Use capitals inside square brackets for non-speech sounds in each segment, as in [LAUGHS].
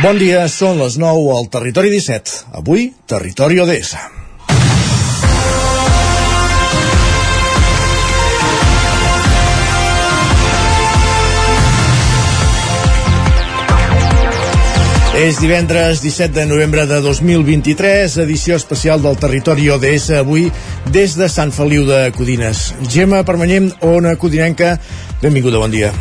Bon dia, són les 9 al Territori 17. Avui, Territori ODS. És divendres 17 de novembre de 2023, edició especial del Territori ODS, avui des de Sant Feliu de Codines. Gemma Permanyem, Ona Codinenca, benvinguda, bon dia.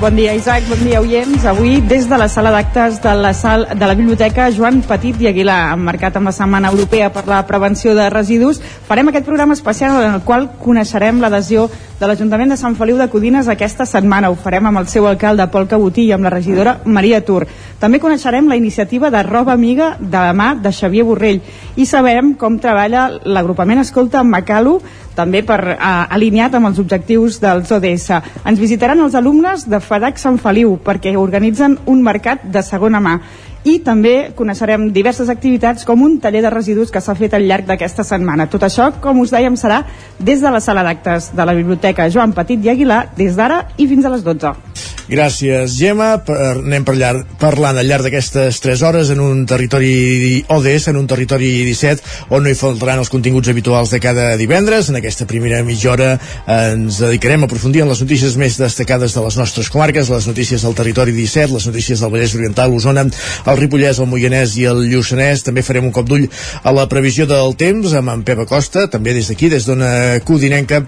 Bon dia, Isaac. Bon dia, oients. Avui, des de la sala d'actes de, la sal, de la Biblioteca Joan Petit i Aguilar, emmarcat amb la Setmana Europea per la Prevenció de Residus, farem aquest programa especial en el qual coneixerem l'adhesió de l'Ajuntament de Sant Feliu de Codines aquesta setmana. Ho farem amb el seu alcalde, Pol Cabotí, i amb la regidora Maria Tur. També coneixerem la iniciativa de Roba Amiga de la mà de Xavier Borrell i sabrem com treballa l'agrupament Escolta Macalu també per eh, alineat amb els objectius dels ODS. Ens visitaran els alumnes de FADAC Sant Feliu perquè organitzen un mercat de segona mà i també coneixerem diverses activitats com un taller de residus que s'ha fet al llarg d'aquesta setmana. Tot això, com us dèiem, serà des de la sala d'actes de la Biblioteca Joan Petit i Aguilar des d'ara i fins a les 12. Gràcies, Gemma. Per, anem per llarg, parlant al llarg d'aquestes 3 hores en un territori ODS, en un territori 17, on no hi faltaran els continguts habituals de cada divendres. En aquesta primera mitja hora ens dedicarem a aprofundir en les notícies més destacades de les nostres comarques, les notícies del territori 17, les notícies del Vallès Oriental, Osona, el Ripollès, el Moianès i el Lluçanès. També farem un cop d'ull a la previsió del temps amb en Pep Acosta, també des d'aquí, des d'una Codinenca,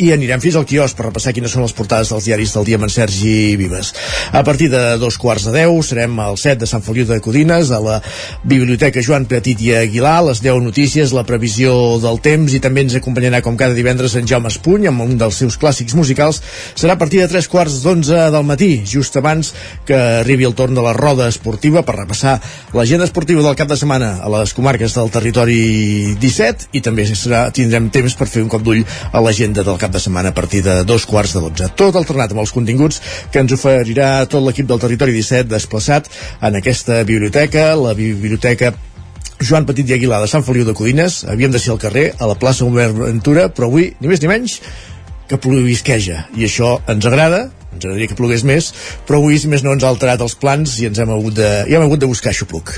i anirem fins al quiosc per repassar quines són les portades dels diaris del dia amb en Sergi Vives. A partir de dos quarts de deu serem al set de Sant Feliu de Codines, a la Biblioteca Joan Petit i Aguilar, les 10 notícies, la previsió del temps i també ens acompanyarà com cada divendres en Jaume Espuny amb un dels seus clàssics musicals. Serà a partir de tres quarts d'onze del matí, just abans que arribi el torn de la roda esportiva per repassar l'agenda esportiva del cap de setmana a les comarques del territori 17 i també serà, tindrem temps per fer un cop d'ull a l'agenda del cap cap de setmana a partir de dos quarts de dotze. Tot alternat amb els continguts que ens oferirà tot l'equip del Territori 17 desplaçat en aquesta biblioteca, la biblioteca Joan Petit i Aguilar de Sant Feliu de Codines. Havíem de ser al carrer, a la plaça Humber Ventura, però avui, ni més ni menys, que plovisqueja. I això ens agrada, ens agradaria que plogués més, però avui, si més no, ens ha alterat els plans i ens hem hagut de, i hem hagut de buscar xupluc.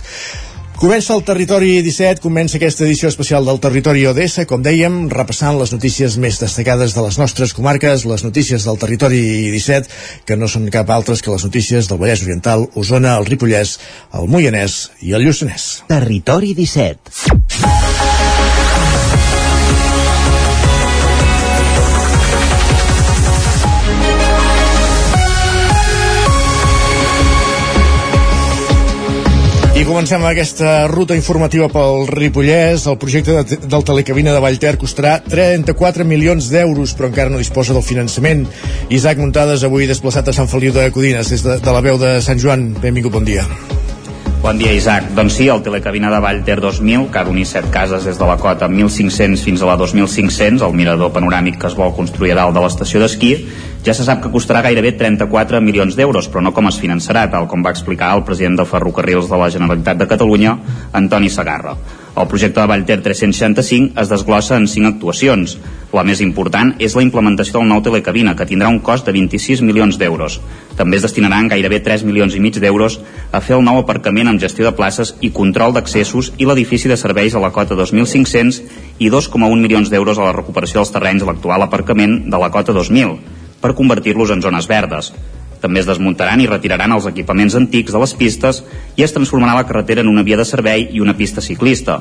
Comença el Territori 17, comença aquesta edició especial del Territori ODS, com dèiem, repassant les notícies més destacades de les nostres comarques, les notícies del Territori 17, que no són cap altres que les notícies del Vallès Oriental, Osona, el Ripollès, el Moianès i el Lluçanès. Territori 17. I comencem aquesta ruta informativa pel Ripollès. El projecte de, del telecabina de Vallter costarà 34 milions d'euros, però encara no disposa del finançament. Isaac Muntades, avui desplaçat a Sant Feliu de Codines, des de, de la veu de Sant Joan. Benvingut, bon dia. Bon dia, Isaac. Doncs sí, el telecabina de Vallter 2000, que ha d'unir 7 cases des de la cota 1.500 fins a la 2.500, el mirador panoràmic que es vol construir a dalt de l'estació d'esquí, ja se sap que costarà gairebé 34 milions d'euros, però no com es finançarà, tal com va explicar el president de Ferrocarrils de la Generalitat de Catalunya, Antoni Sagarra. El projecte de Vallter 365 es desglossa en 5 actuacions. La més important és la implementació del nou telecabina, que tindrà un cost de 26 milions d'euros. També es destinaran gairebé 3 milions i mig d'euros a fer el nou aparcament amb gestió de places i control d'accessos i l'edifici de serveis a la cota 2.500 i 2,1 milions d'euros a la recuperació dels terrenys a l'actual aparcament de la cota 2.000 per convertir-los en zones verdes. També es desmuntaran i retiraran els equipaments antics de les pistes i es transformarà la carretera en una via de servei i una pista ciclista.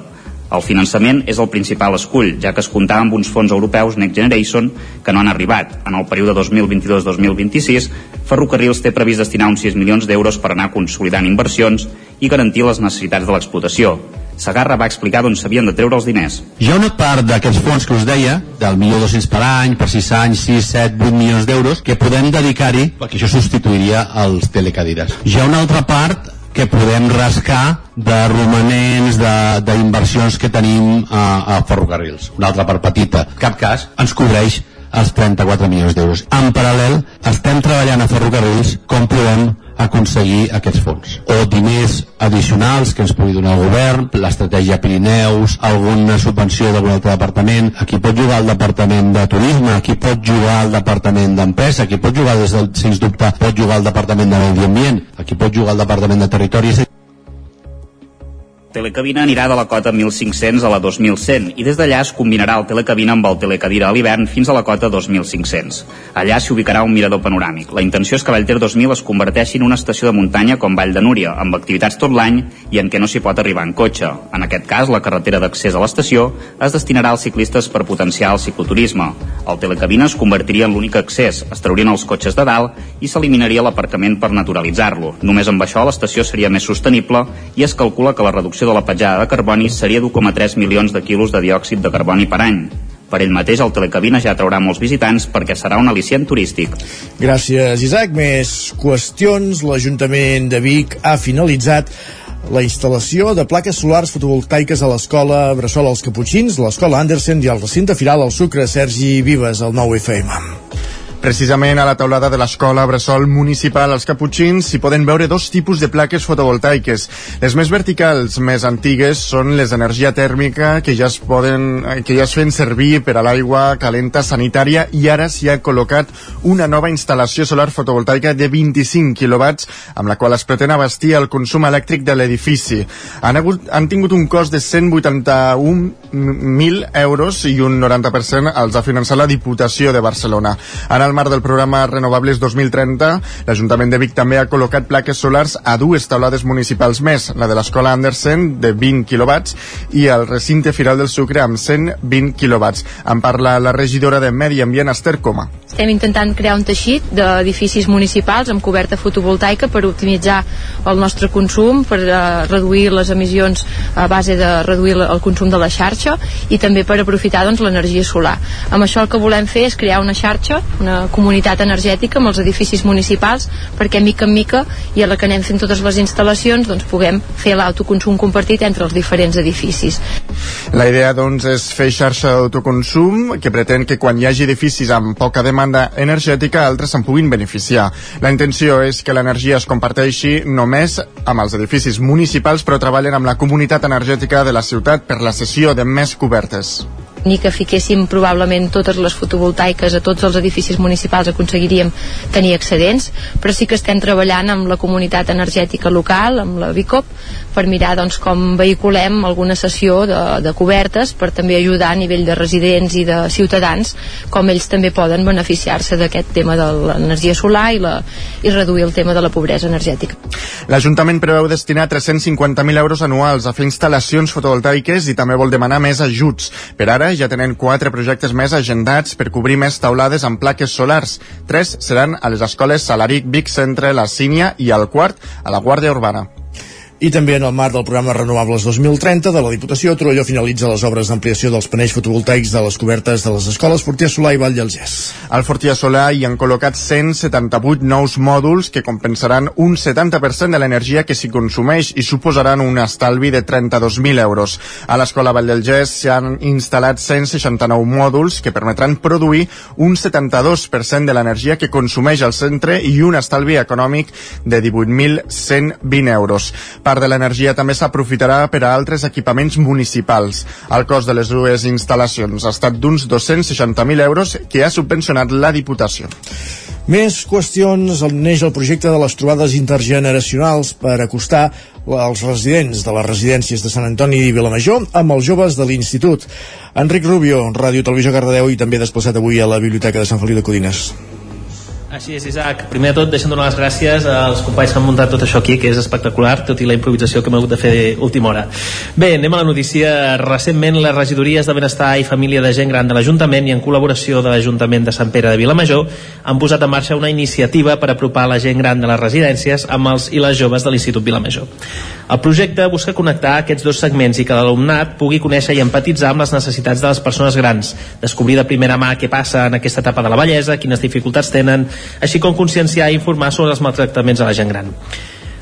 El finançament és el principal escull, ja que es comptava amb uns fons europeus Next Generation que no han arribat. En el període 2022-2026, Ferrocarrils té previst destinar uns 6 milions d'euros per anar consolidant inversions i garantir les necessitats de l'explotació. Sagarra va explicar d'on s'havien de treure els diners. Hi ha una part d'aquests fons que us deia, del milió 200 per any, per 6 anys, 6, 7, 8 milions d'euros, que podem dedicar-hi perquè això substituiria els telecadires. Hi ha una altra part que podem rascar de romanents, d'inversions que tenim a, a ferrocarrils. Una altra part petita. En cap cas ens cobreix els 34 milions d'euros. En paral·lel, estem treballant a ferrocarrils com podem aconseguir aquests fons. O diners addicionals que ens pugui donar el govern, l'estratègia Pirineus, alguna subvenció d'algun altre departament, aquí pot jugar el departament de turisme, aquí pot jugar el departament d'empresa, aquí pot jugar des del, sens dubte, pot jugar el departament de medi ambient, aquí pot jugar el departament de territori, Telecabina anirà de la cota 1.500 a la 2.100 i des d'allà es combinarà el Telecabina amb el Telecadira a l'hivern fins a la cota 2.500. Allà s'hi ubicarà un mirador panoràmic. La intenció és que Vallter 2000 es converteixi en una estació de muntanya com Vall de Núria, amb activitats tot l'any i en què no s'hi pot arribar en cotxe. En aquest cas, la carretera d'accés a l'estació es destinarà als ciclistes per potenciar el cicloturisme. El Telecabina es convertiria en l'únic accés, es traurien els cotxes de dalt i s'eliminaria l'aparcament per naturalitzar-lo. Només amb això l'estació seria més sostenible i es calcula que la reducció reducció de la petjada de carboni seria d'1,3 milions de quilos de diòxid de carboni per any. Per ell mateix, el Telecabina ja traurà molts visitants perquè serà un al·licient turístic. Gràcies, Isaac. Més qüestions. L'Ajuntament de Vic ha finalitzat la instal·lació de plaques solars fotovoltaiques a l'escola Bressol als Caputxins, l'escola Andersen i el recinte firal al Sucre Sergi Vives, al 9 FM. Precisament a la taulada de l'escola Bressol Municipal als Caputxins s'hi poden veure dos tipus de plaques fotovoltaiques. Les més verticals, més antigues, són les d'energia tèrmica que ja es poden, que ja es fan servir per a l'aigua calenta sanitària i ara s'hi ha col·locat una nova instal·lació solar fotovoltaica de 25 quilowatts amb la qual es pretén abastir el consum elèctric de l'edifici. Han, hagut, han tingut un cost de 181.000 euros i un 90% els ha finançat la Diputació de Barcelona. En el el marc del programa Renovables 2030, l'Ajuntament de Vic també ha col·locat plaques solars a dues taulades municipals més, la de l'Escola Andersen, de 20 quilowatts, i el recinte Firal del Sucre, amb 120 quilowatts. En parla la regidora de Medi Ambient, Esther Coma. Estem intentant crear un teixit d'edificis municipals amb coberta fotovoltaica per optimitzar el nostre consum, per uh, reduir les emissions a base de reduir el consum de la xarxa i també per aprofitar doncs, l'energia solar. Amb això el que volem fer és crear una xarxa, una comunitat energètica amb els edificis municipals perquè mica en mica i a la que anem fent totes les instal·lacions doncs puguem fer l'autoconsum compartit entre els diferents edificis. La idea doncs és fer xarxa d'autoconsum que pretén que quan hi hagi edificis amb poca demanda energètica altres se'n puguin beneficiar. La intenció és que l'energia es comparteixi només amb els edificis municipals però treballen amb la comunitat energètica de la ciutat per la cessió de més cobertes ni que fiquéssim probablement totes les fotovoltaiques a tots els edificis municipals aconseguiríem tenir excedents, però sí que estem treballant amb la comunitat energètica local, amb la BICOP, per mirar doncs, com vehiculem alguna sessió de, de cobertes per també ajudar a nivell de residents i de ciutadans com ells també poden beneficiar-se d'aquest tema de l'energia solar i, la, i reduir el tema de la pobresa energètica. L'Ajuntament preveu destinar 350.000 euros anuals a fer instal·lacions fotovoltaiques i també vol demanar més ajuts. Per ara ja tenen quatre projectes més agendats per cobrir més taulades amb plaques solars. Tres seran a les escoles Salaric, Vic Centre, la Sínia i el quart a la Guàrdia Urbana. I també en el marc del programa Renovables 2030 de la Diputació, Torelló finalitza les obres d'ampliació dels panells fotovoltaics de les cobertes de les escoles Fortià Solà i Vall del Gès. Al Fortià Solà hi han col·locat 178 nous mòduls que compensaran un 70% de l'energia que s'hi consumeix i suposaran un estalvi de 32.000 euros. A l'escola Vall del Gès s'hi han instal·lat 169 mòduls que permetran produir un 72% de l'energia que consumeix el centre i un estalvi econòmic de 18.120 euros. Per part de l'energia també s'aprofitarà per a altres equipaments municipals. El cost de les dues instal·lacions ha estat d'uns 260.000 euros que ha subvencionat la Diputació. Més qüestions on neix el projecte de les trobades intergeneracionals per acostar els residents de les residències de Sant Antoni i Vilamajor amb els joves de l'Institut. Enric Rubio, Ràdio Televisió Cardedeu i també desplaçat avui a la Biblioteca de Sant Feliu de Codines. Així és, Isaac. Primer de tot, deixa'm donar les gràcies als companys que han muntat tot això aquí, que és espectacular, tot i la improvisació que hem hagut de fer última hora. Bé, anem a la notícia. Recentment, les regidories de Benestar i Família de Gent Gran de l'Ajuntament i en col·laboració de l'Ajuntament de Sant Pere de Vilamajor han posat en marxa una iniciativa per apropar la gent gran de les residències amb els i les joves de l'Institut Vilamajor. El projecte busca connectar aquests dos segments i que l'alumnat pugui conèixer i empatitzar amb les necessitats de les persones grans, descobrir de primera mà què passa en aquesta etapa de la bellesa, quines dificultats tenen, així com conscienciar i informar sobre els maltractaments a la gent gran.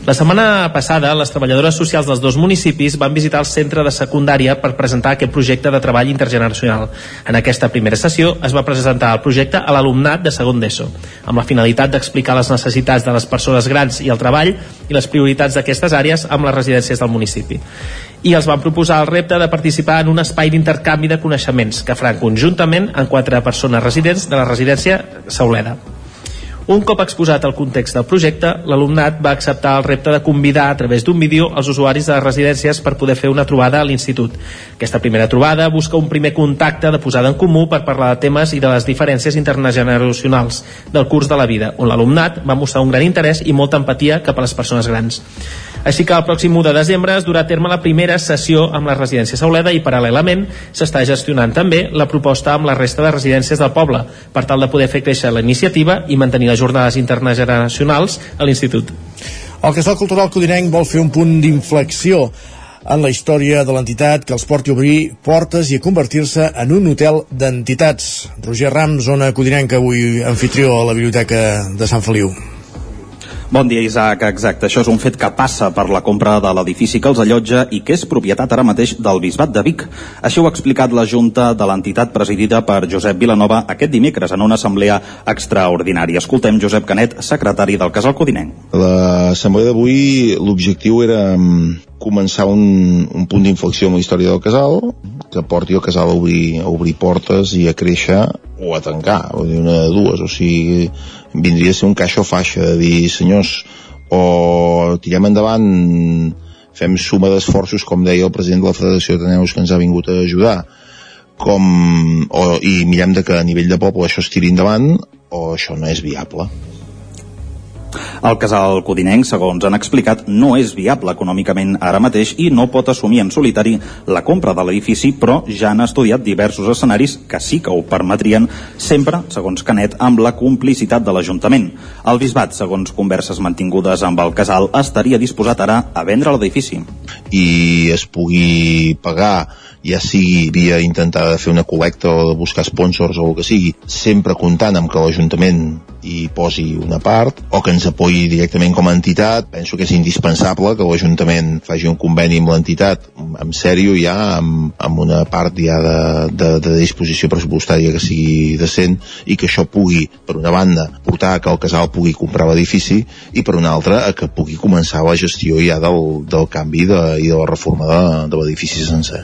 La setmana passada, les treballadores socials dels dos municipis van visitar el centre de secundària per presentar aquest projecte de treball intergeneracional. En aquesta primera sessió es va presentar el projecte a l'alumnat de segon d'ESO, amb la finalitat d'explicar les necessitats de les persones grans i el treball i les prioritats d'aquestes àrees amb les residències del municipi i els van proposar el repte de participar en un espai d'intercanvi de coneixements que faran conjuntament amb quatre persones residents de la residència Sauleda. Un cop exposat el context del projecte, l'alumnat va acceptar el repte de convidar a través d'un vídeo els usuaris de les residències per poder fer una trobada a l'institut. Aquesta primera trobada busca un primer contacte de posada en comú per parlar de temes i de les diferències intergeneracionals del curs de la vida, on l'alumnat va mostrar un gran interès i molta empatia cap a les persones grans. Així que el pròxim 1 de desembre es durà a terme la primera sessió amb la residència Sauleda i paral·lelament s'està gestionant també la proposta amb la resta de residències del poble per tal de poder fer créixer la iniciativa i mantenir les jornades intergeneracionals a l'institut. El Casal Cultural Codinenc vol fer un punt d'inflexió en la història de l'entitat que els porti a obrir portes i a convertir-se en un hotel d'entitats. Roger Ram, zona codinenca, avui anfitrió a la Biblioteca de Sant Feliu. Bon dia, Isaac. Exacte. Això és un fet que passa per la compra de l'edifici que els allotja i que és propietat ara mateix del Bisbat de Vic. Això ho ha explicat la Junta de l'entitat presidida per Josep Vilanova aquest dimecres en una assemblea extraordinària. Escoltem Josep Canet, secretari del Casal Codinenc. L'assemblea d'avui, l'objectiu era mm, començar un, un punt d'inflexió amb la història del casal, que porti el casal a obrir, a obrir portes i a créixer o a tancar, o dir una de dues, o sigui, vindria a ser un caixa o faixa de dir, senyors, o tirem endavant fem suma d'esforços, com deia el president de la Federació de Teneus que ens ha vingut a ajudar, com, o, i mirem de que a nivell de poble això es tiri endavant, o això no és viable. El casal codinenc, segons han explicat, no és viable econòmicament ara mateix i no pot assumir en solitari la compra de l'edifici, però ja han estudiat diversos escenaris que sí que ho permetrien, sempre, segons Canet, amb la complicitat de l'Ajuntament. El bisbat, segons converses mantingudes amb el casal, estaria disposat ara a vendre l'edifici. I es pugui pagar ja sigui via intentar fer una col·lecta o de buscar sponsors o el que sigui, sempre comptant amb que l'Ajuntament hi posi una part o que ens apoyi directament com a entitat. Penso que és indispensable que l'Ajuntament faci un conveni amb l'entitat en sèrio ja, amb, amb una part ja de, de, de disposició pressupostària que sigui decent i que això pugui, per una banda, portar a que el casal pugui comprar l'edifici i per una altra a que pugui començar la gestió ja del, del canvi de, i de la reforma de, de l'edifici sencer.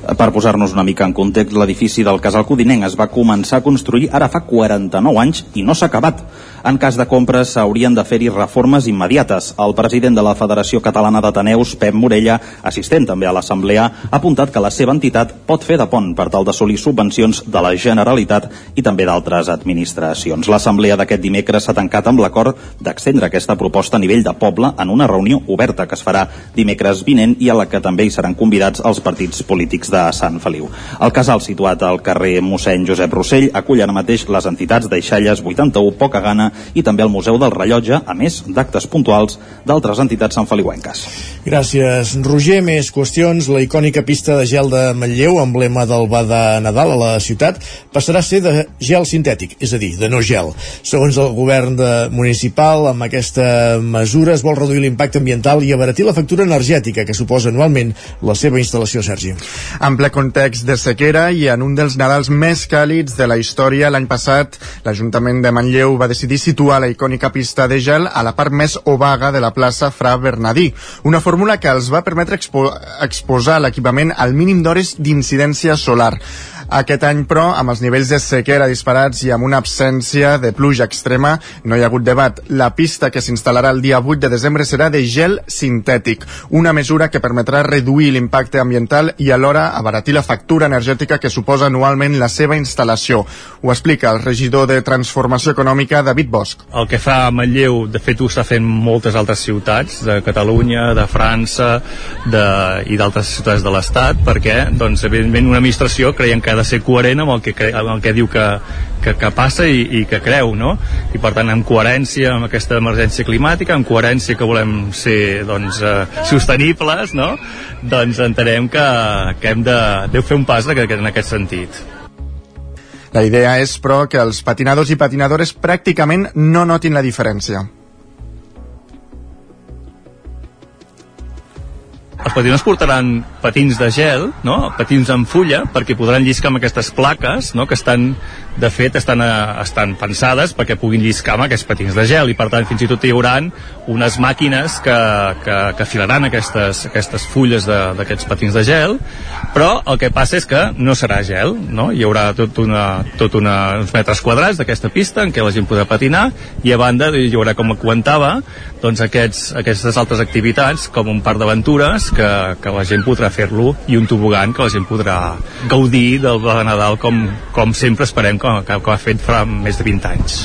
Per posar-nos una mica en context, l'edifici del Casal Codinenc es va començar a construir ara fa 49 anys i no s'ha acabat. En cas de compres s'haurien de fer-hi reformes immediates. El president de la Federació Catalana d'Ateneus, Pep Morella, assistent també a l'Assemblea, ha apuntat que la seva entitat pot fer de pont per tal d'assolir subvencions de la Generalitat i també d'altres administracions. L'Assemblea d'aquest dimecres s'ha tancat amb l'acord d'extendre aquesta proposta a nivell de poble en una reunió oberta que es farà dimecres vinent i a la que també hi seran convidats els partits polítics de Sant Feliu. El casal situat al carrer mossèn Josep Rossell acull ara mateix les entitats d'Eixalles 81, Poca Gana i també el Museu del Rellotge, a més d'actes puntuals d'altres entitats sanfeliuenques. Gràcies, Roger. Més qüestions. La icònica pista de gel de Manlleu, emblema del ba de Nadal a la ciutat, passarà a ser de gel sintètic, és a dir, de no gel. Segons el govern de municipal, amb aquesta mesura es vol reduir l'impacte ambiental i abaratir la factura energètica que suposa anualment la seva instal·lació, Sergi. En ple context de sequera i en un dels Nadals més càlids de la història, l'any passat l'Ajuntament de Manlleu va decidir situar la icònica pista de gel a la part més obaga de la plaça Fra Bernadí, una fórmula que els va permetre expo exposar l'equipament al mínim d'hores d'incidència solar. Aquest any, però, amb els nivells de sequera disparats i amb una absència de pluja extrema, no hi ha hagut debat. La pista que s'instal·larà el dia 8 de desembre serà de gel sintètic, una mesura que permetrà reduir l'impacte ambiental i alhora abaratir la factura energètica que suposa anualment la seva instal·lació. Ho explica el regidor de Transformació Econòmica, David Bosch. El que fa a de fet, ho està fent moltes altres ciutats de Catalunya, de França de, i d'altres ciutats de l'Estat, perquè, doncs, evidentment, una administració creiem que ha de ser coherent amb el que, cre amb el que diu que, que, que passa i, i que creu, no? I per tant, en coherència amb aquesta emergència climàtica, en coherència que volem ser doncs, eh, sostenibles, no? Doncs entenem que, que hem de, de fer un pas en aquest sentit. La idea és, però, que els patinadors i patinadores pràcticament no notin la diferència. Els patinadors portaran patins de gel, no? patins en fulla, perquè podran lliscar amb aquestes plaques, no? que estan, de fet, estan, a, estan pensades perquè puguin lliscar amb aquests patins de gel, i per tant fins i tot hi haurà unes màquines que, que, que afilaran aquestes, aquestes fulles d'aquests patins de gel, però el que passa és que no serà gel, no? hi haurà tot, una, tot una, uns metres quadrats d'aquesta pista en què la gent podrà patinar, i a banda hi haurà, com comentava, doncs aquests, aquestes altres activitats, com un parc d'aventures, que, que la gent podrà fer-lo, i un tobogan que la gent podrà gaudir del Nadal com, com sempre esperem que, que, que ha fet fa més de 20 anys.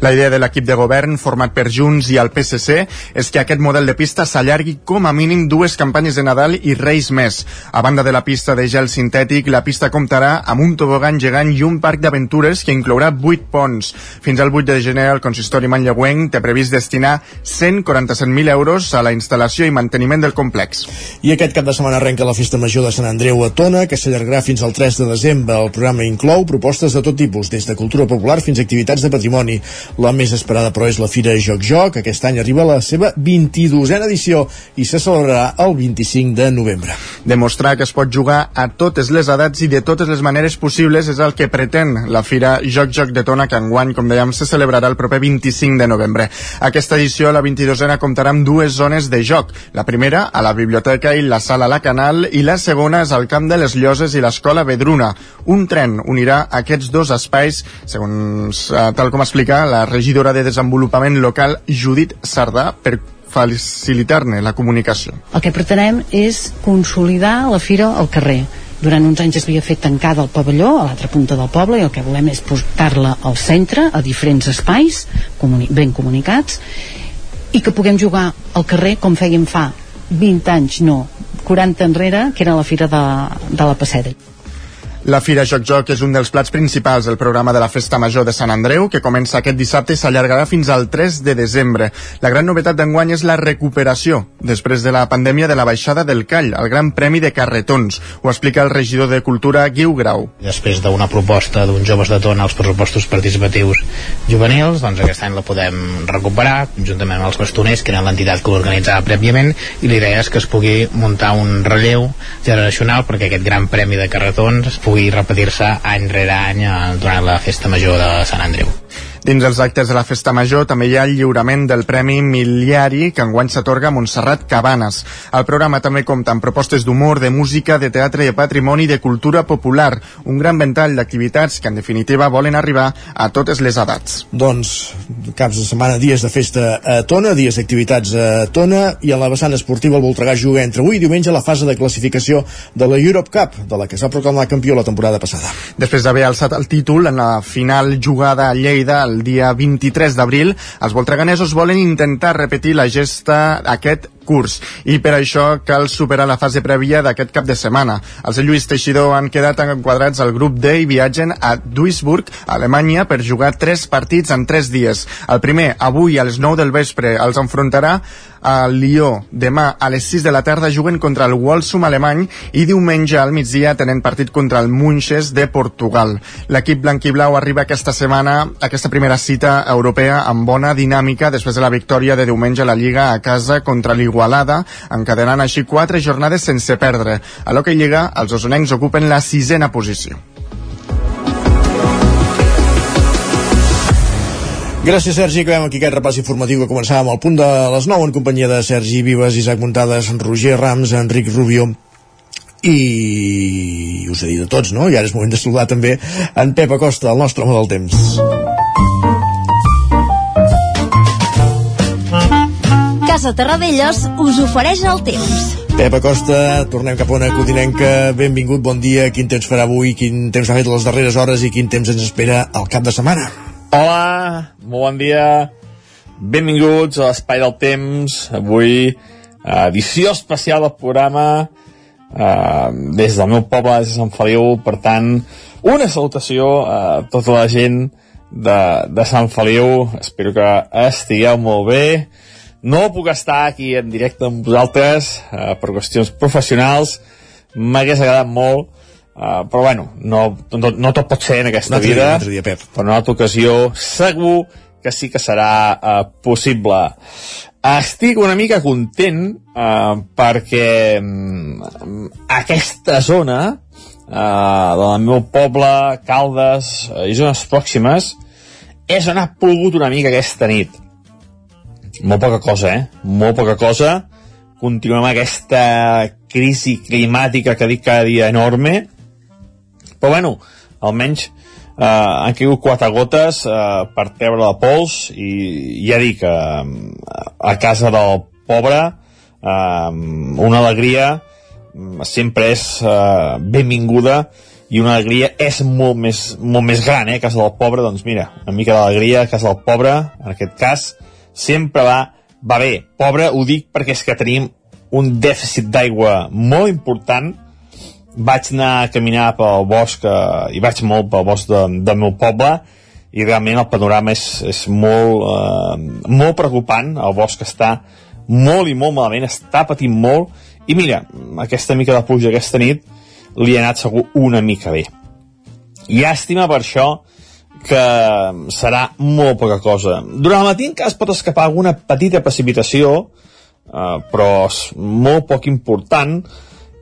La idea de l'equip de govern, format per Junts i el PSC, és que aquest model de pista s'allargui com a mínim dues campanyes de Nadal i Reis més. A banda de la pista de gel sintètic, la pista comptarà amb un tobogan gegant i un parc d'aventures que inclourà 8 ponts. Fins al 8 de gener, el consistori manlleuenc té previst destinar 147.000 euros a la instal·lació i manteniment del complex. I aquest cap de setmana arrenca la Festa Major de Sant Andreu a Tona, que s'allargarà fins al 3 de desembre. El programa inclou propostes de tot tipus, des de cultura popular fins a activitats de patrimoni. La més esperada, però, és la Fira Joc Joc. Aquest any arriba a la seva 22a edició i se celebrarà el 25 de novembre. Demostrar que es pot jugar a totes les edats i de totes les maneres possibles és el que pretén la Fira Joc Joc de Tona, que enguany, com dèiem, se celebrarà el proper 25 de novembre. Aquesta edició, la 22a, comptarà amb dues zones de joc. La primera, a la biblioteca i la sala La Canal, i la segona és al Camp de les Lloses i l'Escola Vedruna. Un tren unirà aquests dos espais, segons eh, tal com explica la regidora de Desenvolupament Local Judit Sardà per facilitar-ne la comunicació. El que pretenem és consolidar la fira al carrer. Durant uns anys es havia fet tancada al pavelló, a l'altra punta del poble, i el que volem és portar-la al centre, a diferents espais, comuni ben comunicats, i que puguem jugar al carrer com fèiem fa 20 anys, no, 40 enrere, que era la fira de, de la Passeda. La Fira Joc Joc és un dels plats principals del programa de la Festa Major de Sant Andreu, que comença aquest dissabte i s'allargarà fins al 3 de desembre. La gran novetat d'enguany és la recuperació, després de la pandèmia de la baixada del Call, el Gran Premi de Carretons. Ho explica el regidor de Cultura, Guiu Grau. Després d'una proposta d'uns joves de tona als pressupostos participatius juvenils, doncs aquest any la podem recuperar, conjuntament amb els bastoners, que eren l'entitat que l'organitzava prèviament, i la idea és que es pugui muntar un relleu generacional perquè aquest Gran Premi de Carretons pugui repetir-se any rere any eh, durant la festa major de Sant Andreu. Dins els actes de la Festa Major també hi ha el lliurament del Premi Miliari que enguany s'atorga a Montserrat Cabanes. El programa també compta amb propostes d'humor, de música, de teatre, de patrimoni i de cultura popular. Un gran ventall d'activitats que en definitiva volen arribar a totes les edats. Doncs caps de setmana, dies de festa a Tona, dies d'activitats a Tona i a la vessant esportiva el Voltregà juga entre avui i diumenge la fase de classificació de la Europe Cup, de la que s'ha proclamat campió la temporada passada. Després d'haver alçat el títol en la final jugada a Lleida el dia 23 d'abril, els voltreganesos volen intentar repetir la gesta aquest curs i per això cal superar la fase prèvia d'aquest cap de setmana. Els de Lluís Teixidor han quedat enquadrats al grup D i viatgen a Duisburg, a Alemanya, per jugar tres partits en tres dies. El primer, avui a les 9 del vespre, els enfrontarà a Lió. Demà a les 6 de la tarda juguen contra el Walsum alemany i diumenge al migdia tenen partit contra el Munches de Portugal. L'equip blanquiblau arriba aquesta setmana, aquesta primera cita europea amb bona dinàmica després de la victòria de diumenge a la Lliga a casa contra l'Igualada, encadenant així quatre jornades sense perdre. A l'Hockey Lliga, els osonencs ocupen la sisena posició. Gràcies, Sergi. Acabem aquí aquest repàs informatiu que començàvem al punt de les 9 en companyia de Sergi Vives, Isaac Muntades, Roger Rams, Enric Rubio i us he dit a tots, no? I ara és moment de saludar també en Pep Acosta, el nostre home del temps. Casa Terradellos us ofereix el temps. Pep Acosta, tornem cap a una codinenca. Benvingut, bon dia. Quin temps farà avui, quin temps ha fet les darreres hores i quin temps ens espera al cap de setmana? Hola, molt bon dia. Benvinguts a l'Espai del Temps. Avui, edició especial del programa eh, des del meu poble, des de Sant Feliu. Per tant, una salutació a tota la gent de, de Sant Feliu. Espero que estigueu molt bé. No puc estar aquí en directe amb vosaltres eh, per qüestions professionals. M'hagués agradat molt Uh, però bueno, no, no, no tot pot ser en aquesta altre vida dia, altre dia, Pep. però en una altra ocasió segur que sí que serà uh, possible estic una mica content eh, perquè mm, aquesta zona eh, del meu poble, Caldes eh, i zones pròximes és on ha plogut una mica aquesta nit. Molt poca cosa, eh? Molt poca cosa. Continuem aquesta crisi climàtica que dic cada dia enorme. Però bueno, almenys eh, han caigut quatre gotes eh, per treure la pols i ja dic, eh, a casa del pobre eh, una alegria mm, sempre és eh, benvinguda i una alegria és molt més, molt més gran, eh, a casa del pobre, doncs mira, una mica d'alegria a casa del pobre, en aquest cas, sempre va, va bé. Pobre ho dic perquè és que tenim un dèficit d'aigua molt important, vaig anar a caminar pel bosc, eh, i vaig molt pel bosc de, del meu poble, i realment el panorama és, és molt, eh, molt preocupant, el bosc està molt i molt malament, està patint molt, i mira, aquesta mica de pluja aquesta nit, li ha anat segur una mica bé. Llàstima per això que serà molt poca cosa. Durant el matí en cas pot escapar alguna petita precipitació, eh, però és molt poc important,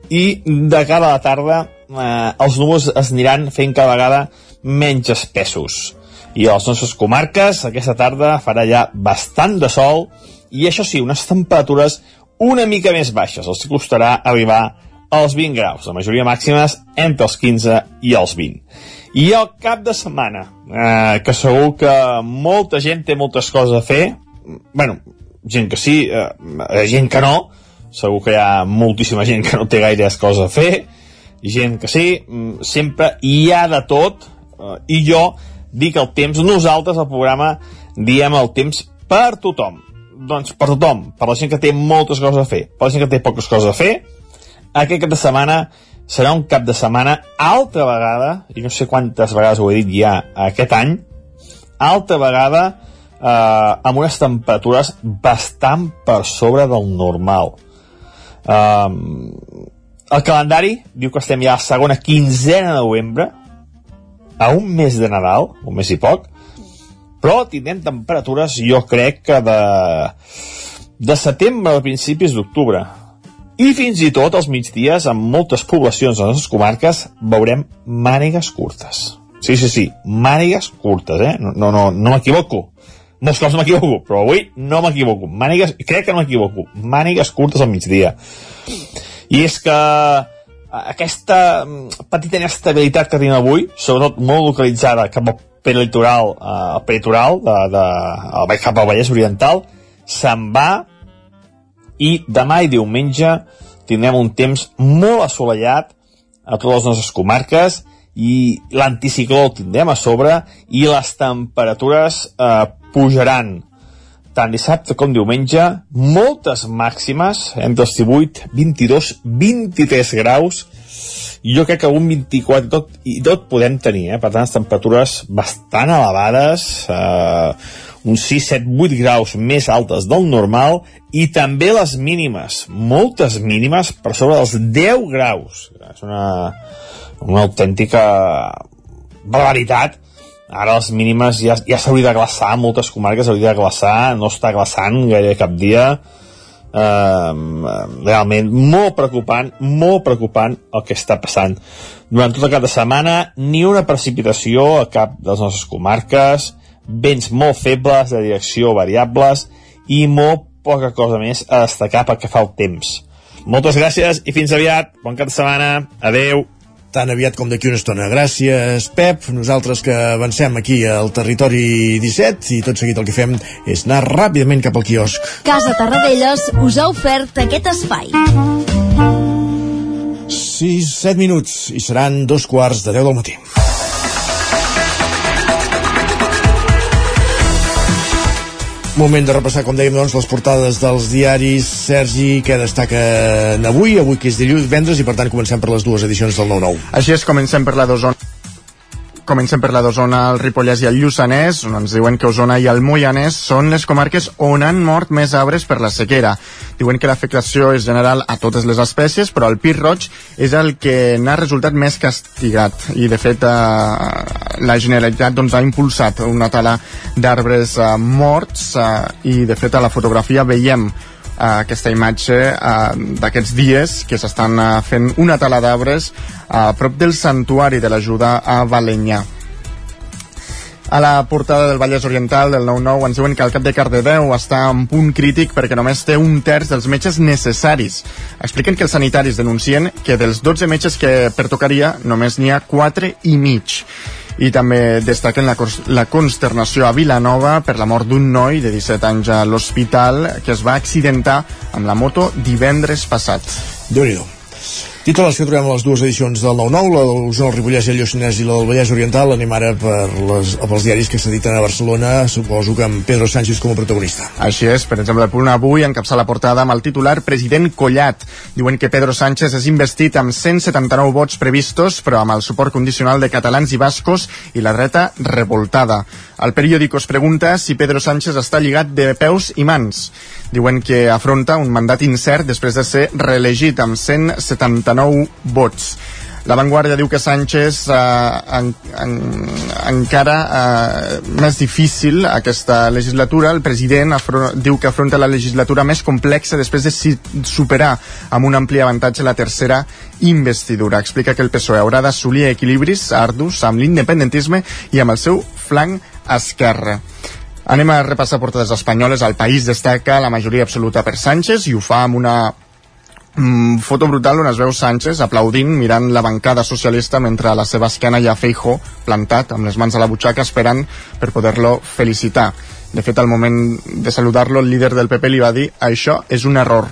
i de cara a la tarda eh, els núvols es aniran fent cada vegada menys espessos. I a les nostres comarques aquesta tarda farà ja bastant de sol i això sí, unes temperatures una mica més baixes. Els costarà arribar als 20 graus, la majoria màximes entre els 15 i els 20. I el cap de setmana, eh, que segur que molta gent té moltes coses a fer, bueno, gent que sí, eh, gent que no, segur que hi ha moltíssima gent que no té gaires coses a fer, gent que sí, mm, sempre hi ha de tot, eh, i jo dic el temps, nosaltres al programa diem el temps per tothom. Doncs per tothom, per la gent que té moltes coses a fer, per la gent que té poques coses a fer, aquest cap de setmana serà un cap de setmana altra vegada, i no sé quantes vegades ho he dit ja aquest any, altra vegada eh, amb unes temperatures bastant per sobre del normal. Eh, el calendari diu que estem ja a segona quinzena de novembre, a un mes de Nadal, un mes i poc, però tindrem temperatures, jo crec que de, de setembre a principis d'octubre i fins i tot als migdies, en moltes poblacions de les nostres comarques, veurem mànigues curtes. Sí, sí, sí, mànigues curtes, eh? No, no, no m'equivoco. Molts cops m'equivoco, però avui no m'equivoco. Mànigues, crec que no m'equivoco. Mànigues curtes al migdia. I és que aquesta mm, petita inestabilitat que tenim avui, sobretot molt localitzada cap al peritoral, eh, al peritoral de, de, de, cap al Vallès Oriental, se'n va i demà i diumenge tindrem un temps molt assolellat a totes les nostres comarques i l'anticicló el tindrem a sobre i les temperatures eh, pujaran tant dissabte com diumenge moltes màximes entre els 18, 22, 23 graus jo crec que un 24 i tot, i tot podem tenir, eh? per tant, temperatures bastant elevades, eh, uns 6, 7, 8 graus més altes del normal i també les mínimes, moltes mínimes per sobre dels 10 graus. És una, una autèntica barbaritat. Ara les mínimes ja, ja s'hauria de glaçar, moltes comarques s'hauria de glaçar, no està glaçant gaire cap dia. Uh, realment molt preocupant, molt preocupant el que està passant. Durant tota cada setmana, ni una precipitació a cap de les nostres comarques, vents molt febles de direcció variables i molt poca cosa més a destacar pel que fa al temps. Moltes gràcies i fins aviat. Bon cap de setmana. Adeu tan aviat com d'aquí una estona. Gràcies, Pep. Nosaltres que avancem aquí al territori 17 i tot seguit el que fem és anar ràpidament cap al quiosc. Casa Tarradellas us ha ofert aquest espai. 6, 7 minuts i seran dos quarts de 10 del matí. Moment de repassar, com dèiem, doncs, les portades dels diaris. Sergi, què destaquen avui? Avui que és dilluns, vendres, i per tant comencem per les dues edicions del 9-9. Així és, comencem per la d'Osona comencem per la d'Osona, el Ripollès i el Lluçanès, on ens diuen que Osona i el Moianès són les comarques on han mort més arbres per la sequera. Diuen que l'afectació és general a totes les espècies, però el pi roig és el que n'ha resultat més castigat. I, de fet, eh, la Generalitat doncs, ha impulsat una tala d'arbres eh, morts eh, i, de fet, a la fotografia veiem uh, aquesta imatge uh, d'aquests dies que s'estan uh, fent una tala d'arbres a prop del santuari de l'ajuda a Balenya. A la portada del Vallès Oriental del 9-9 ens diuen que el cap de Cardedeu està en punt crític perquè només té un terç dels metges necessaris. Expliquen que els sanitaris denuncien que dels 12 metges que pertocaria només n'hi ha 4 i mig i també destaquen la, la consternació a Vilanova per la mort d'un noi de 17 anys a l'hospital que es va accidentar amb la moto divendres passat. déu nhi Titulars que trobem les dues edicions del 9-9, la del Joan Ripollès i el Lluçanès i la del Vallès Oriental, anem ara per les, pels diaris que s'editen a Barcelona, suposo que amb Pedro Sánchez com a protagonista. Així és, per exemple, el punt avui encapça la portada amb el titular President Collat. Diuen que Pedro Sánchez és investit amb 179 vots previstos, però amb el suport condicional de catalans i bascos i la dreta revoltada. El periòdico es pregunta si Pedro Sánchez està lligat de peus i mans. Diuen que afronta un mandat incert després de ser reelegit amb 179 vots. La Vanguardia diu que Sánchez eh, en, en, encara eh, més difícil aquesta legislatura. El president diu que afronta la legislatura més complexa després de superar amb un ampli avantatge la tercera investidura. Explica que el PSOE haurà d'assolir equilibris ardus amb l'independentisme i amb el seu flanc esquerre. Anem a repassar portades espanyoles. El país destaca la majoria absoluta per Sánchez i ho fa amb una mm, foto brutal on es veu Sánchez aplaudint mirant la bancada socialista mentre a la seva esquena hi ha Feijo plantat amb les mans a la butxaca esperant per poder-lo felicitar. De fet, al moment de saludar-lo, el líder del PP li va dir això és un error.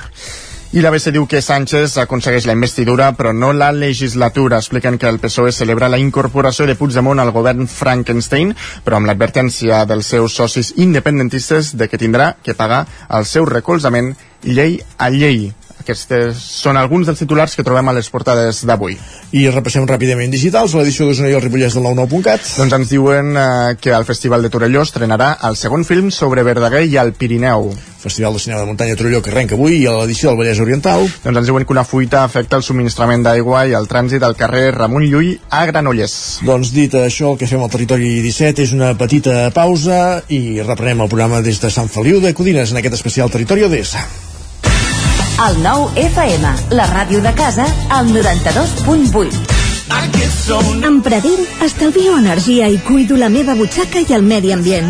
I l'ABC diu que Sánchez aconsegueix la investidura, però no la legislatura. Expliquen que el PSOE celebra la incorporació de Puigdemont al govern Frankenstein, però amb l'advertència dels seus socis independentistes de que tindrà que pagar el seu recolzament llei a llei. Aquests són alguns dels titulars que trobem a les portades d'avui. I repassem ràpidament digitals, l'edició d'Osona i el Ripollès del 99.cat. Doncs ens diuen eh, que el Festival de Torelló estrenarà el segon film sobre Verdaguer i el Pirineu. Festival de Cinema de Muntanya Torelló que arrenca avui i a l'edició del Vallès Oriental. Doncs ens diuen que una fuita afecta el subministrament d'aigua i el trànsit al carrer Ramon Llull a Granollers. Doncs dit això, el que fem al territori 17 és una petita pausa i reprenem el programa des de Sant Feliu de Codines en aquest especial Territori ODS. El nou FM, la ràdio de casa, al 92.8. Amb Pradell estalvio energia i cuido la meva butxaca i el medi ambient.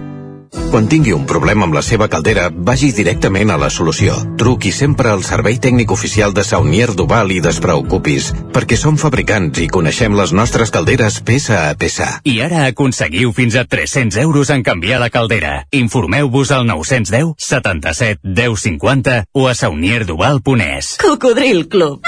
Quan tingui un problema amb la seva caldera, vagi directament a la solució. Truqui sempre al servei tècnic oficial de Saunier Duval i despreocupis, perquè som fabricants i coneixem les nostres calderes peça a peça. I ara aconseguiu fins a 300 euros en canviar la caldera. Informeu-vos al 910 77 10 50 o a saunierduval.es. Cocodril Club.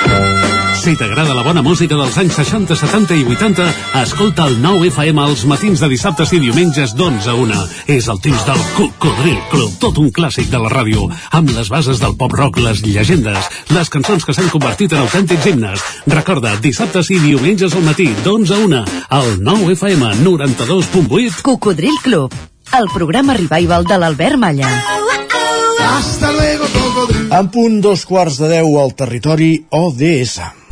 Si t'agrada la bona música dels anys 60, 70 i 80, escolta el 9 FM als matins de dissabtes i diumenges d'11 a 1. És el temps del Cocodril Club, tot un clàssic de la ràdio, amb les bases del pop-rock, les llegendes, les cançons que s'han convertit en autèntics himnes. Recorda, dissabtes i diumenges al matí, d'11 a 1, al 9 FM 92.8. Cocodril Club, el programa revival de l'Albert Malla. Hasta luego, cocodrilo. En punt dos quarts de deu al territori ODS.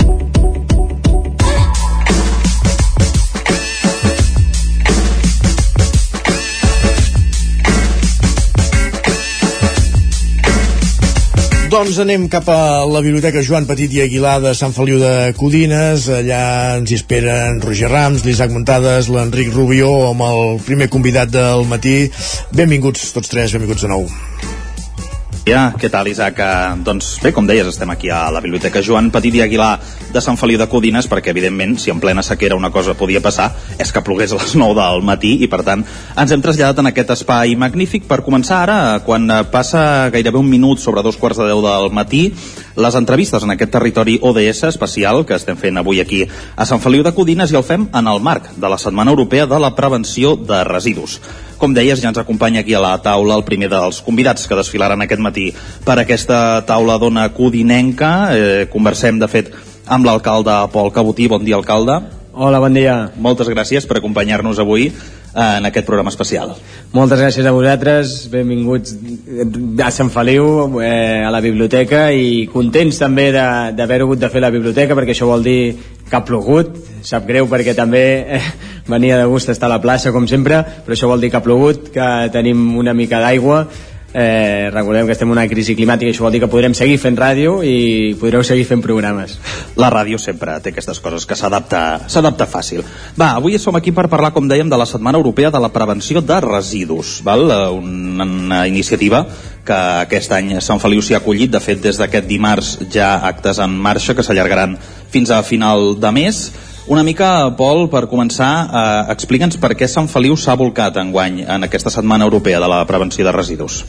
Doncs anem cap a la Biblioteca Joan Petit i Aguilar de Sant Feliu de Codines. Allà ens hi esperen Roger Rams, l'Isaac Montades, l'Enric Rubió, amb el primer convidat del matí. Benvinguts tots tres, benvinguts de nou. Ja, què tal, Isaac? Uh, doncs bé, com deies, estem aquí a la Biblioteca Joan Petit i Aguilar de Sant Feliu de Codines perquè, evidentment, si en plena sequera una cosa podia passar és que plogués a les [LAUGHS] 9 del matí i, per tant, ens hem traslladat en aquest espai magnífic per començar ara, quan passa gairebé un minut sobre dos quarts de 10 del matí, les entrevistes en aquest territori ODS especial que estem fent avui aquí a Sant Feliu de Codines i el fem en el marc de la Setmana Europea de la Prevenció de Residus. Com deies, ja ens acompanya aquí a la taula el primer dels convidats que desfilaran aquest matí per aquesta taula d'ona codinenca. Eh, conversem, de fet, amb l'alcalde Pol Cabotí. Bon dia, alcalde. Hola, bon dia. Moltes gràcies per acompanyar-nos avui en aquest programa especial. Moltes gràcies a vosaltres, benvinguts a Sant Feliu, eh, a la biblioteca i contents també d'haver hagut de fer la biblioteca perquè això vol dir que ha plogut, sap greu perquè també eh, venia de gust estar a la plaça com sempre, però això vol dir que ha plogut, que tenim una mica d'aigua eh, recordem que estem en una crisi climàtica i això vol dir que podrem seguir fent ràdio i podreu seguir fent programes. La ràdio sempre té aquestes coses que s'adapta fàcil. Va, avui som aquí per parlar com dèiem de la Setmana Europea de la Prevenció de Residus val? una, una iniciativa que aquest any Sant Feliu s'hi ha acollit. De fet des d'aquest dimarts ja actes en marxa que s'allargaran fins a final de mes una mica, Pol, per començar, eh, explica'ns per què Sant Feliu s'ha volcat enguany en aquesta Setmana Europea de la Prevenció de Residus.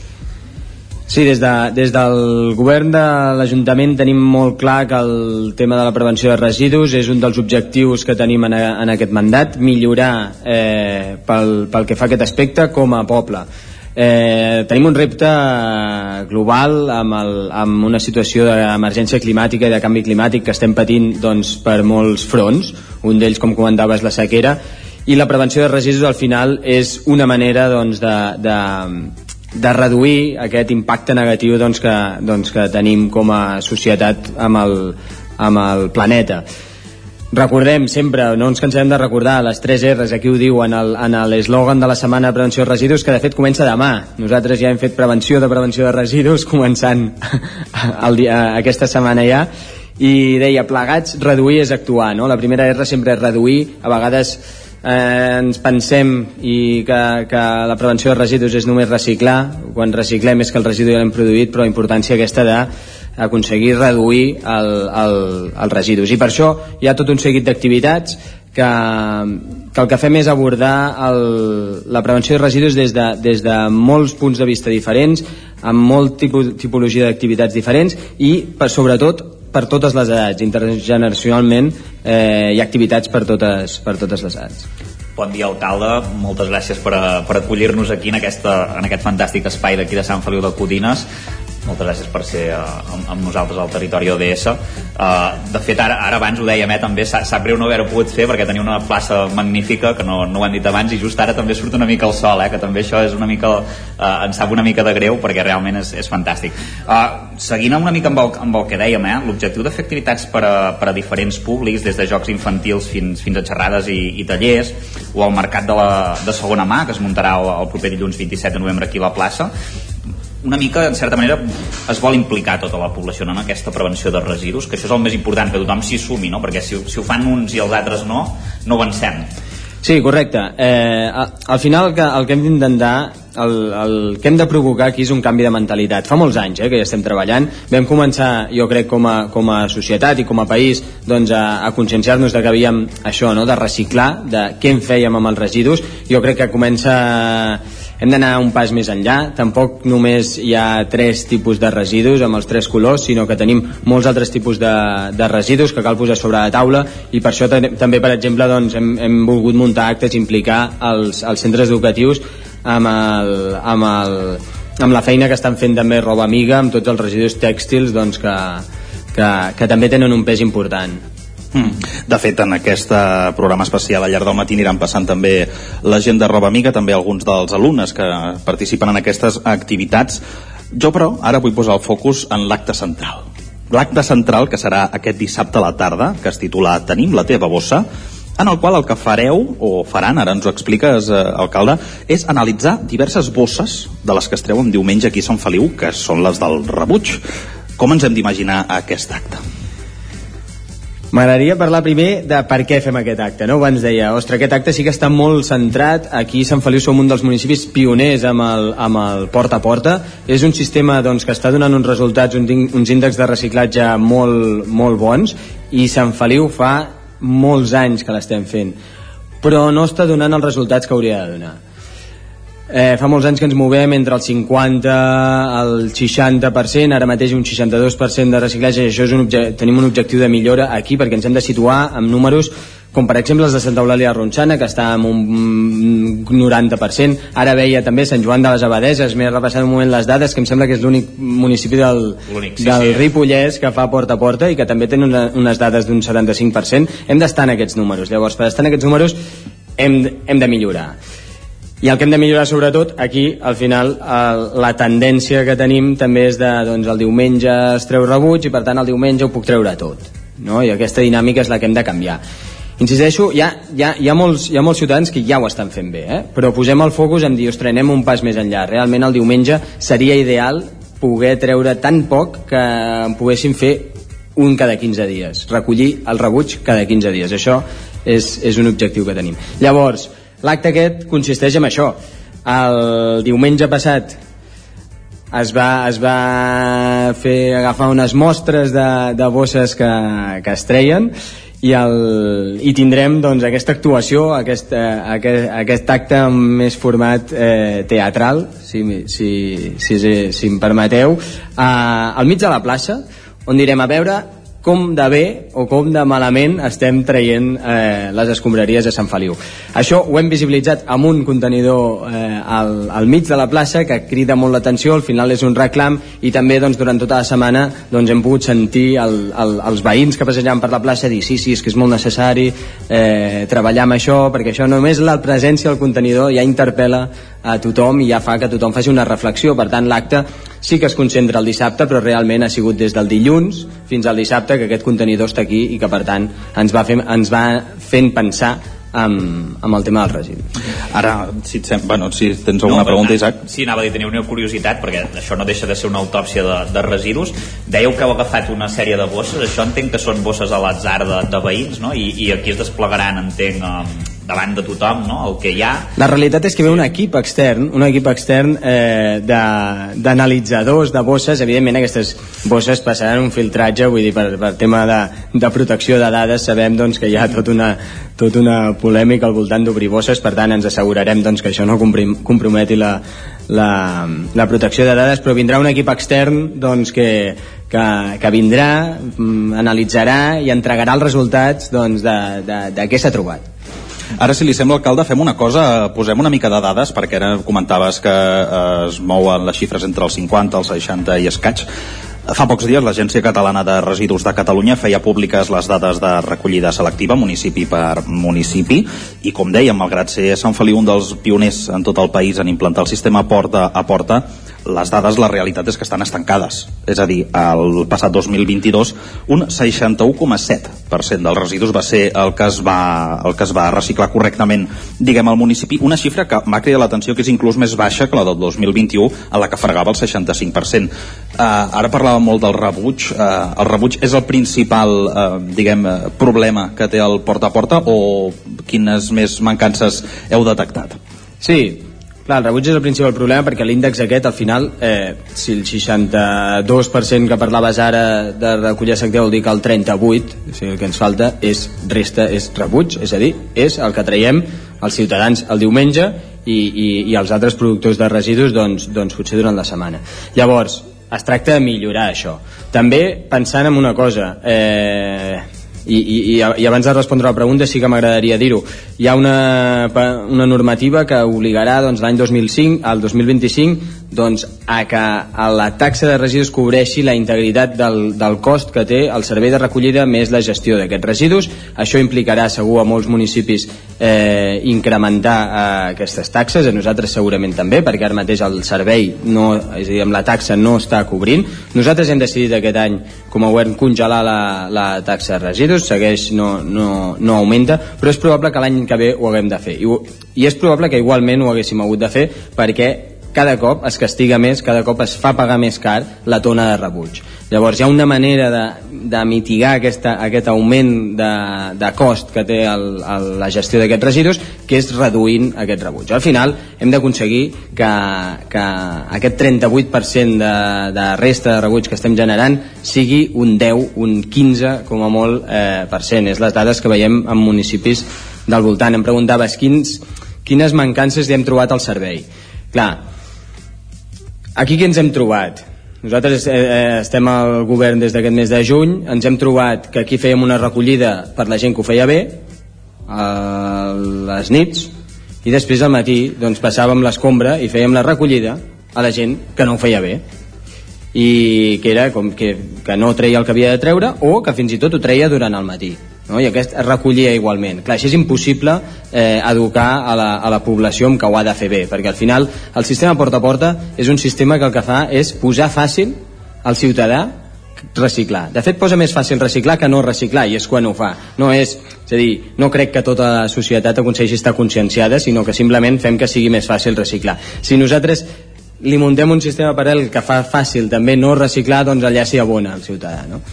Sí, des, de, des del govern de l'Ajuntament tenim molt clar que el tema de la prevenció de residus és un dels objectius que tenim en, en aquest mandat, millorar eh, pel, pel que fa a aquest aspecte com a poble. Eh, tenim un repte global amb, el, amb una situació d'emergència climàtica i de canvi climàtic que estem patint doncs, per molts fronts. Un d'ells com comentaves la sequera. I la prevenció de residus al final és una manera doncs, de, de, de reduir aquest impacte negatiu doncs, que, doncs, que tenim com a societat amb el, amb el planeta recordem sempre, no ens cansarem de recordar les 3 R's, aquí ho diu en l'eslògan de la Setmana de Prevenció de Residus que de fet comença demà, nosaltres ja hem fet prevenció de prevenció de residus [LAUGHS] començant el dia, aquesta setmana ja. I deia plegats reduir és actuar no? la primera R sempre és reduir. A vegades eh, ens pensem i que, que la prevenció de residus és només reciclar quan reciclem és que el residu ja l'hem produït però la importància aquesta de aconseguir reduir el, el, els residus. I per això hi ha tot un seguit d'activitats que, que el que fem és abordar el, la prevenció de residus des de, des de molts punts de vista diferents amb molt tipus, tipologia d'activitats diferents i per, sobretot per totes les edats. Intergeneracionalment eh, hi ha activitats per totes, per totes les edats. Bon dia, alcalde. Moltes gràcies per, per acollir-nos aquí en, aquesta, en aquest fantàstic espai d'aquí de Sant Feliu de Codines moltes gràcies per ser uh, amb, amb nosaltres al territori ODS uh, de fet ara, ara abans ho dèiem eh, també sap, greu no haver-ho pogut fer perquè tenia una plaça magnífica que no, no ho hem dit abans i just ara també surt una mica el sol eh, que també això és una mica uh, ens sap una mica de greu perquè realment és, és fantàstic. Uh, seguint una mica amb el, amb el que dèiem eh, l'objectiu de fer activitats per a, per a diferents públics des de jocs infantils fins, fins a xerrades i, i tallers o al mercat de, la, de segona mà que es muntarà el, el proper dilluns 27 de novembre aquí a la plaça una mica, en certa manera, es vol implicar tota la població en aquesta prevenció de residus, que això és el més important, que tothom s'hi sumi, no? perquè si, si ho fan uns i els altres no, no avancem. Sí, correcte. Eh, al final el que, el que hem d'intentar, el, el que hem de provocar aquí és un canvi de mentalitat. Fa molts anys eh, que ja estem treballant. Vam començar, jo crec, com a, com a societat i com a país doncs, a, a conscienciar-nos de que havíem això, no? de reciclar, de què en fèiem amb els residus. Jo crec que comença hem d'anar un pas més enllà. Tampoc només hi ha tres tipus de residus amb els tres colors sinó que tenim molts altres tipus de, de residus que cal posar sobre la taula i per això també per exemple doncs, hem, hem volgut muntar actes implicar els, els centres educatius amb, el, amb, el, amb la feina que estan fent també roba amiga amb tots els residus tèxtils doncs, que, que, que també tenen un pes important Mm. De fet, en aquest programa especial al llarg del matí aniran passant també la gent de Roba Amiga, també alguns dels alumnes que participen en aquestes activitats. Jo, però, ara vull posar el focus en l'acte central. L'acte central, que serà aquest dissabte a la tarda, que es titula Tenim la teva bossa, en el qual el que fareu, o faran, ara ens ho expliques, eh, alcalde, és analitzar diverses bosses de les que es treuen diumenge aquí a Sant Feliu, que són les del rebuig. Com ens hem d'imaginar aquest acte? M'agradaria parlar primer de per què fem aquest acte, no? Abans deia, ostres, aquest acte sí que està molt centrat, aquí a Sant Feliu som un dels municipis pioners amb el, amb el porta a porta, és un sistema doncs, que està donant uns resultats, uns, uns índexs de reciclatge molt, molt bons, i Sant Feliu fa molts anys que l'estem fent, però no està donant els resultats que hauria de donar Eh, fa molts anys que ens movem entre el 50 al 60%, ara mateix un 62% de reciclatge, i això és un tenim un objectiu de millora aquí perquè ens hem de situar amb números com per exemple els de Santa Eulàlia Ronçana, que està en un 90%. Ara veia també Sant Joan de les Abadeses, m'he repassat un moment les dades, que em sembla que és l'únic municipi del, sí, del sí. Ripollès que fa porta a porta i que també té una, unes dades d'un 75%. Hem d'estar en aquests números. Llavors, per estar en aquests números hem, hem de millorar i el que hem de millorar sobretot aquí al final el, la tendència que tenim també és de doncs el diumenge es treu rebuig i per tant el diumenge ho puc treure tot no? i aquesta dinàmica és la que hem de canviar insisteixo, hi ha, hi, ha, hi, ha molts, hi ha molts ciutadans que ja ho estan fent bé eh? però posem el focus en dir, ostres, anem un pas més enllà realment el diumenge seria ideal poder treure tan poc que en poguéssim fer un cada 15 dies recollir el rebuig cada 15 dies això és, és un objectiu que tenim llavors, L'acte aquest consisteix en això. El diumenge passat es va, es va fer agafar unes mostres de, de bosses que, que es treien i, el, i tindrem doncs, aquesta actuació, aquest, eh, aquest, aquest acte amb més format eh, teatral, si, si, si, si, si em permeteu, eh, al mig de la plaça, on direm a veure com de bé o com de malament estem traient eh, les escombraries de Sant Feliu. Això ho hem visibilitzat amb un contenidor eh, al, al mig de la plaça que crida molt l'atenció, al final és un reclam i també doncs, durant tota la setmana doncs, hem pogut sentir el, el, els veïns que passejaven per la plaça dir sí, sí, és que és molt necessari eh, treballar amb això perquè això només la presència del contenidor ja interpel·la a tothom i ja fa que tothom faci una reflexió. Per tant, l'acte sí que es concentra el dissabte, però realment ha sigut des del dilluns fins al dissabte que aquest contenidor està aquí i que, per tant, ens va, fer, ens va fent pensar amb, amb el tema dels residus. Ara, si, et sem... bueno, si tens alguna no, pregunta, Isaac. Sí, anava a dir, tenia una curiositat, perquè això no deixa de ser una autòpsia de, de residus. Dèieu que heu agafat una sèrie de bosses, això entenc que són bosses a l'atzar de, de veïns, no? I, I aquí es desplegaran, entenc, davant de tothom no? el que hi ha. La realitat és que ve un equip extern un equip extern eh, d'analitzadors de, de bosses. Evidentment aquestes bosses passaran un filtratge vull dir per, per tema de, de protecció de dades. Sabem doncs, que hi ha tot una, tot una polèmica al voltant d'obrir bosses. Per tant ens assegurarem doncs, que això no comprometi la, la, la protecció de dades. Però vindrà un equip extern doncs, que, que, que vindrà, mm, analitzarà i entregarà els resultats doncs, de, de, de què s'ha trobat Ara, si li sembla, alcalde, fem una cosa, posem una mica de dades, perquè ara comentaves que eh, es mouen les xifres entre els 50, els 60 i escaig. Fa pocs dies l'Agència Catalana de Residus de Catalunya feia públiques les dades de recollida selectiva municipi per municipi i com dèiem, malgrat ser Sant Feliu un dels pioners en tot el país en implantar el sistema porta a porta, les dades, la realitat és que estan estancades. És a dir, el passat 2022 un 61,7% dels residus va ser el que es va, el que es va reciclar correctament, diguem, al municipi. Una xifra que m'ha cridat l'atenció que és inclús més baixa que la del 2021, a la que fregava el 65%. Uh, ara parlàvem molt del rebuig. Uh, el rebuig és el principal, uh, diguem, uh, problema que té el porta a porta o quines més mancances heu detectat? Sí, Clar, el rebuig és el principal problema perquè l'índex aquest, al final, eh, si el 62% que parlaves ara de recollir selectiva vol dir que el 38%, o sigui, el que ens falta és resta, és rebuig, és a dir, és el que traiem els ciutadans el diumenge i, i, i els altres productors de residus doncs, doncs potser durant la setmana. Llavors, es tracta de millorar això. També pensant en una cosa, eh, i, i, i abans de respondre la pregunta sí que m'agradaria dir-ho. Hi ha una, una normativa que obligarà doncs, l'any 2005 al 2025 doncs, a que a la taxa de residus cobreixi la integritat del, del cost que té el servei de recollida més la gestió d'aquests residus. Això implicarà segur a molts municipis eh, incrementar eh, aquestes taxes, a nosaltres segurament també, perquè ara mateix el servei, no, és a dir, amb la taxa no està cobrint. Nosaltres hem decidit aquest any, com a govern, congelar la, la taxa de residus, segueix, no, no, no augmenta, però és probable que l'any que ve ho haguem de fer. I, I és probable que igualment ho haguéssim hagut de fer perquè cada cop es castiga més, cada cop es fa pagar més car la tona de rebuig. Llavors hi ha una manera de, de mitigar aquesta, aquest augment de, de cost que té el, el, la gestió d'aquests residus, que és reduint aquest rebuig. Al final hem d'aconseguir que, que aquest 38% de, de resta de rebuig que estem generant sigui un 10, un 15 com a molt eh, per cent. És les dades que veiem en municipis del voltant. Em preguntaves quins, quines mancances hi hem trobat al servei. Clar, Aquí què ens hem trobat? Nosaltres eh, eh, estem al govern des d'aquest mes de juny, ens hem trobat que aquí fèiem una recollida per la gent que ho feia bé, a les nits, i després al matí doncs, passàvem l'escombra i fèiem la recollida a la gent que no ho feia bé. I que era com que, que no treia el que havia de treure o que fins i tot ho treia durant el matí no? i aquest es recollia igualment. Clar, això és impossible eh, educar a la, a la població amb que ho ha de fer bé, perquè al final el sistema porta a porta és un sistema que el que fa és posar fàcil al ciutadà reciclar. De fet, posa més fàcil reciclar que no reciclar, i és quan ho fa. No és, és a dir, no crec que tota la societat aconsegueixi estar conscienciada, sinó que simplement fem que sigui més fàcil reciclar. Si nosaltres li muntem un sistema paral·lel que fa fàcil també no reciclar, doncs allà s'hi abona el ciutadà, no?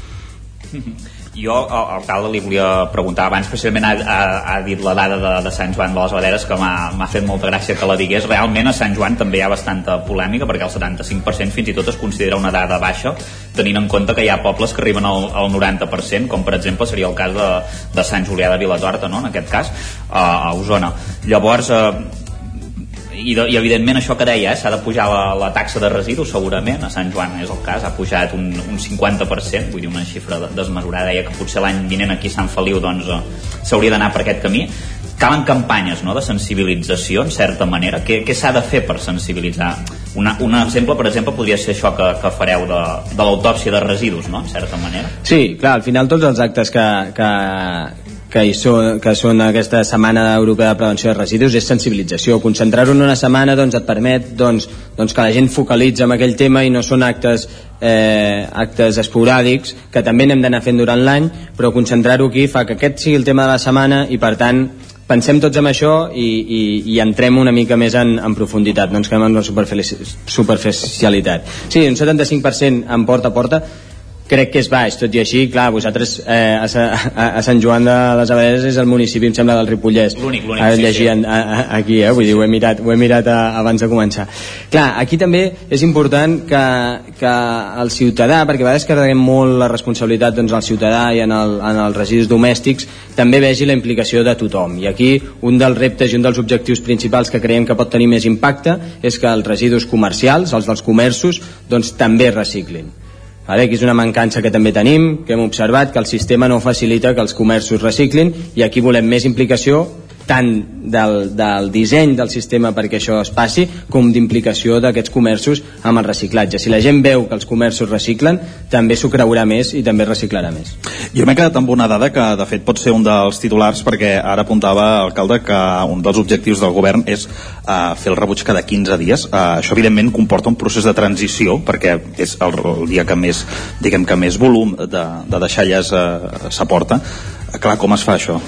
[LAUGHS] Jo, alcalde, li volia preguntar abans, precisament ha, ha, ha dit la dada de, de Sant Joan de les Abaderes que m'ha fet molta gràcia que la digués. Realment a Sant Joan també hi ha bastanta polèmica perquè el 75% fins i tot es considera una dada baixa tenint en compte que hi ha pobles que arriben al, al 90%, com per exemple seria el cas de, de Sant Julià de Vilatorta, no? en aquest cas, a, a Osona. Llavors, eh, i, i evidentment això que deia, eh, s'ha de pujar la, la taxa de residus segurament, a Sant Joan és el cas, ha pujat un, un 50%, vull dir una xifra desmesurada, deia que potser l'any vinent aquí a Sant Feliu doncs eh, s'hauria d'anar per aquest camí. Calen campanyes no, de sensibilització en certa manera, què, què s'ha de fer per sensibilitzar? Una, un exemple per exemple podria ser això que, que fareu de, de l'autòpsia de residus, no? en certa manera. Sí, clar, al final tots els actes que, que, que, hi són, que són aquesta Setmana Europea de Prevenció de Residus és sensibilització. Concentrar-ho en una setmana doncs, et permet doncs, doncs que la gent focalitza en aquell tema i no són actes, eh, actes esporàdics que també n'hem d'anar fent durant l'any, però concentrar-ho aquí fa que aquest sigui el tema de la setmana i per tant pensem tots en això i, i, i entrem una mica més en, en profunditat, no ens quedem en la superficialitat. Sí, un 75% en porta a porta, crec que és baix, tot i així, clar, vosaltres eh, a, a, a Sant Joan de les Abaderes és el municipi, em sembla, del Ripollès. L'únic, l'únic, sí, llegir sí. A, a, aquí, eh? Vull dir, ho he mirat, ho he mirat a, abans de començar. Clar, aquí també és important que, que el ciutadà, perquè a vegades carreguem molt la responsabilitat doncs, al ciutadà i en, el, en els residus domèstics, també vegi la implicació de tothom. I aquí un dels reptes i un dels objectius principals que creiem que pot tenir més impacte és que els residus comercials, els dels comerços, doncs també reciclin Vale? Aquí és una mancança que també tenim, que hem observat que el sistema no facilita que els comerços reciclin i aquí volem més implicació tant del, del disseny del sistema perquè això es passi com d'implicació d'aquests comerços amb el reciclatge. Si la gent veu que els comerços reciclen, també s'ho creurà més i també reciclarà més. Jo m'he quedat amb una dada que de fet pot ser un dels titulars perquè ara apuntava l'alcalde que un dels objectius del govern és uh, fer el rebuig cada 15 dies. Uh, això evidentment comporta un procés de transició perquè és el, el dia que més, diguem que més volum de, de deixalles uh, s'aporta. Clar, com es fa això?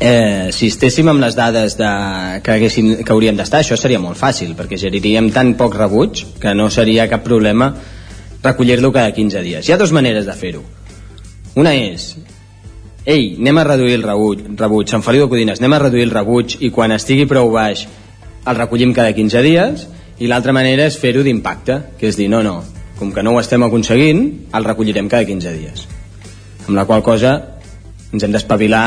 Eh, si estéssim amb les dades de, que, haguéssim, que hauríem d'estar, això seria molt fàcil, perquè geriríem tan poc rebuig que no seria cap problema recollir-lo cada 15 dies. Hi ha dues maneres de fer-ho. Una és, ei, anem a reduir el rebuig, rebuig Sant Feliu de Codines, anem a reduir el rebuig i quan estigui prou baix el recollim cada 15 dies, i l'altra manera és fer-ho d'impacte, que és dir, no, no, com que no ho estem aconseguint, el recollirem cada 15 dies. Amb la qual cosa ens hem d'espavilar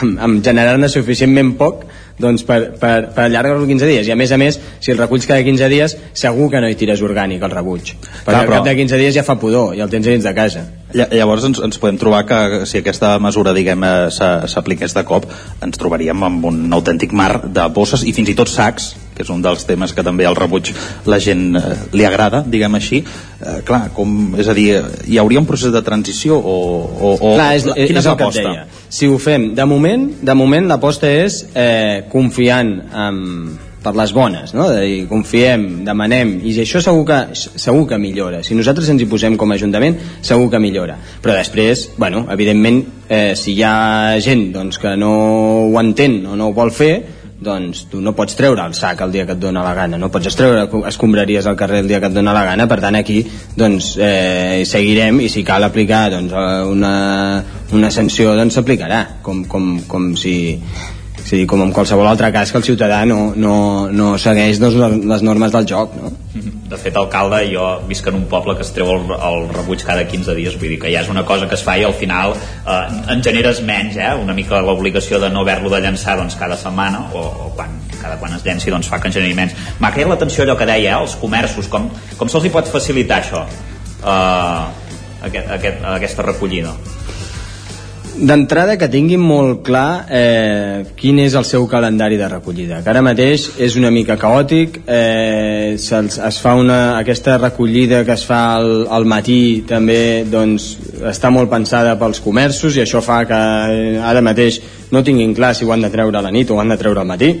amb, amb generar-ne suficientment poc doncs per, per, per allargar-lo 15 dies. I a més a més, si el reculls cada 15 dies segur que no hi tires orgànic el rebuig. Perquè Clar, al cap de 15 dies ja fa pudor i el tens dins de casa. Llavors ens, ens podem trobar que si aquesta mesura diguem eh, s'apliqués de cop ens trobaríem amb un autèntic mar de bosses i fins i tot sacs que és un dels temes que també al rebuig la gent eh, li agrada, diguem així eh, clar, com, és a dir hi hauria un procés de transició o, o, o clar, és, quina és, és l'aposta? Si ho fem, de moment, de moment l'aposta és eh, confiant en, per les bones, no? De dir, confiem, demanem, i això segur que, segur que millora. Si nosaltres ens hi posem com a Ajuntament, segur que millora. Però després, bueno, evidentment, eh, si hi ha gent doncs, que no ho entén o no ho vol fer, doncs tu no pots treure el sac el dia que et dona la gana, no pots treure escombraries al carrer el dia que et dona la gana, per tant aquí doncs eh, seguirem i si cal aplicar doncs, una, una sanció doncs s'aplicarà com, com, com si és a dir, com en qualsevol altre cas que el ciutadà no, no, no segueix doncs, les normes del joc no? de fet alcalde jo visc en un poble que es treu el, el rebuig cada 15 dies vull dir que ja és una cosa que es fa i al final eh, en generes menys eh? una mica l'obligació de no haver-lo de llançar doncs, cada setmana o, o quan, cada quan es llenci doncs fa que en generi menys m'ha creat l'atenció allò que deia eh? els comerços com, com se'ls hi pot facilitar això eh, aquest, aquest, aquesta recollida D'entrada que tinguin molt clar eh, quin és el seu calendari de recollida, que ara mateix és una mica caòtic, eh, es, fa una, aquesta recollida que es fa al, al matí també doncs, està molt pensada pels comerços i això fa que eh, ara mateix no tinguin clar si ho han de treure a la nit o ho han de treure al matí.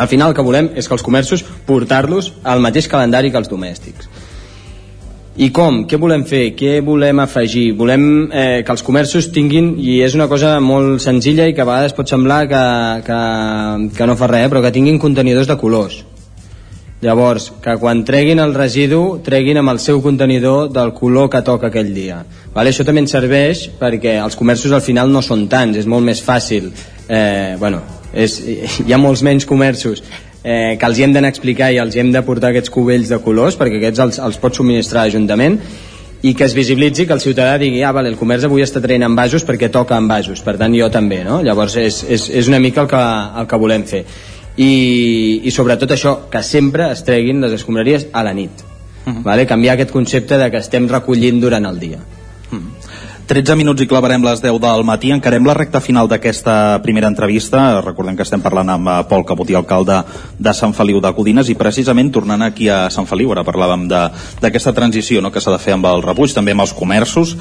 Al final el que volem és que els comerços portar-los al mateix calendari que els domèstics i com? Què volem fer? Què volem afegir? Volem eh, que els comerços tinguin, i és una cosa molt senzilla i que a vegades pot semblar que, que, que no fa res, però que tinguin contenidors de colors. Llavors, que quan treguin el residu, treguin amb el seu contenidor del color que toca aquell dia. Vale? Això també ens serveix perquè els comerços al final no són tants, és molt més fàcil. Eh, bueno, és, hi ha molts menys comerços eh, que els hi hem d'anar a explicar i els hi hem de portar aquests cubells de colors perquè aquests els, els pot subministrar l'Ajuntament i que es visibilitzi que el ciutadà digui ah, vale, el comerç avui està traient envasos perquè toca envasos, per tant jo també no? llavors és, és, és una mica el que, el que volem fer i, i sobretot això, que sempre es treguin les escombraries a la nit uh -huh. vale? canviar aquest concepte de que estem recollint durant el dia 13 minuts i clavarem les 10 del matí. Encarem la recta final d'aquesta primera entrevista. Recordem que estem parlant amb eh, Pol Caputí, alcalde de Sant Feliu de Codines, i precisament tornant aquí a Sant Feliu, ara parlàvem d'aquesta transició no, que s'ha de fer amb el rebuig, també amb els comerços.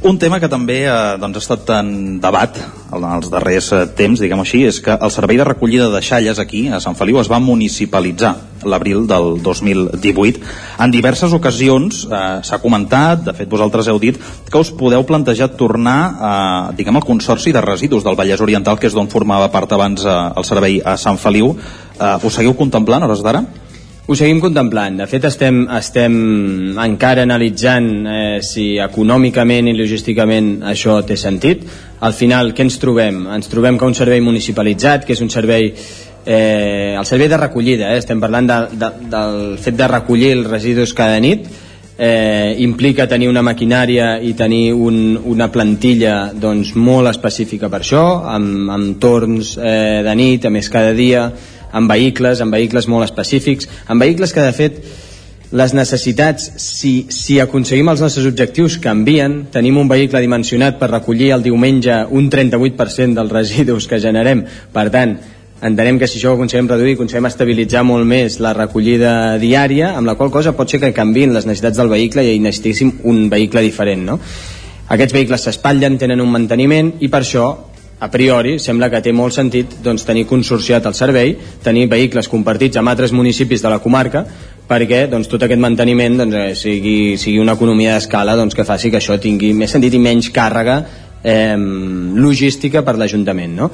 Un tema que també eh, doncs, ha estat en debat en els darrers eh, temps, diguem així, és que el servei de recollida de xalles aquí, a Sant Feliu, es va municipalitzar l'abril del 2018. En diverses ocasions eh, s'ha comentat, de fet vosaltres heu dit, que us podeu plantejar tornar eh, diguem, al Consorci de Residus del Vallès Oriental, que és d'on formava part abans eh, el servei a Sant Feliu. Eh, us seguiu contemplant, hores d'ara? Ho seguim contemplant. De fet, estem, estem encara analitzant eh, si econòmicament i logísticament això té sentit. Al final, què ens trobem? Ens trobem que un servei municipalitzat, que és un servei eh, el servei de recollida, eh? estem parlant de, de, del fet de recollir els residus cada nit, eh, implica tenir una maquinària i tenir un, una plantilla doncs, molt específica per això, amb, amb torns eh, de nit, a més cada dia, amb vehicles, amb vehicles molt específics, amb vehicles que de fet les necessitats, si, si aconseguim els nostres objectius, canvien. Tenim un vehicle dimensionat per recollir el diumenge un 38% dels residus que generem. Per tant, entenem que si això ho aconseguim reduir, aconseguim estabilitzar molt més la recollida diària, amb la qual cosa pot ser que canvin les necessitats del vehicle i necessitéssim un vehicle diferent, no? Aquests vehicles s'espatllen, tenen un manteniment i per això a priori sembla que té molt sentit doncs, tenir consorciat el servei, tenir vehicles compartits amb altres municipis de la comarca perquè doncs, tot aquest manteniment doncs, eh, sigui, sigui una economia d'escala doncs, que faci que això tingui més sentit i menys càrrega eh, logística per l'Ajuntament no?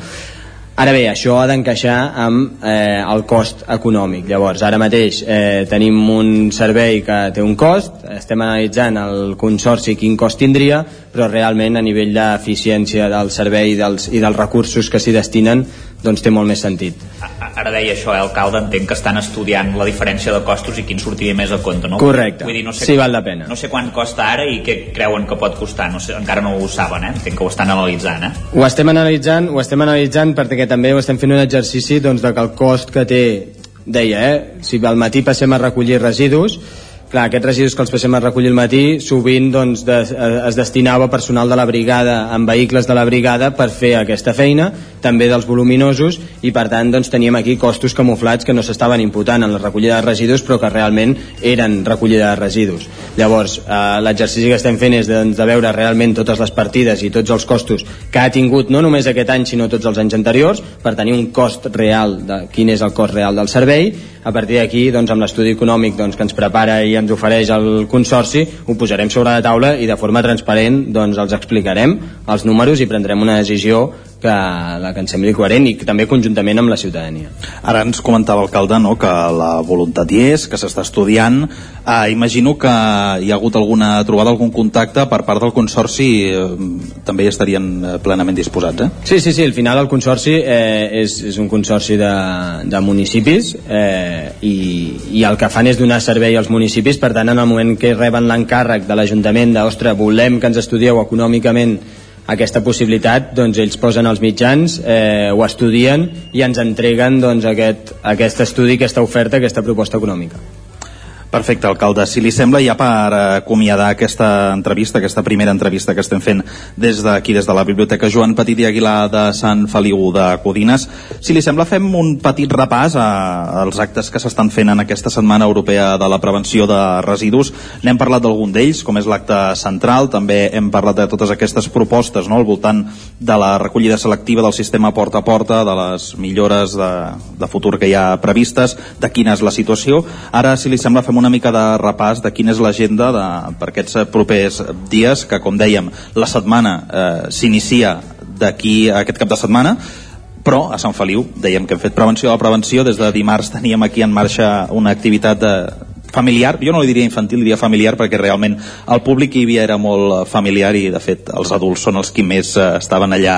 Ara bé, això ha d'encaixar amb eh, el cost econòmic. Llavors, ara mateix eh, tenim un servei que té un cost, estem analitzant el consorci quin cost tindria, però realment a nivell d'eficiència del servei i dels, i dels recursos que s'hi destinen doncs té molt més sentit. Ara deia això, eh, alcalde, entenc que estan estudiant la diferència de costos i quin sortiria més a compte, no? Correcte, Vull dir, no sé, sí val la pena. No sé quant costa ara i què creuen que pot costar, no sé, encara no ho saben, eh? Entenc que ho estan analitzant, eh? Ho estem analitzant, ho estem analitzant perquè també ho estem fent un exercici doncs, de que el cost que té, deia, eh, si al matí passem a recollir residus, clar, aquests residus que els passem a recollir al matí sovint doncs, de, es destinava personal de la brigada amb vehicles de la brigada per fer aquesta feina, també dels voluminosos i per tant doncs, teníem aquí costos camuflats que no s'estaven imputant en la recollida de residus però que realment eren recollida de residus. Llavors eh, l'exercici que estem fent és doncs, de veure realment totes les partides i tots els costos que ha tingut no només aquest any sinó tots els anys anteriors per tenir un cost real de quin és el cost real del servei. A partir d'aquí doncs, amb l'estudi econòmic doncs, que ens prepara i ens ofereix el Consorci ho posarem sobre la taula i de forma transparent doncs, els explicarem els números i prendrem una decisió que, la que ens sembli coherent i que també conjuntament amb la ciutadania. Ara ens comentava l'alcalde no, que la voluntat hi és, que s'està estudiant. Eh, imagino que hi ha hagut alguna trobada, algun contacte per part del Consorci, eh, també hi estarien eh, plenament disposats, eh? Sí, sí, sí, al final el Consorci eh, és, és un consorci de, de municipis eh, i, i el que fan és donar servei als municipis, per tant en el moment que reben l'encàrrec de l'Ajuntament de, ostres, volem que ens estudieu econòmicament aquesta possibilitat doncs ells posen els mitjans eh, ho estudien i ens entreguen doncs, aquest, aquest estudi, aquesta oferta, aquesta proposta econòmica Perfecte, alcalde. Si li sembla, ja per acomiadar aquesta entrevista, aquesta primera entrevista que estem fent des d'aquí, des de la Biblioteca Joan Petit i Aguilar de Sant Feliu de Codines, si li sembla, fem un petit repàs a, als actes que s'estan fent en aquesta Setmana Europea de la Prevenció de Residus. N'hem parlat d'algun d'ells, com és l'acte central, també hem parlat de totes aquestes propostes no?, al voltant de la recollida selectiva del sistema porta a porta, de les millores de, de futur que hi ha previstes, de quina és la situació. Ara, si li sembla, fem una mica de repàs de quina és l'agenda per aquests propers dies, que com dèiem, la setmana eh, s'inicia d'aquí a aquest cap de setmana, però a Sant Feliu dèiem que hem fet prevenció de la prevenció, des de dimarts teníem aquí en marxa una activitat de, familiar, jo no li diria infantil, diria familiar perquè realment el públic hi havia era molt familiar i de fet els adults són els qui més eh, estaven allà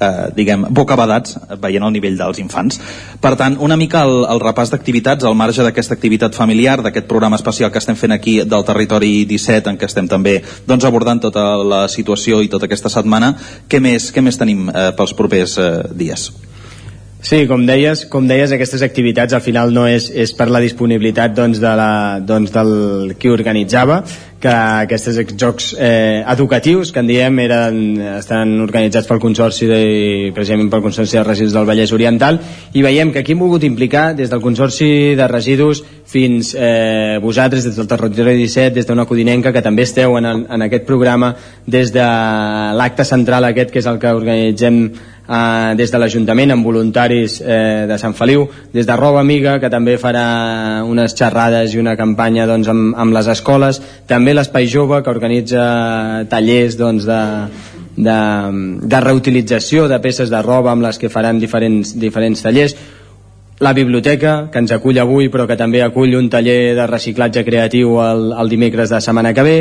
eh, diguem, bocabadats veient el nivell dels infants. Per tant, una mica el, el repàs d'activitats al marge d'aquesta activitat familiar, d'aquest programa especial que estem fent aquí del territori 17, en què estem també doncs, abordant tota la situació i tota aquesta setmana, què més, què més tenim eh, pels propers eh, dies? Sí, com deies, com deies, aquestes activitats al final no és, és per la disponibilitat doncs, de la, doncs, del qui organitzava, que aquests jocs eh, educatius que en diem eren, estan organitzats pel Consorci de, precisament pel Consorci de Residus del Vallès Oriental i veiem que aquí hem volgut implicar des del Consorci de Residus fins eh, vosaltres des del Territori 17 des d'una codinenca que també esteu en, en aquest programa des de l'acte central aquest que és el que organitzem eh, des de l'Ajuntament amb voluntaris eh, de Sant Feliu, des de Roba Amiga que també farà unes xerrades i una campanya doncs, amb, amb les escoles també l'Espai Jove que organitza tallers doncs, de, de, de reutilització de peces de roba amb les que faran diferents, diferents tallers. La biblioteca, que ens acull avui però que també acull un taller de reciclatge creatiu el, el dimecres de setmana que ve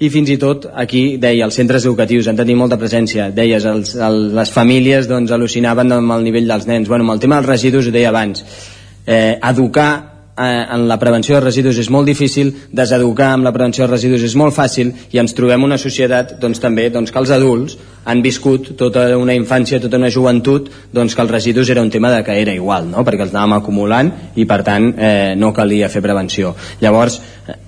i fins i tot aquí, deia, els centres educatius han tenit molta presència, deies, els, el, les famílies doncs, al·lucinaven amb el nivell dels nens. Bueno, amb el tema dels residus ho deia abans, eh, educar eh, en la prevenció de residus és molt difícil, deseducar amb la prevenció de residus és molt fàcil i ens trobem una societat doncs, també doncs, que els adults han viscut tota una infància, tota una joventut doncs que els residus era un tema de que era igual no? perquè els anàvem acumulant i per tant eh, no calia fer prevenció llavors eh,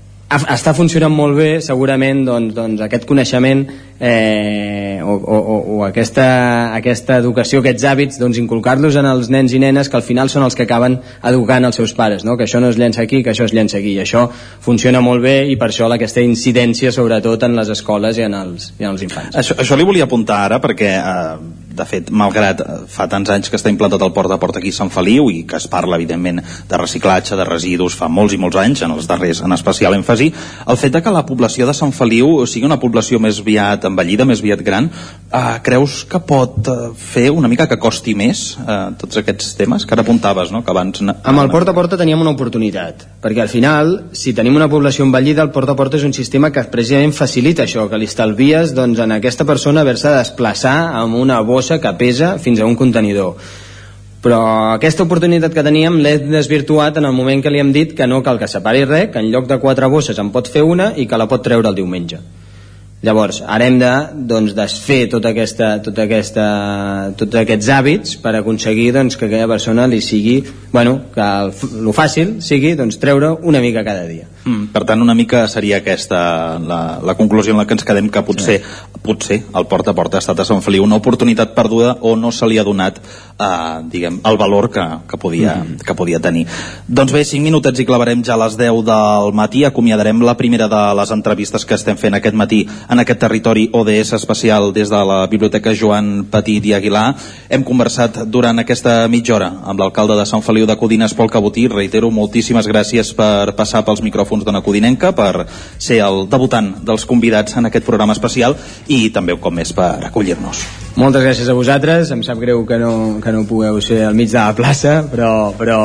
està funcionant molt bé segurament doncs, doncs aquest coneixement eh, o, o, o aquesta, aquesta educació, aquests hàbits doncs inculcar-los en els nens i nenes que al final són els que acaben educant els seus pares no? que això no es llença aquí, que això es llença aquí i això funciona molt bé i per això aquesta incidència sobretot en les escoles i en els, i en els infants Això, això li volia apuntar ara perquè eh, de fet, malgrat fa tants anys que està implantat el port de port aquí a Sant Feliu i que es parla, evidentment, de reciclatge, de residus, fa molts i molts anys, en els darrers en especial èmfasi, el fet de que la població de Sant Feliu sigui una població més aviat envellida, més aviat gran, eh, creus que pot eh, fer una mica que costi més eh, tots aquests temes que ara apuntaves, no? que abans... Amb el port a porta teníem una oportunitat, perquè al final, si tenim una població envellida, el port a porta és un sistema que precisament facilita això, que li estalvies doncs, en aquesta persona haver-se de desplaçar amb una bossa que pesa fins a un contenidor però aquesta oportunitat que teníem l'he desvirtuat en el moment que li hem dit que no cal que separi res, que en lloc de quatre bosses en pot fer una i que la pot treure el diumenge Llavors, ara hem de doncs, desfer tota aquesta, tota aquesta, tots aquests hàbits per aconseguir doncs, que aquella persona li sigui, bueno, que el, el fàcil sigui doncs, treure una mica cada dia. Mm, per tant, una mica seria aquesta la, la conclusió en la que ens quedem que potser, sí. potser el porta a porta ha estat a Sant Feliu una oportunitat perduda o no se li ha donat eh, diguem, el valor que, que, podia, mm. que podia tenir. Doncs bé, 5 minutets i clavarem ja a les 10 del matí. Acomiadarem la primera de les entrevistes que estem fent aquest matí en aquest territori ODS especial des de la Biblioteca Joan Petit i Aguilar. Hem conversat durant aquesta mitja hora amb l'alcalde de Sant Feliu de Codines, Pol Cabotí. Reitero, moltíssimes gràcies per passar pels micròfons d'Ona Codinenca, per ser el debutant dels convidats en aquest programa especial i també un cop més per acollir-nos. Moltes gràcies a vosaltres, em sap greu que no, que no pugueu ser al mig de la plaça, però, però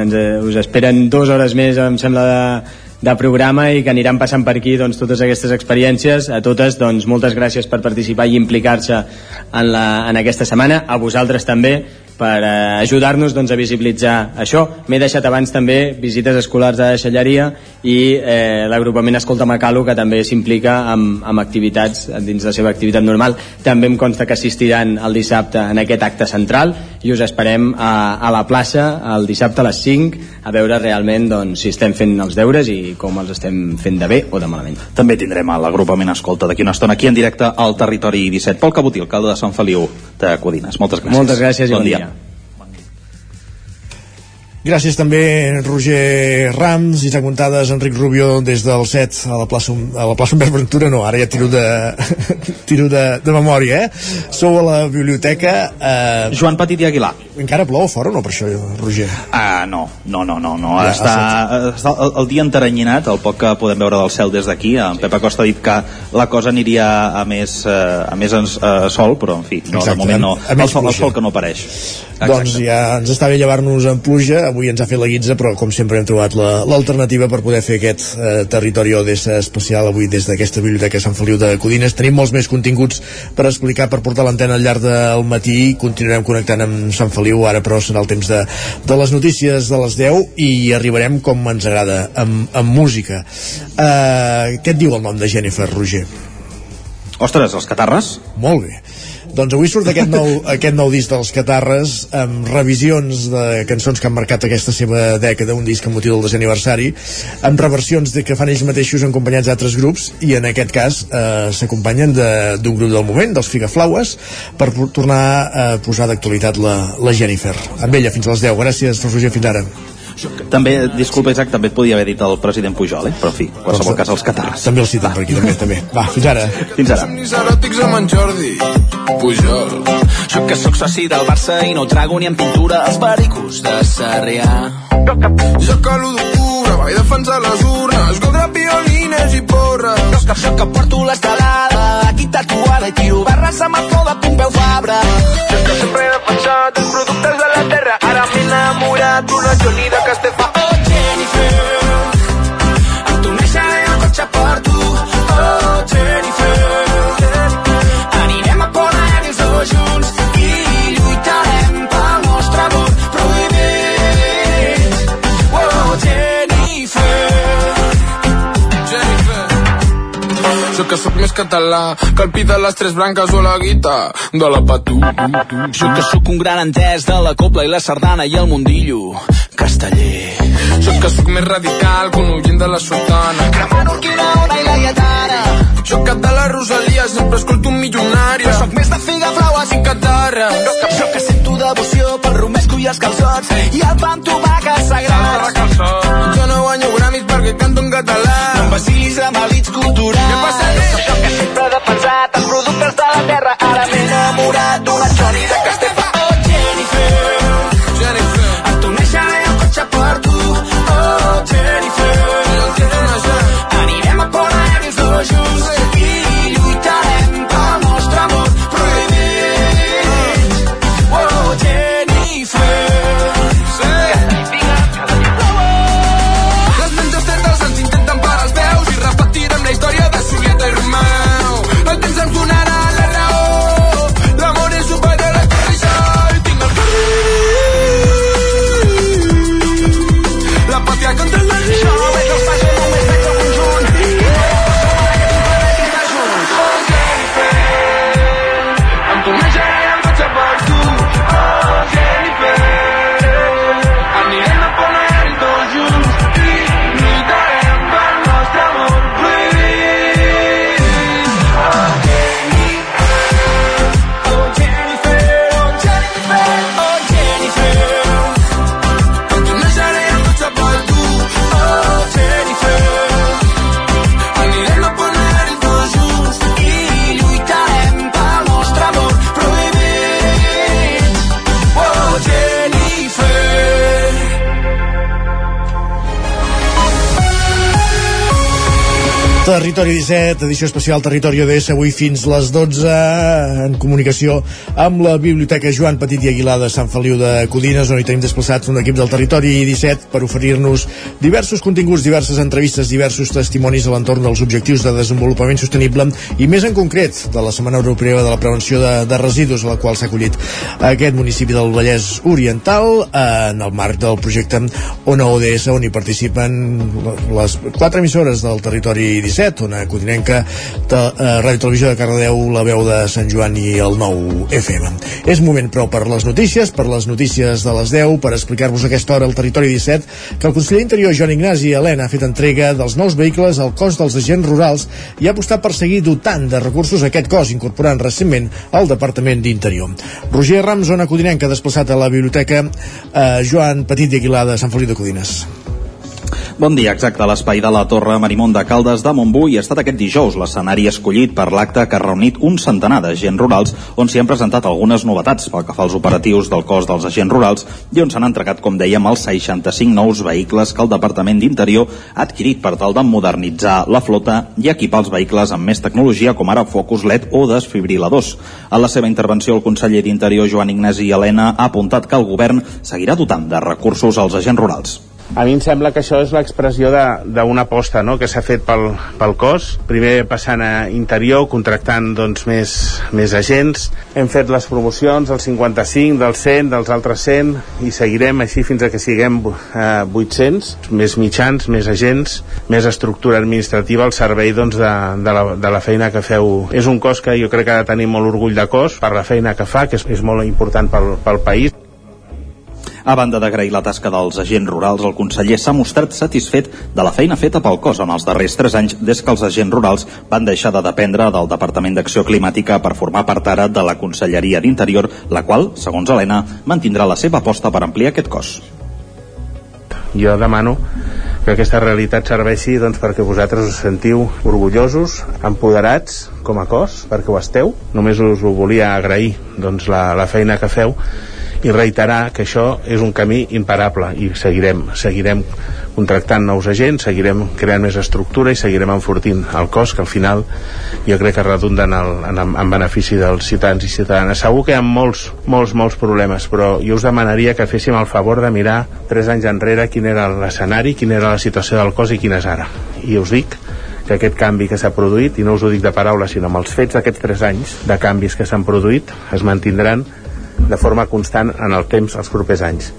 ens, us esperen dues hores més, em sembla, de, de programa i que aniran passant per aquí doncs, totes aquestes experiències. A totes, doncs, moltes gràcies per participar i implicar-se en, la, en aquesta setmana. A vosaltres també per eh, ajudar-nos doncs, a visibilitzar això. M'he deixat abans també visites escolars de deixalleria i eh, l'agrupament Escolta Macalo, que també s'implica amb, amb activitats dins la seva activitat normal. També em consta que assistiran el dissabte en aquest acte central i us esperem a, a la plaça el dissabte a les 5 a veure realment doncs, si estem fent els deures i com els estem fent de bé o de malament. També tindrem l'agrupament Escolta d'aquí una estona aquí en directe al territori 17. Pol Cabotí, alcalde de Sant Feliu de Codines. Moltes gràcies. Moltes gràcies i bon, bon dia. dia. Gràcies també Roger Rams, Isaac Montades, Enric Rubio des del set a la plaça, a la plaça Humbert Ventura, no, ara ja tiro de, [LAUGHS] tiro de, de memòria, eh? Sou a la biblioteca... Eh... Joan Petit i Aguilar. Encara plou fora o no per això, Roger? Ah, no, no, no, no, no. Ja, està, està el, el dia enteranyinat, el poc que podem veure del cel des d'aquí. En sí. Pep Acosta ha dit que la cosa aniria a més, a més en, a sol, però en fi, no, Exacte, de moment no. El sol, el sol que no apareix. Exacte. Doncs ja ens està bé llevar-nos en pluja, avui ens ha fet la guitza, però com sempre hem trobat l'alternativa la, per poder fer aquest eh, territori ODS especial avui des d'aquesta biblioteca Sant Feliu de Codines. Tenim molts més continguts per explicar, per portar l'antena al llarg del matí. Continuarem connectant amb Sant Feliu, ara però serà el temps de, de les notícies de les 10 i arribarem com ens agrada, amb, amb música. Eh, què et diu el nom de Jennifer Roger? Ostres, els catarres? Molt bé. Doncs avui surt aquest nou, [LAUGHS] aquest nou disc dels Catarres amb revisions de cançons que han marcat aquesta seva dècada, un disc amb motiu del desè aniversari, amb reversions de que fan ells mateixos acompanyats d'altres grups i en aquest cas eh, s'acompanyen d'un grup del moment, dels Figaflaues, per tornar a posar d'actualitat la, la Jennifer. Amb ella fins a les 10. Gràcies, Roger, fins ara. També, disculpa Isaac, també et podia haver dit el president Pujol, eh? però en fi, en qualsevol doncs, cas els catarres. També els citem per aquí, també, també. Va, fins ara. Fins ara. eròtics amb en Jordi Pujol. Jo que sóc soci del Barça i no trago ni en pintura els pericos de Sarrià. Jo que l'1 d'octubre vaig defensar les urnes, gol de piolines i porres. Jo que, jo que porto l'estelada, aquí tatuada i tiro barres amb el flor de Pompeu Fabra. Jo que sempre he defensat els productes de la terra, ara m'he enamorat d'una Johnny de Castefa. Oh, Jennifer, amb tu neixeré el cotxe per tu. Oh, Jennifer, sóc més català que el pit de les tres branques o la guita de la patú. Jo que sóc un gran entès de la copla i la sardana i el mundillo casteller. Jo que sóc més radical que un ullent de la sultana. Cremant Urquina, Ona i la Lletana. Jo que de la Rosalia sempre escolto un milionari. Però sóc més de figa, flaues i catarra. Jo que sento devoció pel romesco i els calçots i el pa amb tomàquet sagrat. Jo no guanyo gramis perquè canto en català. No em vacilis amb elits culturals. Jo sóc el que sempre he defensat els productes de la terra. Ara m'he enamorat d'una Johnny de Territori 17, edició especial Territori ODS, avui fins les 12 en comunicació amb la Biblioteca Joan Petit i Aguilar de Sant Feliu de Codines, on hi tenim desplaçats un equip del Territori 17 per oferir-nos diversos continguts, diverses entrevistes, diversos testimonis a l'entorn dels objectius de desenvolupament sostenible i més en concret de la Setmana Europea de la Prevenció de, de Residus, a la qual s'ha acollit aquest municipi del Vallès Oriental en el marc del projecte Ona ODS, on hi participen les quatre emissores del Territori 17 17, una codinenca de eh, Ràdio Televisió de Cardedeu, la veu de Sant Joan i el nou FM. És moment, però, per les notícies, per les notícies de les 10, per explicar-vos aquesta hora al Territori 17, que el conseller Interior Joan Ignasi Helena ha fet entrega dels nous vehicles al cos dels agents rurals i ha apostat per seguir dotant de recursos aquest cos, incorporant recentment al Departament d'Interior. Roger Rams, zona codinenca, desplaçat a la biblioteca eh, Joan Petit i Aguilar de Sant Feliu de Codines. Bon dia, exacte. L'espai de la Torre Marimón de Caldes de Montbui ha estat aquest dijous l'escenari escollit per l'acte que ha reunit un centenar d'agents rurals on s'hi han presentat algunes novetats pel que fa als operatius del cos dels agents rurals i on s'han entregat, com dèiem, els 65 nous vehicles que el Departament d'Interior ha adquirit per tal de modernitzar la flota i equipar els vehicles amb més tecnologia com ara focus LED o desfibriladors. En la seva intervenció, el conseller d'Interior Joan Ignasi Helena ha apuntat que el govern seguirà dotant de recursos als agents rurals. A mi em sembla que això és l'expressió d'una aposta no? que s'ha fet pel, pel cos, primer passant a interior, contractant doncs, més, més agents. Hem fet les promocions, del 55, del 100, dels altres 100, i seguirem així fins a que siguem eh, 800, més mitjans, més agents, més estructura administrativa al servei doncs, de, de, la, de la feina que feu. És un cos que jo crec que ha de tenir molt orgull de cos per la feina que fa, que és, és molt important pel, pel país. A banda d'agrair la tasca dels agents rurals, el conseller s'ha mostrat satisfet de la feina feta pel cos en els darrers tres anys des que els agents rurals van deixar de dependre del Departament d'Acció Climàtica per formar part ara de la Conselleria d'Interior, la qual, segons Helena, mantindrà la seva aposta per ampliar aquest cos. Jo demano que aquesta realitat serveixi doncs, perquè vosaltres us sentiu orgullosos, empoderats com a cos, perquè ho esteu. Només us ho volia agrair doncs, la, la feina que feu i reiterar que això és un camí imparable i seguirem, seguirem contractant nous agents, seguirem creant més estructura i seguirem enfortint el cos que al final jo crec que redunda en, el, en, en benefici dels ciutadans i ciutadanes. Segur que hi ha molts, molts, molts problemes, però jo us demanaria que féssim el favor de mirar tres anys enrere quin era l'escenari, quina era la situació del cos i quina és ara. I us dic que aquest canvi que s'ha produït, i no us ho dic de paraules, sinó amb els fets d'aquests tres anys de canvis que s'han produït, es mantindran de forma constant en el temps els propers anys.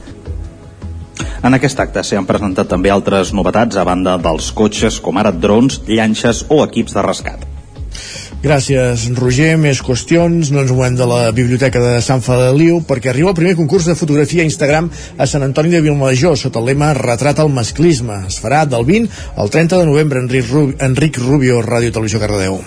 En aquest acte s'hi han presentat també altres novetats a banda dels cotxes, com ara drons, llanxes o equips de rescat. Gràcies, Roger. Més qüestions. No ens movem de la Biblioteca de Sant Feliu perquè arriba el primer concurs de fotografia a Instagram a Sant Antoni de Vilmajor sota el lema Retrat al masclisme. Es farà del 20 al 30 de novembre. Enric, Rubio, Enric Rubio, Ràdio Televisió Cardedeu.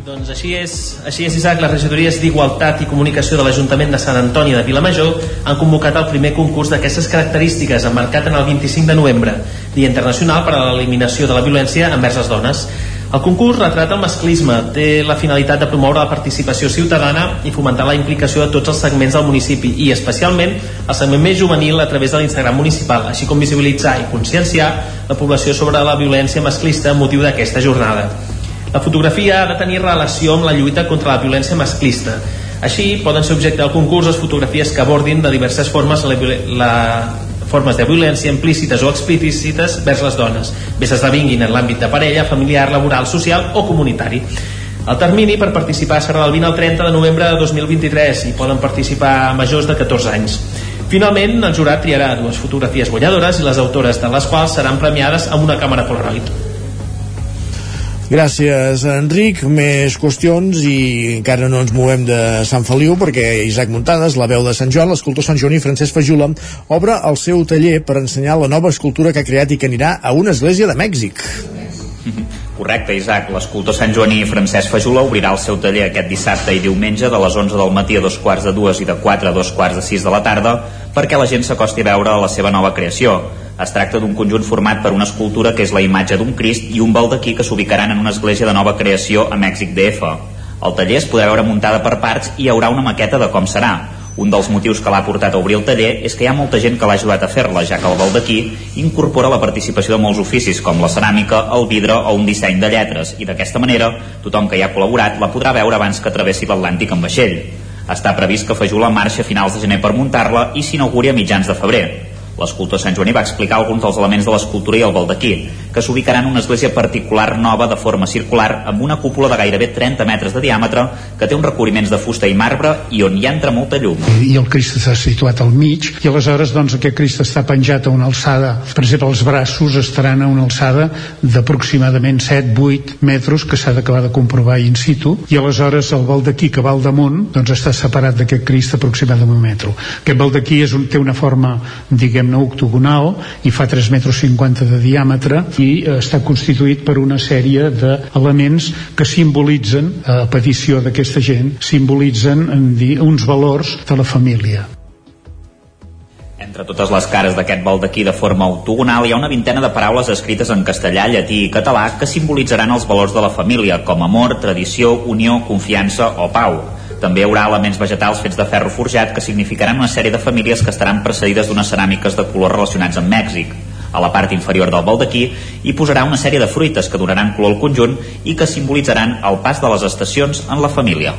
Doncs així és, així és Isaac, les regidories d'Igualtat i Comunicació de l'Ajuntament de Sant Antoni de Vilamajor han convocat el primer concurs d'aquestes característiques emmarcat en el 25 de novembre, Dia Internacional per a l'Eliminació de la Violència envers les Dones. El concurs retrata el masclisme, té la finalitat de promoure la participació ciutadana i fomentar la implicació de tots els segments del municipi i especialment el segment més juvenil a través de l'Instagram municipal, així com visibilitzar i conscienciar la població sobre la violència masclista motiu d'aquesta jornada. La fotografia ha de tenir relació amb la lluita contra la violència masclista. Així, poden ser objecte del concurs les fotografies que abordin de diverses formes la, la, formes de violència implícites o explícites vers les dones, bé s'esdevinguin en l'àmbit de parella, familiar, laboral, social o comunitari. El termini per participar serà del 20 al 30 de novembre de 2023 i poden participar majors de 14 anys. Finalment, el jurat triarà dues fotografies guanyadores i les autores de les quals seran premiades amb una càmera Polaroid. Gràcies, Enric. Més qüestions i encara no ens movem de Sant Feliu perquè Isaac Muntades, la veu de Sant Joan, l'escultor Sant Joan i Francesc Fajula obre el seu taller per ensenyar la nova escultura que ha creat i que anirà a una església de Mèxic. [LAUGHS] Correcte, Isaac. L'escultor Sant Joaní Francesc Fajula obrirà el seu taller aquest dissabte i diumenge de les 11 del matí a dos quarts de dues i de 4 a dos quarts de 6 de la tarda perquè la gent s'acosti a veure la seva nova creació. Es tracta d'un conjunt format per una escultura que és la imatge d'un Crist i un baldaquí que s'ubicaran en una església de nova creació a Mèxic DF. El taller es podrà veure muntada per parts i hi haurà una maqueta de com serà. Un dels motius que l'ha portat a obrir el taller és que hi ha molta gent que l'ha ajudat a fer-la, ja que el baldaquí incorpora la participació de molts oficis com la ceràmica, el vidre o un disseny de lletres, i d'aquesta manera tothom que hi ha col·laborat la podrà veure abans que travessi l'Atlàntic en vaixell. Està previst que Fajula marxa a finals de gener per muntar-la i s'inauguri a mitjans de febrer. L'escultor Sant Joaní va explicar alguns dels elements de l'escultura i el baldaquí, que s'ubicarà en una església particular nova de forma circular amb una cúpula de gairebé 30 metres de diàmetre que té uns recobriments de fusta i marbre i on hi entra molta llum. I el Crist està situat al mig i aleshores doncs aquest Crist està penjat a una alçada, per exemple els braços estaran a una alçada d'aproximadament 7-8 metres que s'ha d'acabar de comprovar in situ i aleshores el baldaquí que va al damunt doncs està separat d'aquest Crist aproximadament un metre. Aquest baldaquí és un, té una forma diguem diguem-ne octogonal i fa 3 metres 50 de diàmetre i eh, està constituït per una sèrie d'elements que simbolitzen, a petició d'aquesta gent, simbolitzen dir, uns valors de la família. Entre totes les cares d'aquest baldaquí de forma octogonal hi ha una vintena de paraules escrites en castellà, llatí i català que simbolitzaran els valors de la família, com amor, tradició, unió, confiança o pau. També hi haurà elements vegetals fets de ferro forjat que significaran una sèrie de famílies que estaran precedides d'unes ceràmiques de color relacionats amb Mèxic. A la part inferior del baldaquí hi posarà una sèrie de fruites que donaran color al conjunt i que simbolitzaran el pas de les estacions en la família.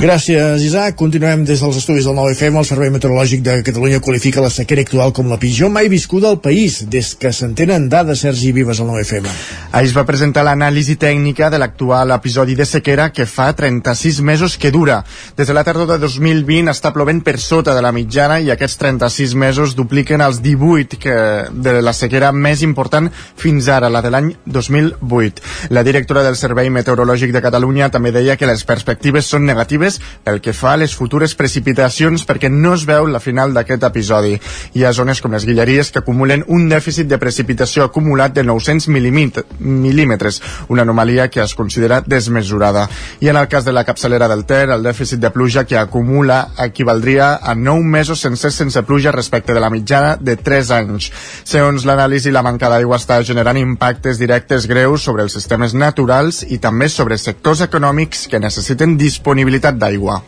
Gràcies, Isaac. Continuem des dels estudis del 9FM. El Servei Meteorològic de Catalunya qualifica la sequera actual com la pitjor mai viscuda al país, des que s'entenen dades Sergi Vives al 9FM. Ahir es va presentar l'anàlisi tècnica de l'actual episodi de sequera que fa 36 mesos que dura. Des de la tardor de 2020 està plovent per sota de la mitjana i aquests 36 mesos dupliquen els 18 que, de la sequera més important fins ara, la de l'any 2008. La directora del Servei Meteorològic de Catalunya també deia que les perspectives són negatives preocupades pel que fa a les futures precipitacions perquè no es veu la final d'aquest episodi. Hi ha zones com les Guilleries que acumulen un dèficit de precipitació acumulat de 900 mil·límetres, una anomalia que es considera desmesurada. I en el cas de la capçalera del Ter, el dèficit de pluja que acumula equivaldria a 9 mesos sencers sense pluja respecte de la mitjana de 3 anys. Segons l'anàlisi, la manca d'aigua està generant impactes directes greus sobre els sistemes naturals i també sobre sectors econòmics que necessiten disponibilitat d'aigua.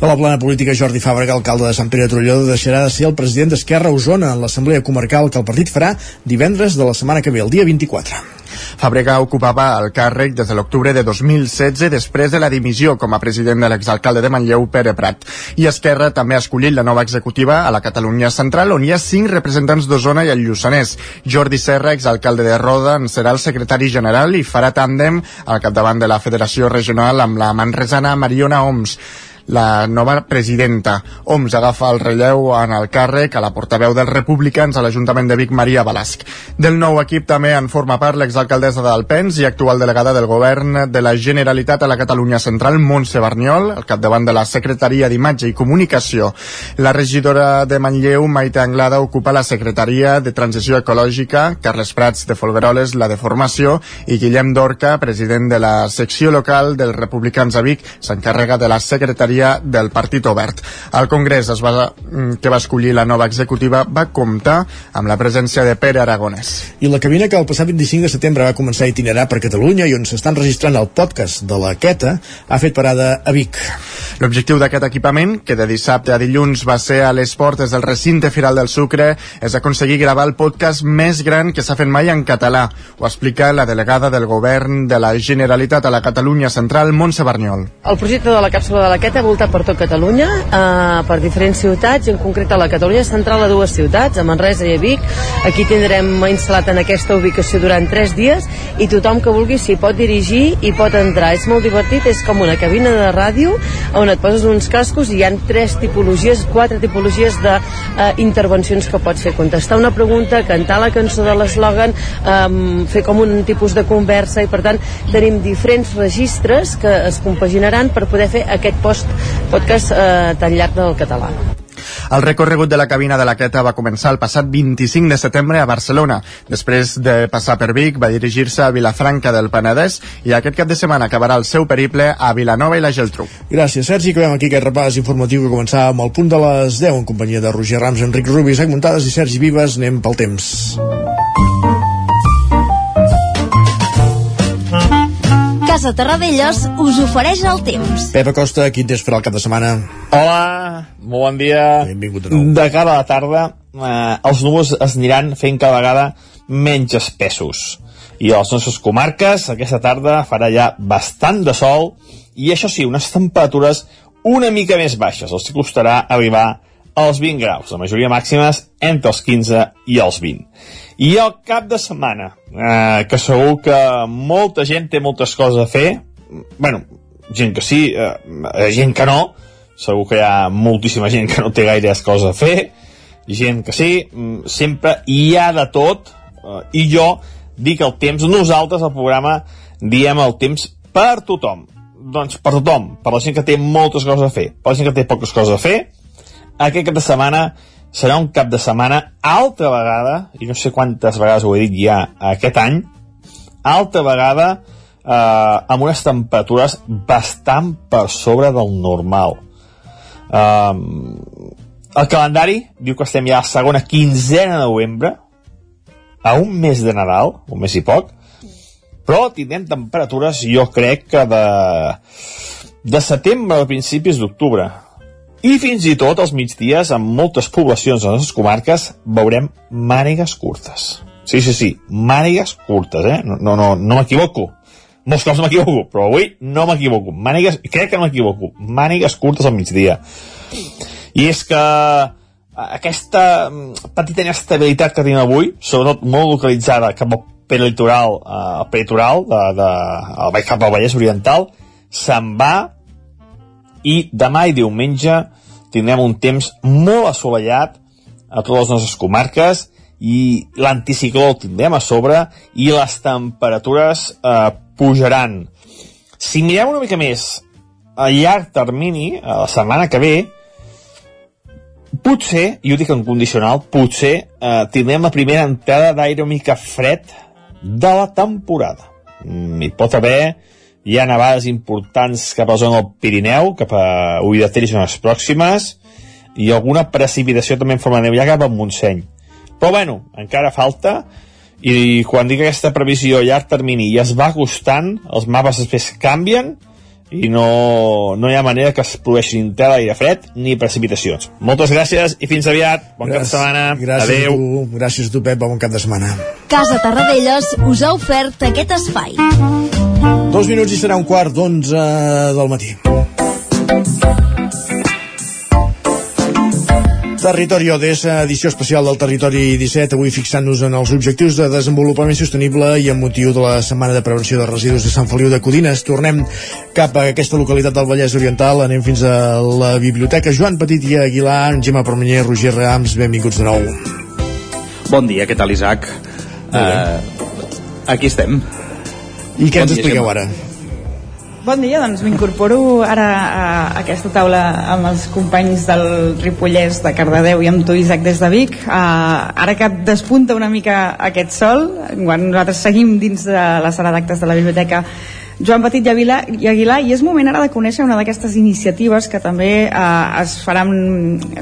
De la plana política, Jordi Fàbrega, alcalde de Sant Pere de Torelló, deixarà de ser el president d'Esquerra a Osona en l'assemblea comarcal que el partit farà divendres de la setmana que ve, el dia 24. Fàbrega ocupava el càrrec des de l'octubre de 2016 després de la dimissió com a president de l'exalcalde de Manlleu, Pere Prat. I Esquerra també ha escollit la nova executiva a la Catalunya Central, on hi ha cinc representants d'Osona i el Lluçanès. Jordi Serra, exalcalde de Roda, en serà el secretari general i farà tàndem al capdavant de la Federació Regional amb la manresana Mariona Oms. La nova presidenta. OMS agafa el relleu en el càrrec a la portaveu dels republicans a l'Ajuntament de Vic, Maria Balasc. Del nou equip també en forma part l'exalcaldessa d'Alpens i actual delegada del govern de la Generalitat a la Catalunya Central, Montse Barniol, al capdavant de la Secretaria d'Imatge i Comunicació. La regidora de Manlleu, Maite Anglada, ocupa la Secretaria de Transició Ecològica, Carles Prats de Folgueroles, la de Formació, i Guillem Dorca, president de la secció local dels Republicans a Vic, s'encarrega de la Secretaria del Partit Obert. El Congrés es va, mm, que va escollir la nova executiva va comptar amb la presència de Pere Aragonès. I la cabina que el passat 25 de setembre va començar a itinerar per Catalunya i on s'estan registrant el podcast de la Queta ha fet parada a Vic. L'objectiu d'aquest equipament, que de dissabte a dilluns va ser a les portes del recinte Firal del Sucre, és aconseguir gravar el podcast més gran que s'ha fet mai en català. Ho explica la delegada del govern de la Generalitat a la Catalunya Central, Montse Barniol. El projecte de la càpsula de la Queta voltat per tot Catalunya, eh, per diferents ciutats, i en concret a la Catalunya Central a dues ciutats, a Manresa i a Vic. Aquí tindrem instal·lat en aquesta ubicació durant tres dies i tothom que vulgui s'hi pot dirigir i pot entrar. És molt divertit, és com una cabina de ràdio on et poses uns cascos i hi han tres tipologies, quatre tipologies d'intervencions que pots fer. Contestar una pregunta, cantar la cançó de l'eslògan, eh, fer com un tipus de conversa i per tant tenim diferents registres que es compaginaran per poder fer aquest post podcast eh, tan llarg del català. El recorregut de la cabina de la Queta va començar el passat 25 de setembre a Barcelona. Després de passar per Vic, va dirigir-se a Vilafranca del Penedès i aquest cap de setmana acabarà el seu periple a Vilanova i la Geltrú. Gràcies, Sergi. Acabem aquí aquest repàs informatiu que començava amb el punt de les 10 en companyia de Roger Rams, Enric Rubis, Isaac Muntades i Sergi Vives. Anem pel temps. Casa Terradellos us ofereix el temps. Pep Acosta, quin temps farà el cap de setmana? Hola, molt bon dia. Benvingut de nou. De cara a la tarda, eh, els núvols es aniran fent cada vegada menys espessos. I a les nostres comarques, aquesta tarda farà ja bastant de sol i això sí, unes temperatures una mica més baixes. Els costarà arribar als 20 graus, la majoria màximes entre els 15 i els 20. I el cap de setmana, eh, que segur que molta gent té moltes coses a fer, bueno, gent que sí, eh, gent que no, segur que hi ha moltíssima gent que no té gaires coses a fer, gent que sí, mm, sempre hi ha de tot, eh, i jo dic el temps, nosaltres al programa diem el temps per tothom, doncs per tothom, per la gent que té moltes coses a fer, per la gent que té poques coses a fer, aquest cap de setmana serà un cap de setmana altra vegada, i no sé quantes vegades ho he dit ja aquest any, altra vegada eh, amb unes temperatures bastant per sobre del normal. Eh, el calendari diu que estem ja a la segona quinzena de novembre, a un mes de Nadal, un mes i poc, però tindrem temperatures, jo crec que de, de setembre a principis d'octubre. I fins i tot als migdies, en moltes poblacions de les nostres comarques, veurem mànigues curtes. Sí, sí, sí, mànigues curtes, eh? No, no, no, no m'equivoco. Molts cops m'equivoco, però avui no m'equivoco. Mànigues, crec que no m'equivoco. Mànigues curtes al migdia. I és que aquesta petita inestabilitat que tenim avui, sobretot molt localitzada cap al peritoral, eh, al peritoral de, de, de, cap al Vallès Oriental, se'n va i demà i diumenge tindrem un temps molt assolellat a totes les nostres comarques i l'anticicló el tindrem a sobre i les temperatures eh, pujaran. Si mirem una mica més a llarg termini, a la setmana que ve, potser, i ho dic en condicional, potser eh, tindrem la primera entrada d'aire mica fred de la temporada. Mm, hi pot haver hi ha nevades importants cap a la zona del Pirineu, cap a Ull de Ter i zones pròximes, i alguna precipitació també en forma de neu ja cap al Montseny. Però bueno, encara falta, i quan dic aquesta previsió a llarg termini i es va acostant, els mapes després canvien, i no, no hi ha manera que es produeixin ni aire fred ni precipitacions. Moltes gràcies i fins aviat. Bon gràcies, cap de setmana. Gràcies Adéu. a tu, gràcies a tu, Pep. Bon cap de setmana. Casa Tarradellas us ha ofert aquest espai. Dos minuts i serà un quart d'onze del matí. Territori ODS, edició especial del Territori 17, avui fixant-nos en els objectius de desenvolupament sostenible i amb motiu de la Setmana de Prevenció de Residus de Sant Feliu de Codines. Tornem cap a aquesta localitat del Vallès Oriental, anem fins a la biblioteca Joan Petit i Aguilar, Gemma Permanyer, Roger Rams, benvinguts de nou. Bon dia, què tal, Isaac? Uh, aquí estem. I què bon ens expliqueu ara? Bon dia, doncs m'incorporo ara a aquesta taula amb els companys del Ripollès de Cardedeu i amb tu, Isaac, des de Vic. Uh, ara que despunta una mica aquest sol, quan nosaltres seguim dins de la sala d'actes de la biblioteca Joan Petit i Aguilar, i és moment ara de conèixer una d'aquestes iniciatives que també eh, es faran,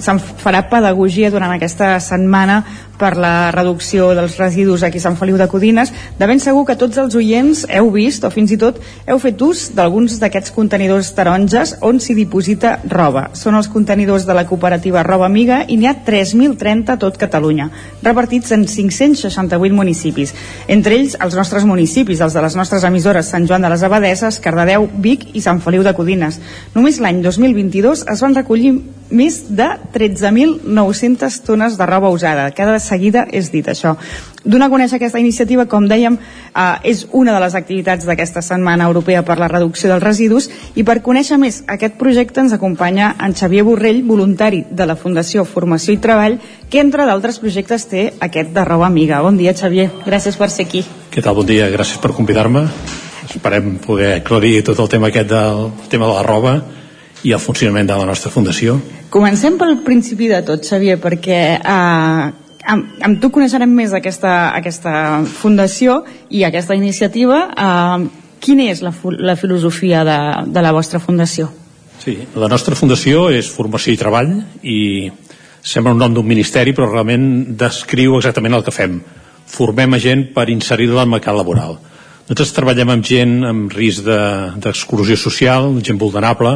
se'n farà pedagogia durant aquesta setmana per la reducció dels residus aquí a Sant Feliu de Codines. De ben segur que tots els oients heu vist o fins i tot heu fet ús d'alguns d'aquests contenidors taronges on s'hi diposita roba. Són els contenidors de la cooperativa Roba Amiga i n'hi ha 3.030 a tot Catalunya, repartits en 568 municipis. Entre ells, els nostres municipis, els de les nostres emissores Sant Joan de les Abadeses, Cardedeu, Vic i Sant Feliu de Codines. Només l'any 2022 es van recollir més de 13.900 tones de roba usada. Cada seguida és dit això. Donar a conèixer aquesta iniciativa, com dèiem, eh, és una de les activitats d'aquesta Setmana Europea per la Reducció dels Residus i per conèixer més aquest projecte ens acompanya en Xavier Borrell, voluntari de la Fundació Formació i Treball, que entre d'altres projectes té aquest de roba amiga. Bon dia, Xavier. Gràcies per ser aquí. Què tal? Bon dia. Gràcies per convidar-me. Esperem poder aclarir tot el tema aquest del tema de la roba i el funcionament de la nostra fundació. Comencem pel principi de tot, Xavier, perquè eh, amb, amb tu coneixerem més aquesta, aquesta fundació i aquesta iniciativa. Eh, quina és la, la filosofia de, de la vostra fundació? Sí, la nostra fundació és formació i treball i sembla un nom d'un ministeri però realment descriu exactament el que fem. Formem a gent per inserir-la al mercat laboral. Nosaltres treballem amb gent amb risc d'exclusió de, social, gent vulnerable,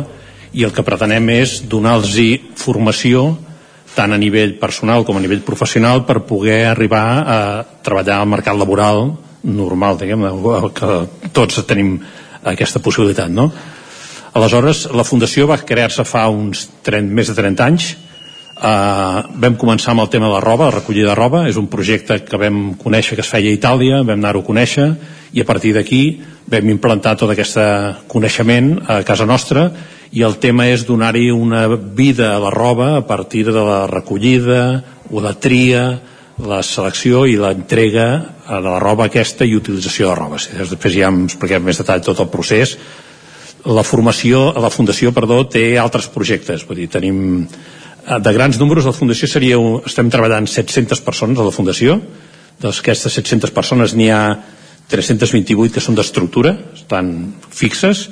i el que pretenem és donar-los formació tant a nivell personal com a nivell professional per poder arribar a treballar al mercat laboral normal, diguem, que tots tenim aquesta possibilitat, no? Aleshores, la Fundació va crear-se fa uns 30, més de 30 anys Uh, vam començar amb el tema de la roba, la recollida de roba, és un projecte que vam conèixer que es feia a Itàlia, vam anar-ho a conèixer i a partir d'aquí vam implantar tot aquest coneixement a casa nostra i el tema és donar-hi una vida a la roba a partir de la recollida o la tria, la selecció i l'entrega de la roba aquesta i utilització de roba. Després ja em expliquem més detall tot el procés. La formació, la Fundació, perdó, té altres projectes, vull dir, tenim Eh, de grans números, la Fundació seria, estem treballant 700 persones a la Fundació, d'aquestes 700 persones n'hi ha 328 que són d'estructura, estan fixes,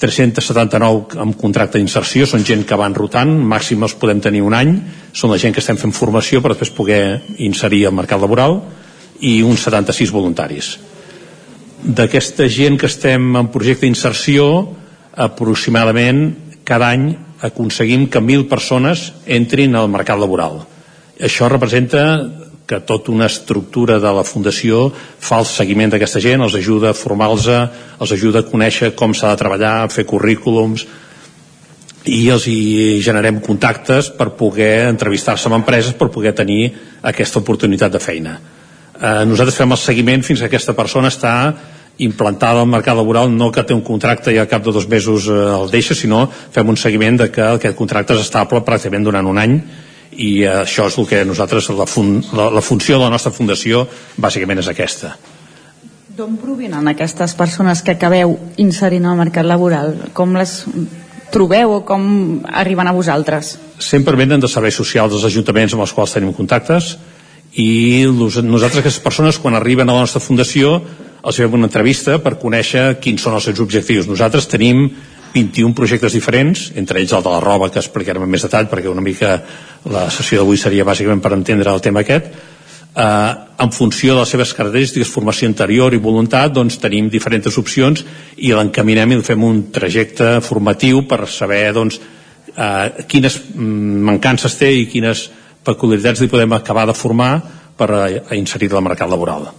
379 amb contracte d'inserció, són gent que van rotant, màxim els podem tenir un any, són la gent que estem fent formació per després poder inserir al mercat laboral, i uns 76 voluntaris. D'aquesta gent que estem en projecte d'inserció, aproximadament cada any aconseguim que mil persones entrin al mercat laboral. Això representa que tota una estructura de la Fundació fa el seguiment d'aquesta gent, els ajuda a formar-los, els ajuda a conèixer com s'ha de treballar, a fer currículums, i els hi generem contactes per poder entrevistar-se amb empreses per poder tenir aquesta oportunitat de feina. Eh, nosaltres fem el seguiment fins que aquesta persona està implantada al mercat laboral no que té un contracte i al cap de dos mesos eh, el deixa, sinó fem un seguiment de que aquest contracte és estable pràcticament durant un any i això és el que nosaltres, la, fun, la, la funció de la nostra fundació bàsicament és aquesta. D'on provenen aquestes persones que acabeu inserint al mercat laboral? Com les trobeu o com arriben a vosaltres? Sempre venen de serveis socials dels ajuntaments amb els quals tenim contactes i nosaltres aquestes persones quan arriben a la nostra fundació els fem una entrevista per conèixer quins són els seus objectius. Nosaltres tenim 21 projectes diferents, entre ells el de la roba, que explicarem en més detall, perquè una mica la sessió d'avui seria bàsicament per entendre el tema aquest. Eh, en funció de les seves característiques, formació anterior i voluntat, doncs tenim diferents opcions i l'encaminem i fem un trajecte formatiu per saber doncs, eh, quines mancances té i quines peculiaritats li podem acabar de formar per a, a inserir al mercat laboral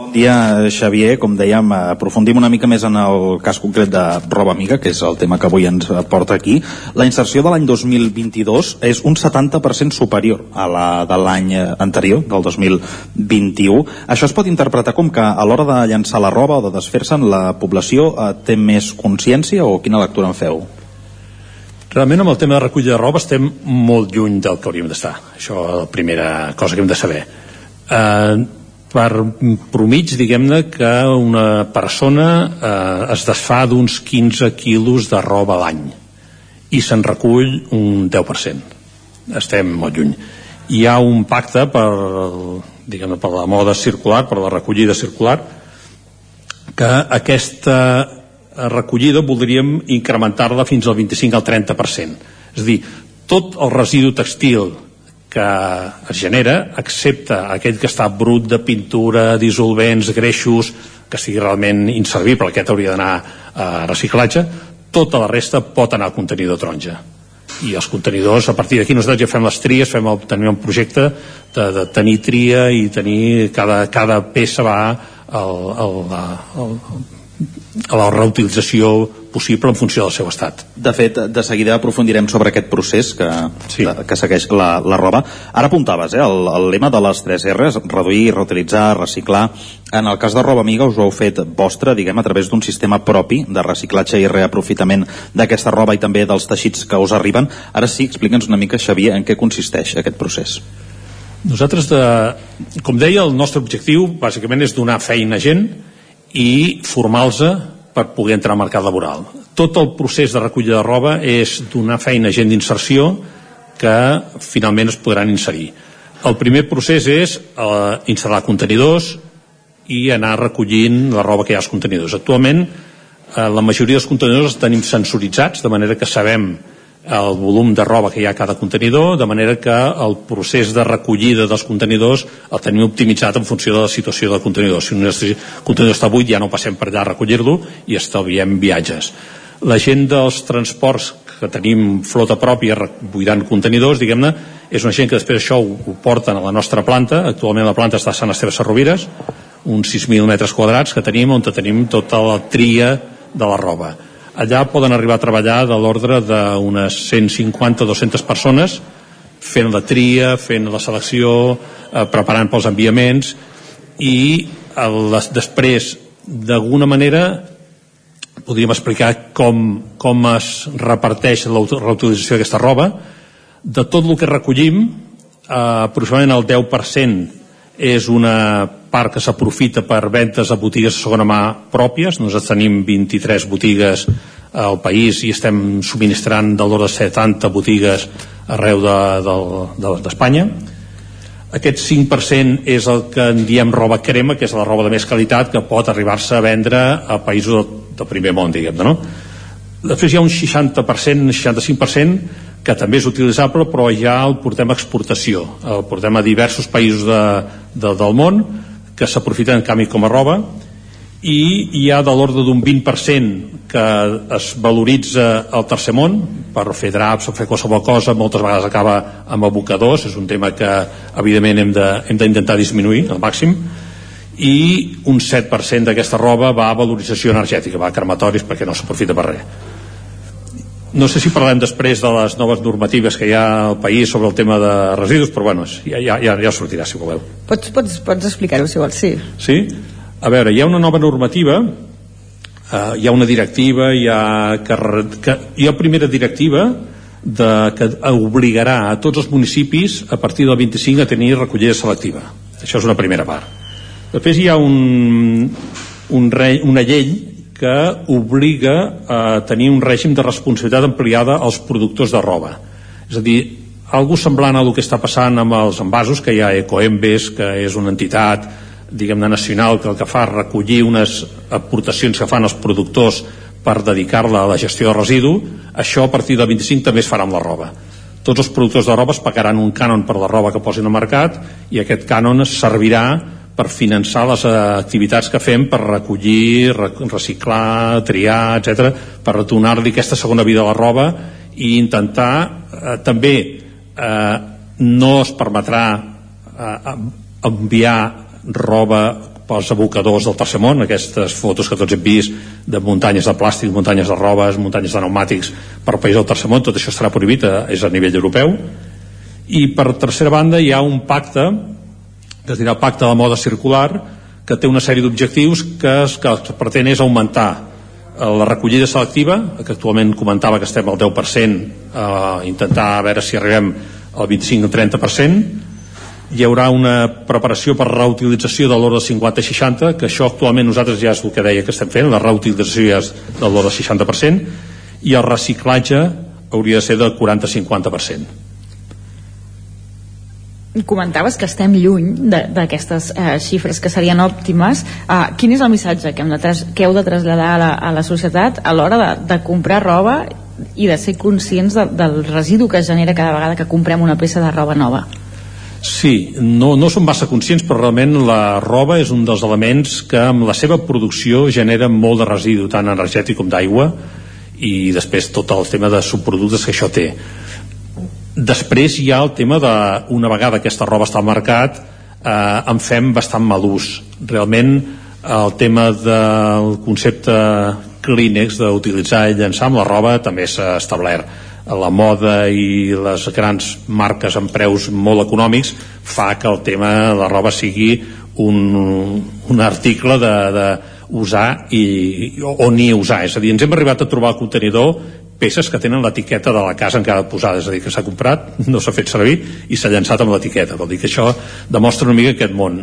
Bon dia, Xavier. Com dèiem, aprofundim una mica més en el cas concret de Roba Amiga, que és el tema que avui ens porta aquí. La inserció de l'any 2022 és un 70% superior a la de l'any anterior, del 2021. Això es pot interpretar com que a l'hora de llançar la roba o de desfer-se'n, la població eh, té més consciència o quina lectura en feu? Realment amb el tema de recollida de roba estem molt lluny del que hauríem d'estar. Això és la primera cosa que hem de saber. Eh, per promig, diguem-ne, que una persona eh, es desfà d'uns 15 quilos de roba l'any i se'n recull un 10%. Estem molt lluny. Hi ha un pacte per, diguem per la moda circular, per la recollida circular, que aquesta recollida voldríem incrementar-la fins al 25 al 30%. És a dir, tot el residu textil que es genera, excepte aquell que està brut de pintura, dissolvents, greixos, que sigui realment inservible, aquest hauria d'anar a reciclatge, tota la resta pot anar al contenidor taronja. I els contenidors, a partir d'aquí nosaltres ja fem les tries, fem el, tenim un projecte de, de tenir tria i tenir cada, cada peça va al, al, al, a la reutilització possible en funció del seu estat. De fet, de seguida aprofundirem sobre aquest procés que, sí. que segueix la, la roba. Ara apuntaves, eh, el, el lema de les 3 R's, reduir, reutilitzar, reciclar. En el cas de Roba Amiga us ho heu fet vostre, diguem, a través d'un sistema propi de reciclatge i reaprofitament d'aquesta roba i també dels teixits que us arriben. Ara sí, explica'ns una mica, Xavier, en què consisteix aquest procés. Nosaltres, de, com deia, el nostre objectiu bàsicament és donar feina a gent i formar-los per poder entrar al mercat laboral. Tot el procés de recollida de roba és donar feina a gent d'inserció que finalment es podran inserir. El primer procés és eh, instal·lar contenidors i anar recollint la roba que hi ha als contenidors. Actualment, eh, la majoria dels contenidors els tenim sensoritzats, de manera que sabem el volum de roba que hi ha a cada contenidor, de manera que el procés de recollida dels contenidors el tenim optimitzat en funció de la situació del contenidor. Si un contenidor està buit ja no passem per allà a recollir-lo i estalviem viatges. La gent dels transports que tenim flota pròpia buidant contenidors, diguem-ne, és una gent que després això ho, ho porten a la nostra planta. Actualment la planta està a Sant Esteve Sarrovires, uns 6.000 metres quadrats que tenim, on tenim tota la tria de la roba allà poden arribar a treballar de l'ordre d'unes 150-200 persones fent la tria, fent la selecció, eh, preparant pels enviaments i el, les, després d'alguna manera podríem explicar com, com es reparteix la reutilització d'aquesta roba. De tot el que recollim eh, aproximadament el 10% és una part que s'aprofita per ventes a botigues de segona mà pròpies. Nosaltres tenim 23 botigues al país i estem subministrant de l'ordre de 70 botigues arreu d'Espanya. De, de, aquest 5% és el que en diem roba crema, que és la roba de més qualitat que pot arribar-se a vendre a països del, del primer món, diguem-ne, no? Després hi ha un 60%, un 65% que també és utilitzable però ja el portem a exportació el portem a diversos països de, de, del món que s'aprofiten en canvi com a roba i hi ha de l'ordre d'un 20% que es valoritza al tercer món per fer draps o fer qualsevol cosa. Moltes vegades acaba amb abocadors és un tema que evidentment hem d'intentar disminuir al màxim. I un 7% d'aquesta roba va a valorització energètica, va a crematoris perquè no s'aprofita per res no sé si parlem després de les noves normatives que hi ha al país sobre el tema de residus, però bueno, ja, ja, ja, ja sortirà si voleu. Pots, pots, pots explicar-ho si vols, sí. Sí? A veure, hi ha una nova normativa, eh, hi ha una directiva, hi ha, que, que, hi ha primera directiva de, que obligarà a tots els municipis a partir del 25 a tenir recollida selectiva. Això és una primera part. Després hi ha un, un rei, una llei que obliga a tenir un règim de responsabilitat ampliada als productors de roba. És a dir, algo semblant a el que està passant amb els envasos, que hi ha Ecoembes, que és una entitat diguem-ne nacional que el que fa és recollir unes aportacions que fan els productors per dedicar-la a la gestió de residu, això a partir del 25 també es farà amb la roba. Tots els productors de roba es pagaran un cànon per la roba que posin al mercat i aquest cànon servirà per finançar les eh, activitats que fem per recollir, reciclar, triar, etc, per retornar-li aquesta segona vida a la roba i intentar eh, també eh, no es permetrà eh, enviar roba pels abocadors del tercer món, aquestes fotos que tots hem vist de muntanyes de plàstic, muntanyes de robes, muntanyes de pneumàtics per país del tercer món, tot això estarà prohibit, a, és a nivell europeu. I per tercera banda hi ha un pacte, que es dirà Pacte de Moda Circular, que té una sèrie d'objectius que, es, que que pretén és augmentar eh, la recollida selectiva, que actualment comentava que estem al 10%, eh, intentar a veure si arribem al 25 o 30%, hi haurà una preparació per reutilització de l'ordre 50-60 que això actualment nosaltres ja és el que deia que estem fent la reutilització ja és de l'ordre 60% i el reciclatge hauria de ser del 40-50% comentaves que estem lluny d'aquestes eh, xifres que serien òptimes eh, quin és el missatge que, hem de que heu de traslladar a la, a la societat a l'hora de, de comprar roba i de ser conscients de, del residu que es genera cada vegada que comprem una peça de roba nova Sí, no, no som massa conscients, però realment la roba és un dels elements que amb la seva producció genera molt de residu, tant energètic com d'aigua, i després tot el tema de subproductes que això té. Després hi ha el tema de, una vegada aquesta roba està al mercat, eh, en fem bastant mal ús. Realment, el tema del concepte Kleenex d'utilitzar i llançar amb la roba també s'ha establert la moda i les grans marques amb preus molt econòmics fa que el tema de la roba sigui un, un article de, de usar i, o, ni usar, és a dir, ens hem arribat a trobar al contenidor peces que tenen l'etiqueta de la casa encara posada, és a dir, que s'ha comprat, no s'ha fet servir i s'ha llançat amb l'etiqueta, vol dir que això demostra una mica aquest món.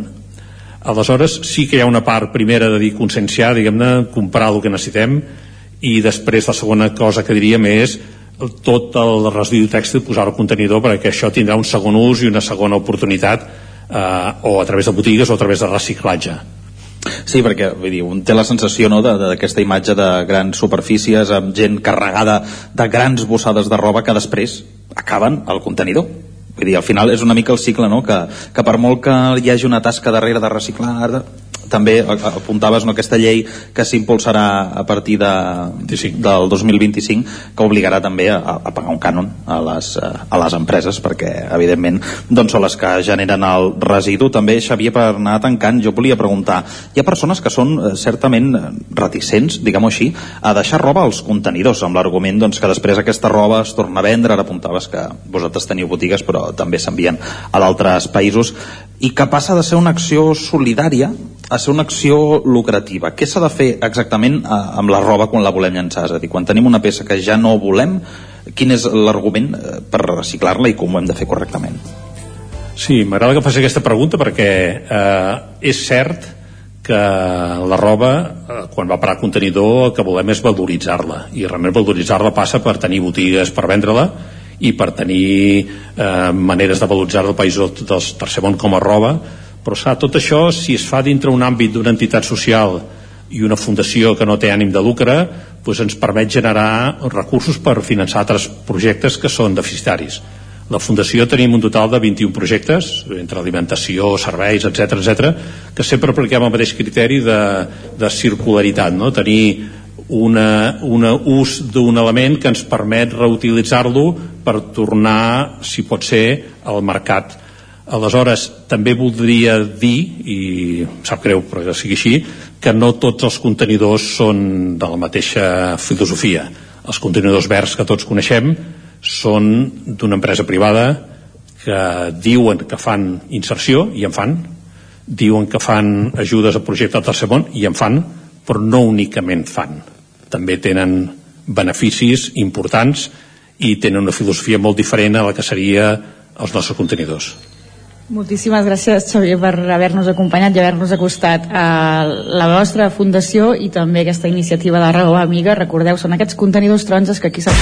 Aleshores, sí que hi ha una part primera de dir conscienciar, diguem-ne, comprar el que necessitem i després la segona cosa que diríem és tot el residu tèxtil posar al contenidor perquè això tindrà un segon ús i una segona oportunitat eh, o a través de botigues o a través de reciclatge Sí, perquè vull dir, un té la sensació no, d'aquesta imatge de grans superfícies amb gent carregada de grans bossades de roba que després acaben al contenidor vull dir, al final és una mica el cicle no? que, que per molt que hi hagi una tasca darrere de reciclar també apuntaves no, aquesta llei que s'impulsarà a partir de, del 2025 que obligarà també a, a pagar un cànon a les, a les empreses perquè evidentment doncs, són les que generen el residu. També Xavier per anar tancant jo volia preguntar hi ha persones que són eh, certament reticents diguem-ho així a deixar roba als contenidors amb l'argument doncs, que després aquesta roba es torna a vendre. Ara apuntaves que vosaltres teniu botigues però també s'envien a d'altres països. I que passa de ser una acció solidària a ser una acció lucrativa. Què s'ha de fer exactament eh, amb la roba quan la volem llançar? És a dir, quan tenim una peça que ja no volem, quin és l'argument eh, per reciclar-la i com ho hem de fer correctament? Sí, m'agrada que faci aquesta pregunta perquè eh, és cert que la roba, eh, quan va parar contenidor, el que volem és valoritzar-la i realment valoritzar-la passa per tenir botigues per vendre-la i per tenir eh, maneres de valoritzar el país del tercer món com a roba però s'ha tot això si es fa dintre un àmbit d'una entitat social i una fundació que no té ànim de lucre doncs ens permet generar recursos per finançar altres projectes que són deficitaris la Fundació tenim un total de 21 projectes, entre alimentació, serveis, etc etc, que sempre apliquem el mateix criteri de, de circularitat, no? tenir una, una ús d'un element que ens permet reutilitzar-lo per tornar, si pot ser, al mercat. Aleshores, també voldria dir, i sap greu però que sigui així, que no tots els contenidors són de la mateixa filosofia. Els contenidors verds que tots coneixem són d'una empresa privada que diuen que fan inserció, i en fan, diuen que fan ajudes a projectes del món, i en fan, però no únicament fan també tenen beneficis importants i tenen una filosofia molt diferent a la que seria els nostres contenidors. Moltíssimes gràcies, Xavier, per haver-nos acompanyat i haver-nos acostat a la vostra fundació i també aquesta iniciativa de Raó Amiga. Recordeu, són aquests contenidors taronges que aquí s'han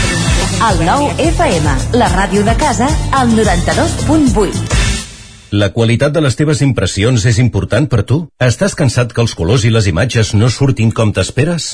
El nou FM, la ràdio de casa, al 92.8. La qualitat de les teves impressions és important per tu? Estàs cansat que els colors i les imatges no surtin com t'esperes?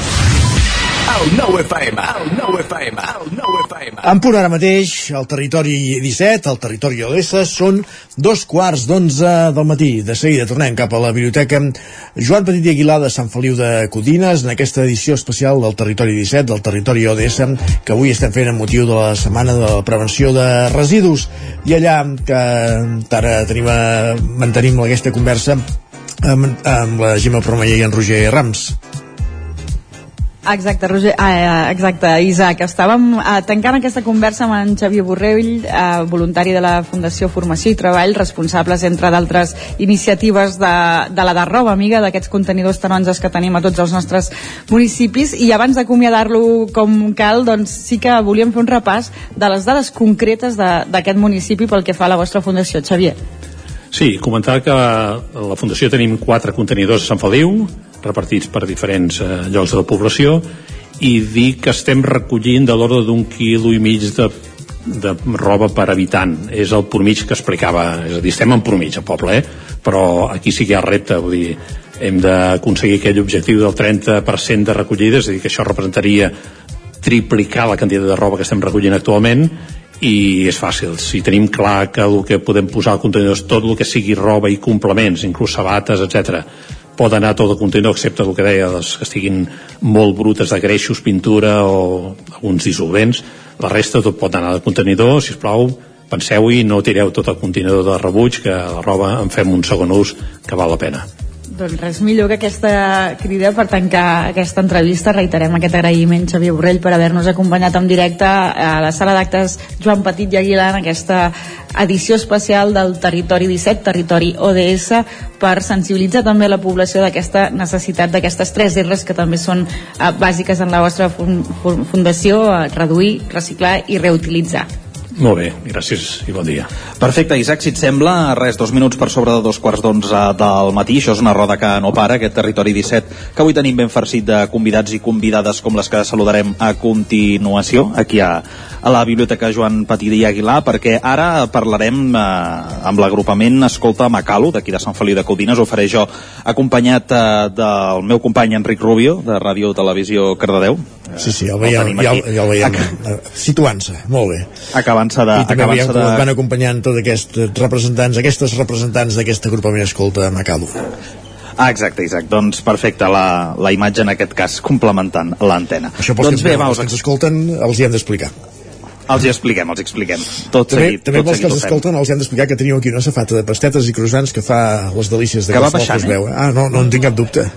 En punt ara mateix, al territori 17, al territori Odessa, són dos quarts d'onze del matí. De seguida tornem cap a la biblioteca Joan Petit i Aguilar de Sant Feliu de Codines en aquesta edició especial del territori 17, del territori Odessa, que avui estem fent amb motiu de la setmana de la prevenció de residus. I allà, que ara tenim a, mantenim aquesta conversa amb, amb la Gemma Promeller i en Roger Rams. Exacte, Roger, ah, exacte, Isaac. Estàvem eh, tancant aquesta conversa amb en Xavier Borrell, eh, voluntari de la Fundació Formació i Treball, responsables, entre d'altres iniciatives de, de la Darroba, amiga, d'aquests contenidors taronges que tenim a tots els nostres municipis. I abans d'acomiadar-lo com cal, doncs sí que volíem fer un repàs de les dades concretes de- d'aquest municipi pel que fa a la vostra fundació, Xavier. Sí, comentar que a la Fundació tenim quatre contenidors a Sant Feliu, repartits per diferents eh, llocs de la població, i dir que estem recollint de l'ordre d'un quilo i mig de, de roba per habitant. És el pormig que explicava, és a dir, estem en pormig a poble, eh? però aquí sí que hi ha repte, vull dir, hem d'aconseguir aquell objectiu del 30% de recollida, és a dir, que això representaria triplicar la quantitat de roba que estem recollint actualment i és fàcil, si tenim clar que el que podem posar al contenidor és tot el que sigui roba i complements, inclús sabates, etc pot anar tot el contenidor excepte el que deia, les que estiguin molt brutes de greixos, pintura o alguns dissolvents, la resta tot pot anar al contenidor, si us plau penseu-hi, no tireu tot el contenidor de rebuig que la roba en fem un segon ús que val la pena Doncs res millor que aquesta crida per tancar aquesta entrevista. Reiterem aquest agraïment, Xavier Borrell, per haver-nos acompanyat en directe a la sala d'actes Joan Petit i Aguilar en aquesta edició especial del Territori 17, Territori ODS, per sensibilitzar també la població d'aquesta necessitat d'aquestes tres R's que també són eh, bàsiques en la vostra fun fun fundació, reduir, reciclar i reutilitzar. Molt bé, gràcies i bon dia. Perfecte, Isaac, si et sembla, res, dos minuts per sobre de dos quarts d'onze del matí, això és una roda que no para, aquest territori 17, que avui tenim ben farcit de convidats i convidades com les que saludarem a continuació, aquí a, a la Biblioteca Joan Petit i Aguilar, perquè ara parlarem eh, amb l'agrupament Escolta Macalo, d'aquí de Sant Feliu de Codines, ho faré jo acompanyat eh, del meu company Enric Rubio, de Ràdio Televisió Cardedeu. Sí, sí, ja el veiem, ja, ja el veiem eh, situant-se, molt bé. Acabant-se de... I també com de... van acompanyant tots aquests representants, aquestes representants d'aquest agrupament Escolta Macalo. Ah, exacte, exacte. Doncs perfecte, la, la imatge en aquest cas complementant l'antena. Això pels Doncs que, bé, els que ens escolten els hi hem d'explicar. els hi expliquem, els expliquem. Tot També, seguit, també tot pels que els escolten els hi hem d'explicar que teniu aquí una safata de pastetes i croissants que fa les delícies Que va baixant, eh? veu. Ah, no, no en tinc cap dubte.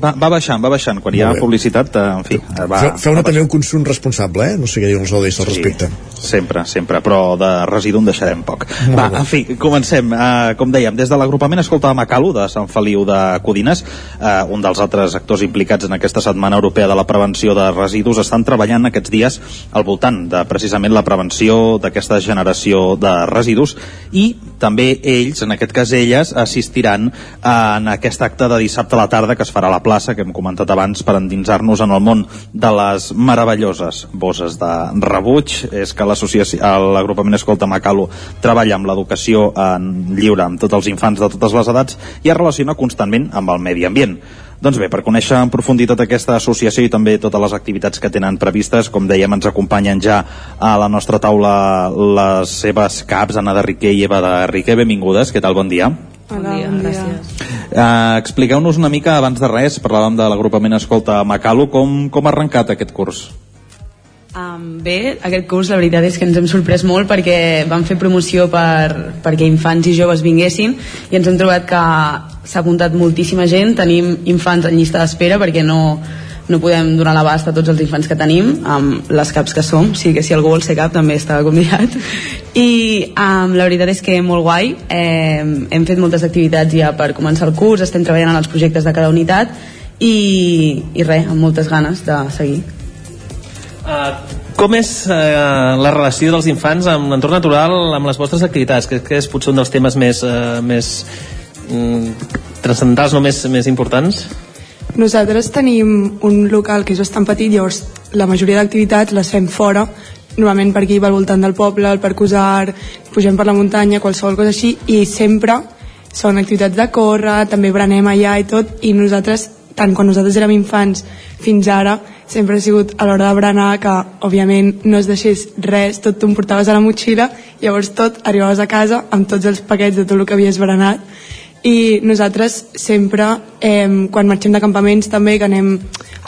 Va, va baixant, va baixant. Quan hi ha publicitat, eh, en fi, eh, va... Feu, va també un consum responsable, eh? No sé què diuen els ODS al respecte. Sempre, sempre, però de residu en deixarem poc. Molt Va, bé. en fi, comencem. Uh, com dèiem, des de l'agrupament Escolta Macalo, de Sant Feliu de Codines, uh, un dels altres actors implicats en aquesta Setmana Europea de la Prevenció de Residus, estan treballant aquests dies al voltant de precisament la prevenció d'aquesta generació de residus i també ells, en aquest cas elles, assistiran en aquest acte de dissabte a la tarda que es farà a la plaça, que hem comentat abans, per endinsar-nos en el món de les meravelloses bosses de rebuig. És que l'agrupament Escolta Macalo treballa amb l'educació en lliure amb tots els infants de totes les edats i es relaciona constantment amb el medi ambient. Doncs bé, per conèixer en profunditat aquesta associació i també totes les activitats que tenen previstes, com dèiem, ens acompanyen ja a la nostra taula les seves caps, Anna de Riquer i Eva de Riquer. Benvingudes, què tal? Bon dia. Bon dia, bon gràcies. Uh, Expliqueu-nos una mica, abans de res, parlàvem de l'agrupament Escolta Macalo, com, com ha arrencat aquest curs? Um, bé, aquest curs la veritat és que ens hem sorprès molt perquè vam fer promoció per, perquè infants i joves vinguessin i ens hem trobat que s'ha apuntat moltíssima gent, tenim infants en llista d'espera perquè no, no podem donar l'abast a tots els infants que tenim amb les caps que som, sí que si algú vol ser cap també està convidat i um, la veritat és que molt guai. Eh, hem fet moltes activitats ja per començar el curs, estem treballant en els projectes de cada unitat i, i res, amb moltes ganes de seguir Uh, com és uh, la relació dels infants amb l'entorn natural, amb les vostres activitats? Crec que és potser un dels temes més, uh, més mm, transcendentals, no més, més importants. Nosaltres tenim un local que és bastant petit, llavors la majoria d'activitats les fem fora, normalment per aquí al voltant del poble, al Parc Usar, pugem per la muntanya, qualsevol cosa així, i sempre són activitats de córrer, també berenem allà i tot, i nosaltres, tant quan nosaltres érem infants fins ara, sempre ha sigut a l'hora de berenar que, òbviament, no es deixés res, tot t'ho portaves a la motxilla, llavors tot arribaves a casa amb tots els paquets de tot el que havies berenat, i nosaltres sempre, eh, quan marxem de campaments també, que anem,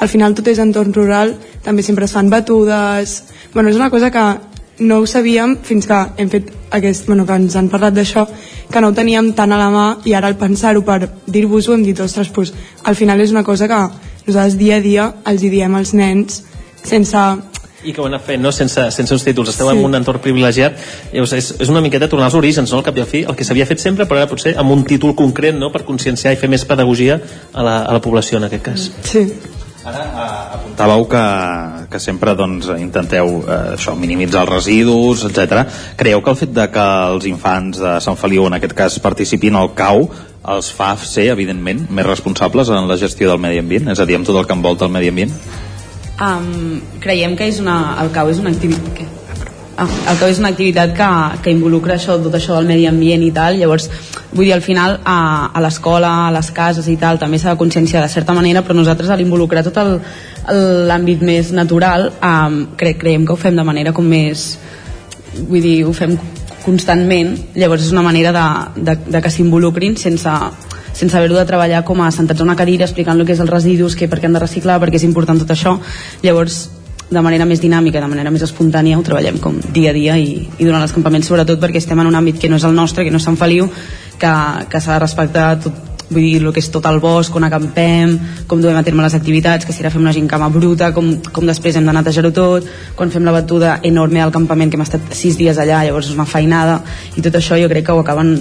al final tot és entorn rural, també sempre es fan batudes, bueno, és una cosa que no ho sabíem fins que hem fet aquest, bueno, que ens han parlat d'això, que no ho teníem tant a la mà i ara al pensar-ho per dir-vos-ho hem dit, ostres, pues, al final és una cosa que nosaltres dia a dia els hi diem als nens sense I que ho han anat fent, no? sense, sense uns títols. Esteu Sí. en un entorn privilegiat. Llavors, és, és una miqueta tornar als orígens, no? al cap i al fi, el que s'havia fet sempre, però ara potser amb un títol concret no? per conscienciar i fer més pedagogia a la, a la població, en aquest cas. Sí. Apuntàveu que, que sempre doncs, intenteu eh, això, minimitzar els residus, etc. Creieu que el fet de que els infants de Sant Feliu, en aquest cas, participin al CAU, els fa ser, evidentment, més responsables en la gestió del medi ambient? És a dir, amb tot el que envolta el medi ambient? Um, creiem que és una, el cau és una activitat que, el cau és una activitat que, que involucra això, tot això del medi ambient i tal, llavors vull dir, al final a, a l'escola, a les cases i tal també s'ha de conscienciar de certa manera però nosaltres a l'involucrar tot l'àmbit més natural um, cre creiem que ho fem de manera com més vull dir, ho fem constantment llavors és una manera de, de, de que s'involucrin sense, sense haver-ho de treballar com a sentats a una cadira explicant el que és els residus, que per què han de reciclar, perquè és important tot això. Llavors, de manera més dinàmica, de manera més espontània, ho treballem com dia a dia i, i durant els campaments, sobretot perquè estem en un àmbit que no és el nostre, que no és Sant Feliu, que, que s'ha de respectar tot, vull dir, el que és tot el bosc, on acampem, com duem a terme les activitats, que si ara fem una gincama bruta, com, com després hem de netejar-ho tot, quan fem la batuda enorme al campament, que hem estat sis dies allà, llavors és una feinada, i tot això jo crec que ho acaben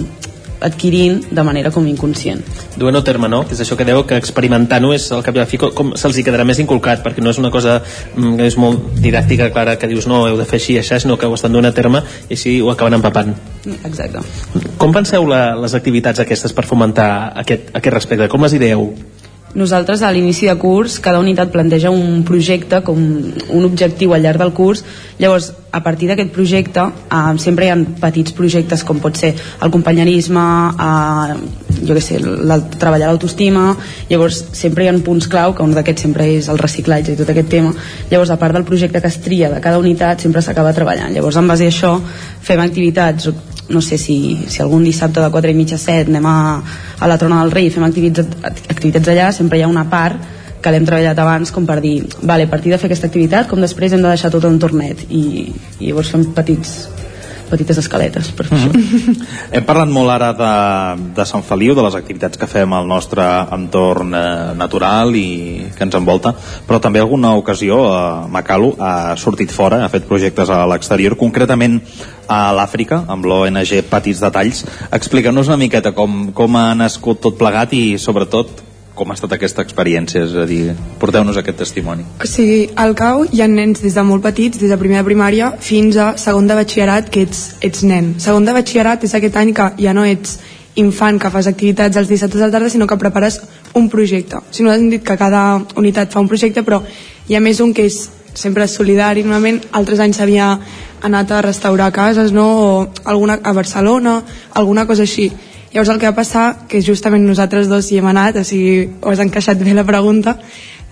adquirint de manera com inconscient. Duen a terme, no? Que és això que deu que experimentar-ho és al cap i a la fi com, se'ls hi quedarà més inculcat, perquè no és una cosa mm, que és molt didàctica, clara, que dius no, heu de fer així i això, sinó que ho estan duent a terme i així ho acaben empapant. Exacte. Com penseu la, les activitats aquestes per fomentar aquest, aquest respecte? Com les ideeu? Nosaltres a l'inici de curs cada unitat planteja un projecte com un objectiu al llarg del curs. Llavors a partir d'aquest projecte eh, sempre hi ha petits projectes com pot ser el companyerisme eh, jo què sé, la, treballar l'autoestima llavors sempre hi ha punts clau que un d'aquests sempre és el reciclatge i tot aquest tema. Llavors a part del projecte que es tria de cada unitat sempre s'acaba treballant. Llavors en base a això fem activitats no sé si, si algun dissabte de 4 i mitja a 7 anem a, a la Trona del Rei i fem activitats, activitats allà, sempre hi ha una part que l'hem treballat abans com per dir vale, a partir de fer aquesta activitat com després hem de deixar tot un tornet? I, i llavors fem petits petites escaletes per mm -hmm. Hem parlat molt ara de, de Sant Feliu, de les activitats que fem al nostre entorn eh, natural i que ens envolta, però també alguna ocasió eh, Macalu ha sortit fora, ha fet projectes a l'exterior, concretament a l'Àfrica, amb l'ONG Petits Detalls. Explica'ns una miqueta com, com ha nascut tot plegat i sobretot com ha estat aquesta experiència? És a dir, porteu-nos aquest testimoni. O sigui, al CAU hi ha nens des de molt petits, des de primera primària fins a segon de batxillerat, que ets, ets nen. Segon de batxillerat és aquest any que ja no ets infant que fas activitats els dissabtes a la tarda, sinó que prepares un projecte. Si no, hem dit que cada unitat fa un projecte, però hi ha més un que és sempre solidari, normalment altres anys s'havia anat a restaurar cases, no? o alguna, a Barcelona, alguna cosa així Llavors el que va passar, que justament nosaltres dos hi hem anat, o sigui, ho has encaixat bé la pregunta,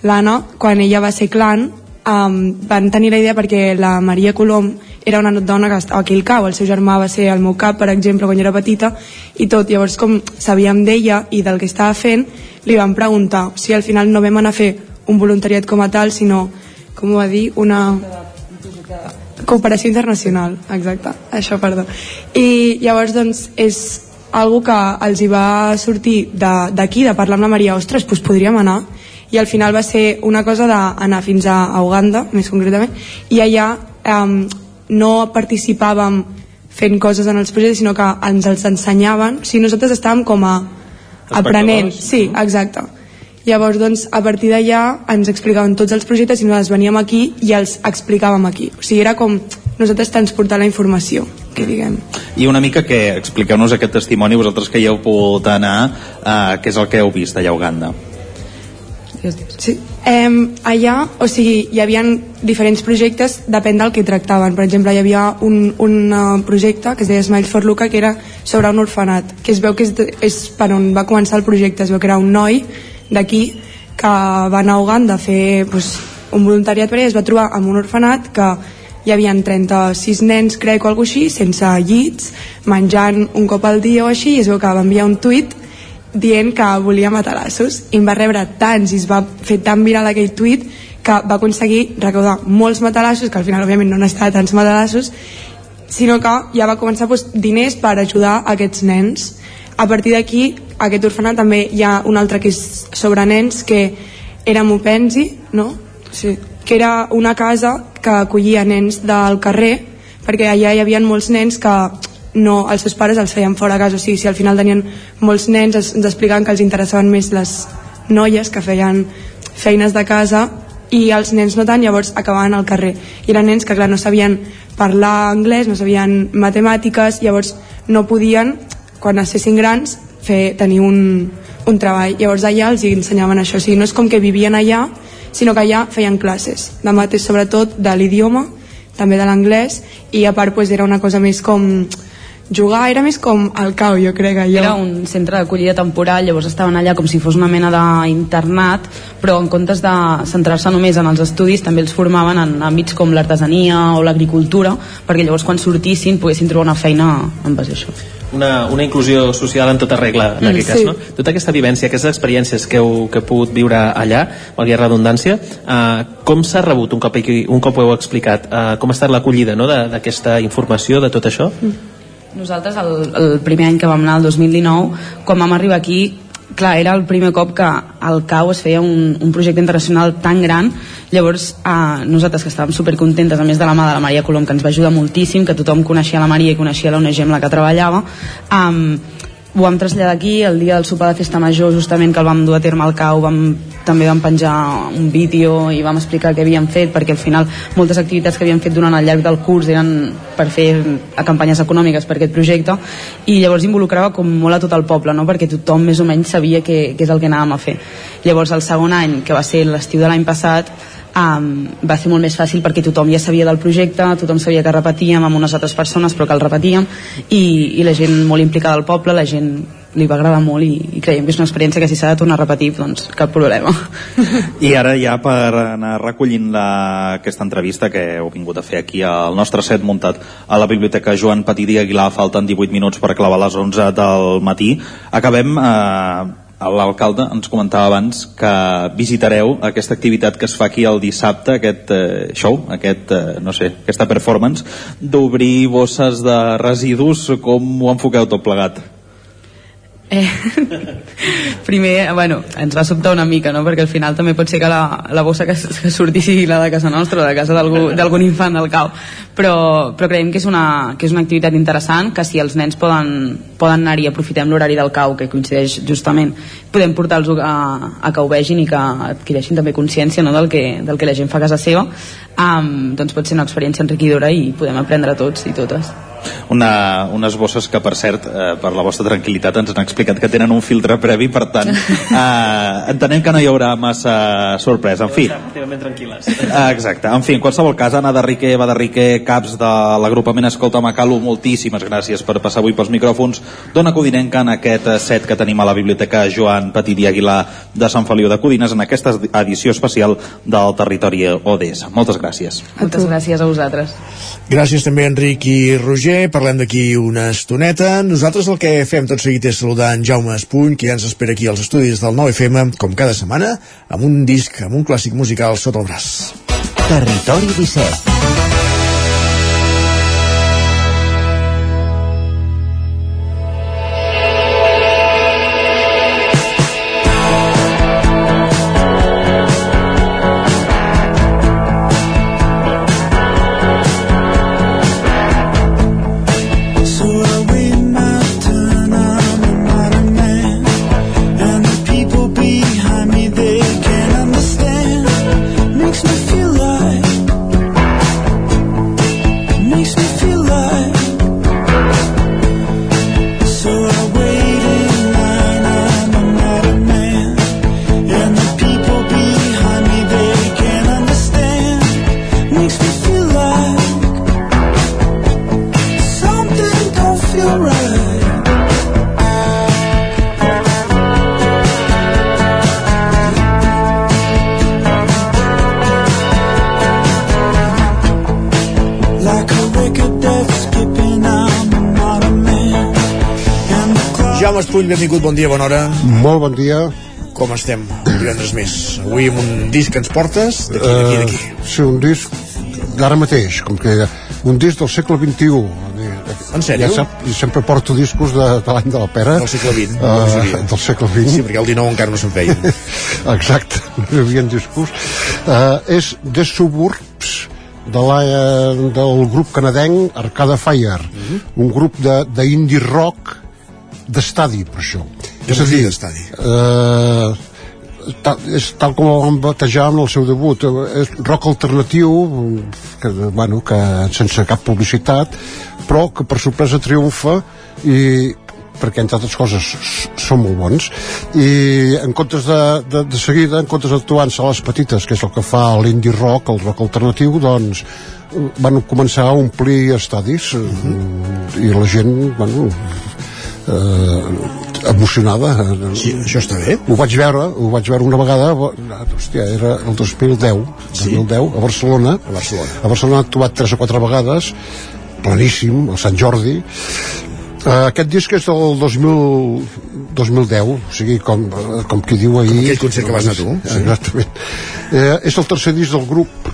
l'Anna, quan ella va ser clan, um, van tenir la idea perquè la Maria Colom era una dona que estava aquí al cau, el seu germà va ser al meu cap, per exemple, quan era petita, i tot, llavors com sabíem d'ella i del que estava fent, li van preguntar si al final no vam anar a fer un voluntariat com a tal, sinó, com ho va dir, una cooperació internacional, exacte, això, perdó. I llavors, doncs, és algo que els hi va sortir d'aquí, de, de parlar amb la Maria, ostres, doncs podríem anar i al final va ser una cosa d'anar fins a, Uganda, més concretament i allà um, no participàvem fent coses en els projectes sinó que ens els ensenyaven. O sigui, nosaltres estàvem com a aprenent sí, exacte. Llavors doncs a partir d'allà ens explicaven tots els projectes i nosaltres veníem aquí i els explicàvem aquí. O sigui, era com nosaltres transportar la informació que diguem. I una mica que expliqueu-nos aquest testimoni, vosaltres que hi heu pogut anar, eh, què és el que heu vist allà a Uganda? Sí. Eh, allà, o sigui, hi havia diferents projectes, depèn del que tractaven. Per exemple, hi havia un, un uh, projecte que es deia Smile for Luca, que era sobre un orfenat, que es veu que és, és per on va començar el projecte. Es veu que era un noi d'aquí que va anar a Uganda a fer pues, un voluntariat per ell, es va trobar amb un orfenat que hi havia 36 nens, crec, o alguna així, sense llits, menjant un cop al dia o així, i es veu que va enviar un tuit dient que volia matalassos i en va rebre tants i es va fer tan viral aquell tuit que va aconseguir recaudar molts matalassos que al final òbviament no n'estava tants matalassos sinó que ja va començar doncs, diners per ajudar aquests nens a partir d'aquí aquest orfenat també hi ha un altre que és sobre nens que era Mopensi no? sí. Que era una casa que acollia nens del carrer perquè allà hi havia molts nens que no, els seus pares els feien fora a casa. O sigui, si al final tenien molts nens ens, ens explicaven que els interessaven més les noies que feien feines de casa i els nens no tant, llavors acabaven al carrer. I eren nens que clar no sabien parlar anglès, no sabien matemàtiques llavors no podien quan es grans fer, tenir un, un treball. Llavors allà els ensenyaven això. O sigui, no és com que vivien allà sinó que allà feien classes de mates sobretot de l'idioma també de l'anglès i a part pues, era una cosa més com jugar era més com el cau, jo crec allò. Era un centre d'acollida temporal, llavors estaven allà com si fos una mena d'internat, però en comptes de centrar-se només en els estudis, també els formaven en àmbits com l'artesania o l'agricultura, perquè llavors quan sortissin poguessin trobar una feina en base a això una, una inclusió social en tota regla en mm, aquest sí. cas, no? Tota aquesta vivència, aquestes experiències que heu, que heu pogut viure allà, valgui redundància, eh, com s'ha rebut un cop, un cop ho heu explicat? Eh, com ha estat l'acollida no, d'aquesta informació, de tot això? Mm. Nosaltres el, el primer any que vam anar, el 2019, quan vam arribar aquí clar, era el primer cop que al CAU es feia un, un projecte internacional tan gran. Llavors eh, nosaltres que estàvem supercontentes a més de la mà de la Maria Colom que ens va ajudar moltíssim que tothom coneixia la Maria i coneixia la ONG amb la que treballava eh, ho vam traslladar aquí el dia del sopar de festa major justament que el vam dur a terme al cau vam, també vam penjar un vídeo i vam explicar què havíem fet perquè al final moltes activitats que havíem fet durant el llarg del curs eren per fer campanyes econòmiques per aquest projecte i llavors involucrava com molt a tot el poble no? perquè tothom més o menys sabia què, què és el que anàvem a fer llavors el segon any que va ser l'estiu de l'any passat um, va ser molt més fàcil perquè tothom ja sabia del projecte, tothom sabia que repetíem amb unes altres persones però que el repetíem i, i la gent molt implicada al poble, la gent li va agradar molt i, i creiem que és una experiència que si s'ha de tornar a repetir doncs cap problema. [LAUGHS] I ara ja per anar recollint la, aquesta entrevista que heu vingut a fer aquí al nostre set muntat a la Biblioteca Joan Patí i Aguilar falten 18 minuts per clavar les 11 del matí acabem eh, l'alcalde ens comentava abans que visitareu aquesta activitat que es fa aquí el dissabte, aquest eh, show, aquest, eh, no sé, aquesta performance, d'obrir bosses de residus, com ho enfoqueu tot plegat? Eh, [LAUGHS] primer, bueno, ens va sobtar una mica, no? perquè al final també pot ser que la, la bossa que, que surti sigui la de casa nostra de casa d'algun infant del cau però, però creiem que és, una, que és una activitat interessant que si els nens poden, poden anar-hi aprofitem l'horari del cau que coincideix justament podem portar-los a, a que ho vegin i que adquireixin també consciència no? del, que, del que la gent fa a casa seva um, doncs pot ser una experiència enriquidora i podem aprendre tots i totes una, unes bosses que per cert eh, per la vostra tranquil·litat ens han explicat que tenen un filtre previ per tant [LAUGHS] eh, entenem que no hi haurà massa sorpresa en fi tranquil·les eh, exacte, en fi, en qualsevol cas Anna de Riquer, Eva de Riquer, caps de l'agrupament Escolta Macalu, moltíssimes gràcies per passar avui pels micròfons Dona Codinenca en aquest set que tenim a la Biblioteca Joan Petit i Aguilar de Sant Feliu de Codines en aquesta edició especial del territori ODS. Moltes gràcies. Moltes gràcies a vosaltres. Gràcies també Enric i Roger, parlem d'aquí una estoneta. Nosaltres el que fem tot seguit és saludar en Jaume Espuny, que ja ens espera aquí als estudis del 9FM, com cada setmana, amb un disc, amb un clàssic musical sota el braç. Territori 17 Espuny, benvingut, bon dia, bona hora. Molt bon dia. Com estem? Un divendres més. Avui amb un disc que ens portes, d'aquí, d'aquí, Eh, d'aquí. sí, un disc d'ara mateix, com que un disc del segle XXI. En sèrio? Ja sap, sempre porto discos de, de l'any de la pera. Del segle XX, Uh, majoria. del segle XX. Sí, perquè el 19 encara no se'n feien. [LAUGHS] Exacte, no hi havia discos. Uh, és The Suburbs, de la, eh, del grup canadenc Arcada Fire, Mhm. un grup de- d'indie rock d'estadi, per això. Què és a dir d'estadi? eh, tal, és tal com el van batejar en el seu debut és rock alternatiu que, bueno, que sense cap publicitat però que per sorpresa triomfa i perquè entre altres coses són molt bons i en comptes de, de, de seguida en comptes d'actuar en sales petites que és el que fa l'indie rock, el rock alternatiu doncs eh, van començar a omplir estadis eh, i la gent bueno, eh, emocionada sí, això està bé ho vaig veure, ho vaig veure una vegada hòstia, era el 2010 Sí? 2010 a Barcelona A Barcelona. a Barcelona ha actuat tres o quatre vegades planíssim, al Sant Jordi Uh, aquest disc és del 2000, 2010 o sigui, com, com qui diu ahir Com aquell concert que vas anar tu, sí. exactament eh, és el tercer disc del grup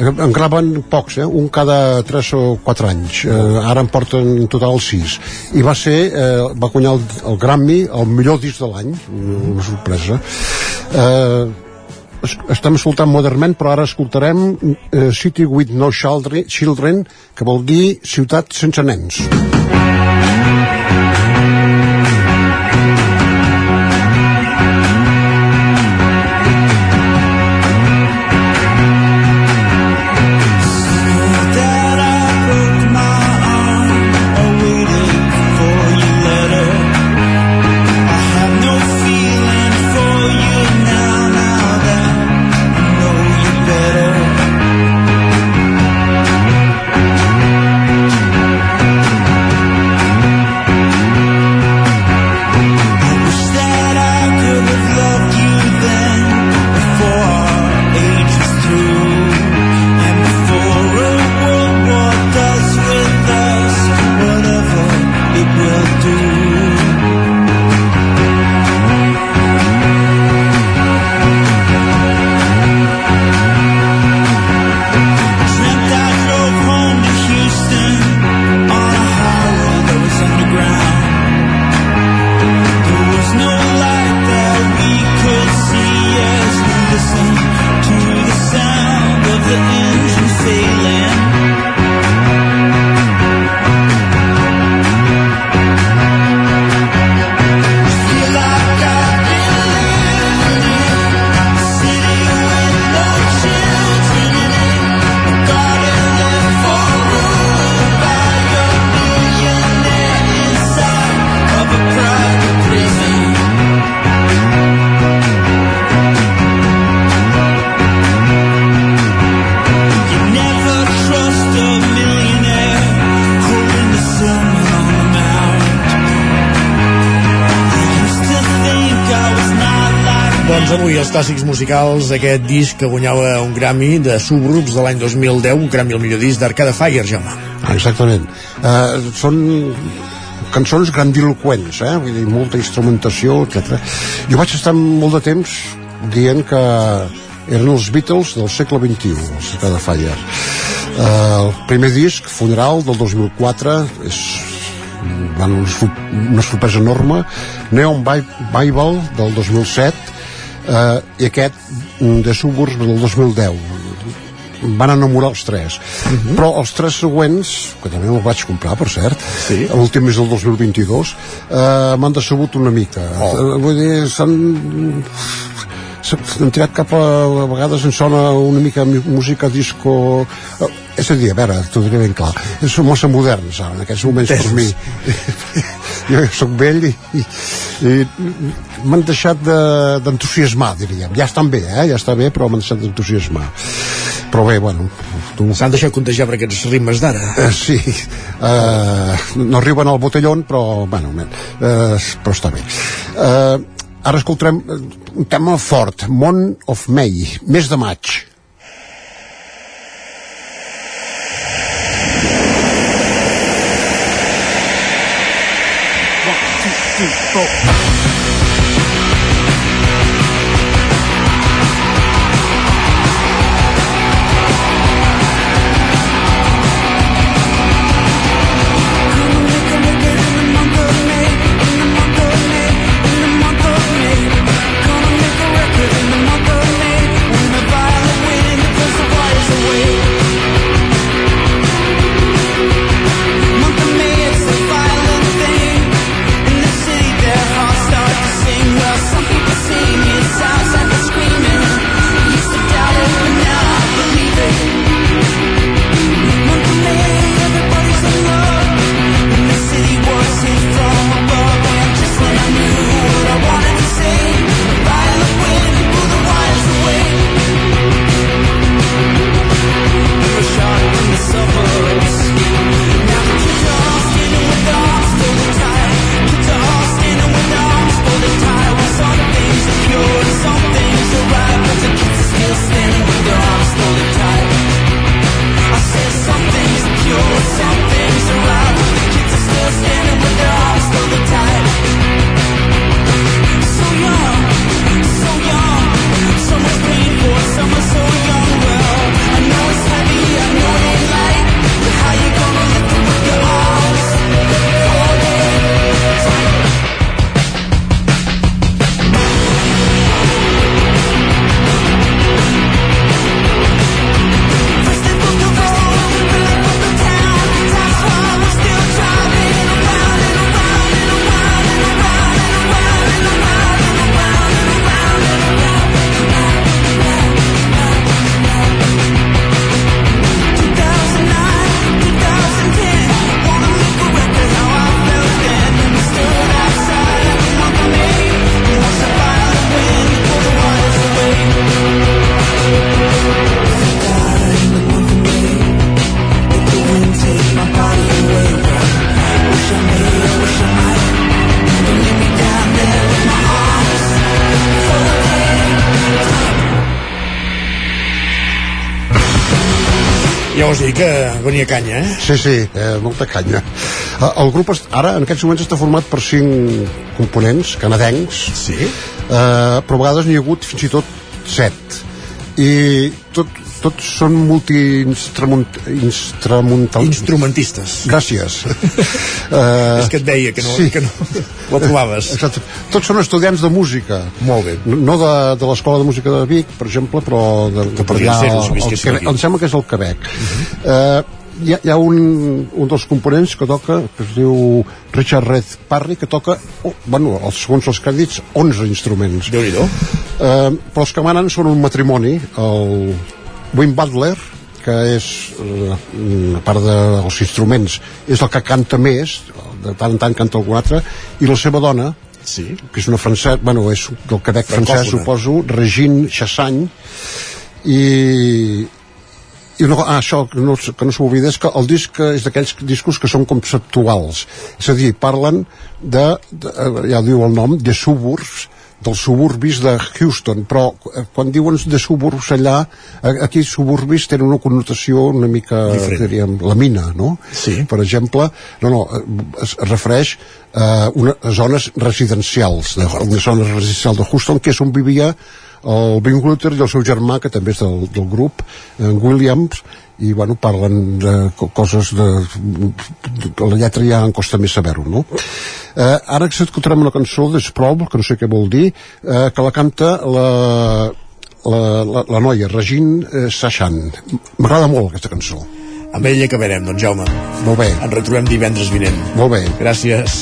en graven pocs, eh? un cada 3 o 4 anys. Eh, ara en porten en total 6 i va ser, eh, va guanyar el, el Grammy el millor disc de l'any. Una sorpresa. Eh, es- estem escoltant Modern però ara escoltarem eh, City with no children, children que vol dir ciutat sense nens musicals, aquest disc que guanyava un Grammy de Suburbs de l'any 2010, un Grammy al millor disc d'Arcade Fire, Jaume. Exactament. Uh, són cançons grandiloquents, eh? Vull dir, molta instrumentació, etc. Jo vaig estar molt de temps dient que eren els Beatles del segle XXI, els Arcade Fire. Uh, el primer disc, Funeral, del 2004, és van una sorpresa enorme Neon Bible del 2007 eh, i aquest de Suburbs del 2010 van enamorar els tres uh -huh. però els tres següents que també me'ls vaig comprar per cert sí. l'últim és del 2022 eh, m'han decebut una mica oh. Eh, vull dir s'han s'han tirat cap a, a vegades en sona una mica música disco eh, és a dir, a veure, t'ho diré ben clar són massa moderns ara, en aquests moments Tens. per mi [LAUGHS] jo sóc vell i, i m'han deixat d'entusiasmar, de, diríem. Ja estan bé, eh? ja està bé, però m'han deixat d'entusiasmar. Però bé, bueno tu... s'han deixat contagiar per aquests ritmes d'ara. Uh, sí. Uh, no arriben al botellón però, bueno, uh, però està bé. Uh, ara escoltarem un tema fort Mont of May, mes de maig ット two, four. venia canya, eh? Sí, sí, eh, molta canya. Eh, el grup ara, en aquests moments, està format per cinc components canadencs, sí. eh, però a vegades n'hi ha hagut fins i tot set. I tot, tots són multi-instrumental... Instrumentistes. Gràcies. uh, [LAUGHS] És que et deia que no, sí. que no ho trobaves. Exacte. Tots són estudiants de música. Molt bé. No de, de l'Escola de Música de Vic, per exemple, però... De, que podria ser, el, el, el, em sembla que és el Quebec. Uh -huh. uh, hi ha, hi ha un, un dels components que toca, que es diu Richard Red Parry, que toca, oh, bueno, els, segons els crèdits, 11 instruments. déu nhi uh, però els que manen són un matrimoni, el Wim Butler, que és, eh, a part dels instruments, és el que canta més, de tant en tant canta algun altre, i la seva dona, sí. que és una francesa, bueno, és del Quebec francès, suposo, Regine Chassagne, i, i una, ah, això que no, que no s'oblida és que el disc és d'aquells discos que són conceptuals és a dir, parlen de, de ja diu el nom de suburbs dels suburbis de Houston, però eh, quan diuen de suburbs allà, aquí suburbis tenen una connotació una mica, Diferent. diríem, la mina, no? Sí. Per exemple, no, no, eh, es refereix a una, a zones residencials, de, una zona residencial de Houston, que és on vivia el Bing Luther i el seu germà, que també és del, del grup, en Williams, i bueno, parlen de co- coses de, de la lletra ja em costa més saber-ho no? eh, ara escoltarem una cançó de Sproul, que no sé què vol dir eh, que la canta la, la, la, la noia Regine eh, Sachan m'agrada molt aquesta cançó Amb ell acabarem, doncs, Jaume. Molt bé. Ens retrobem divendres vinent. Molt bé. Gràcies.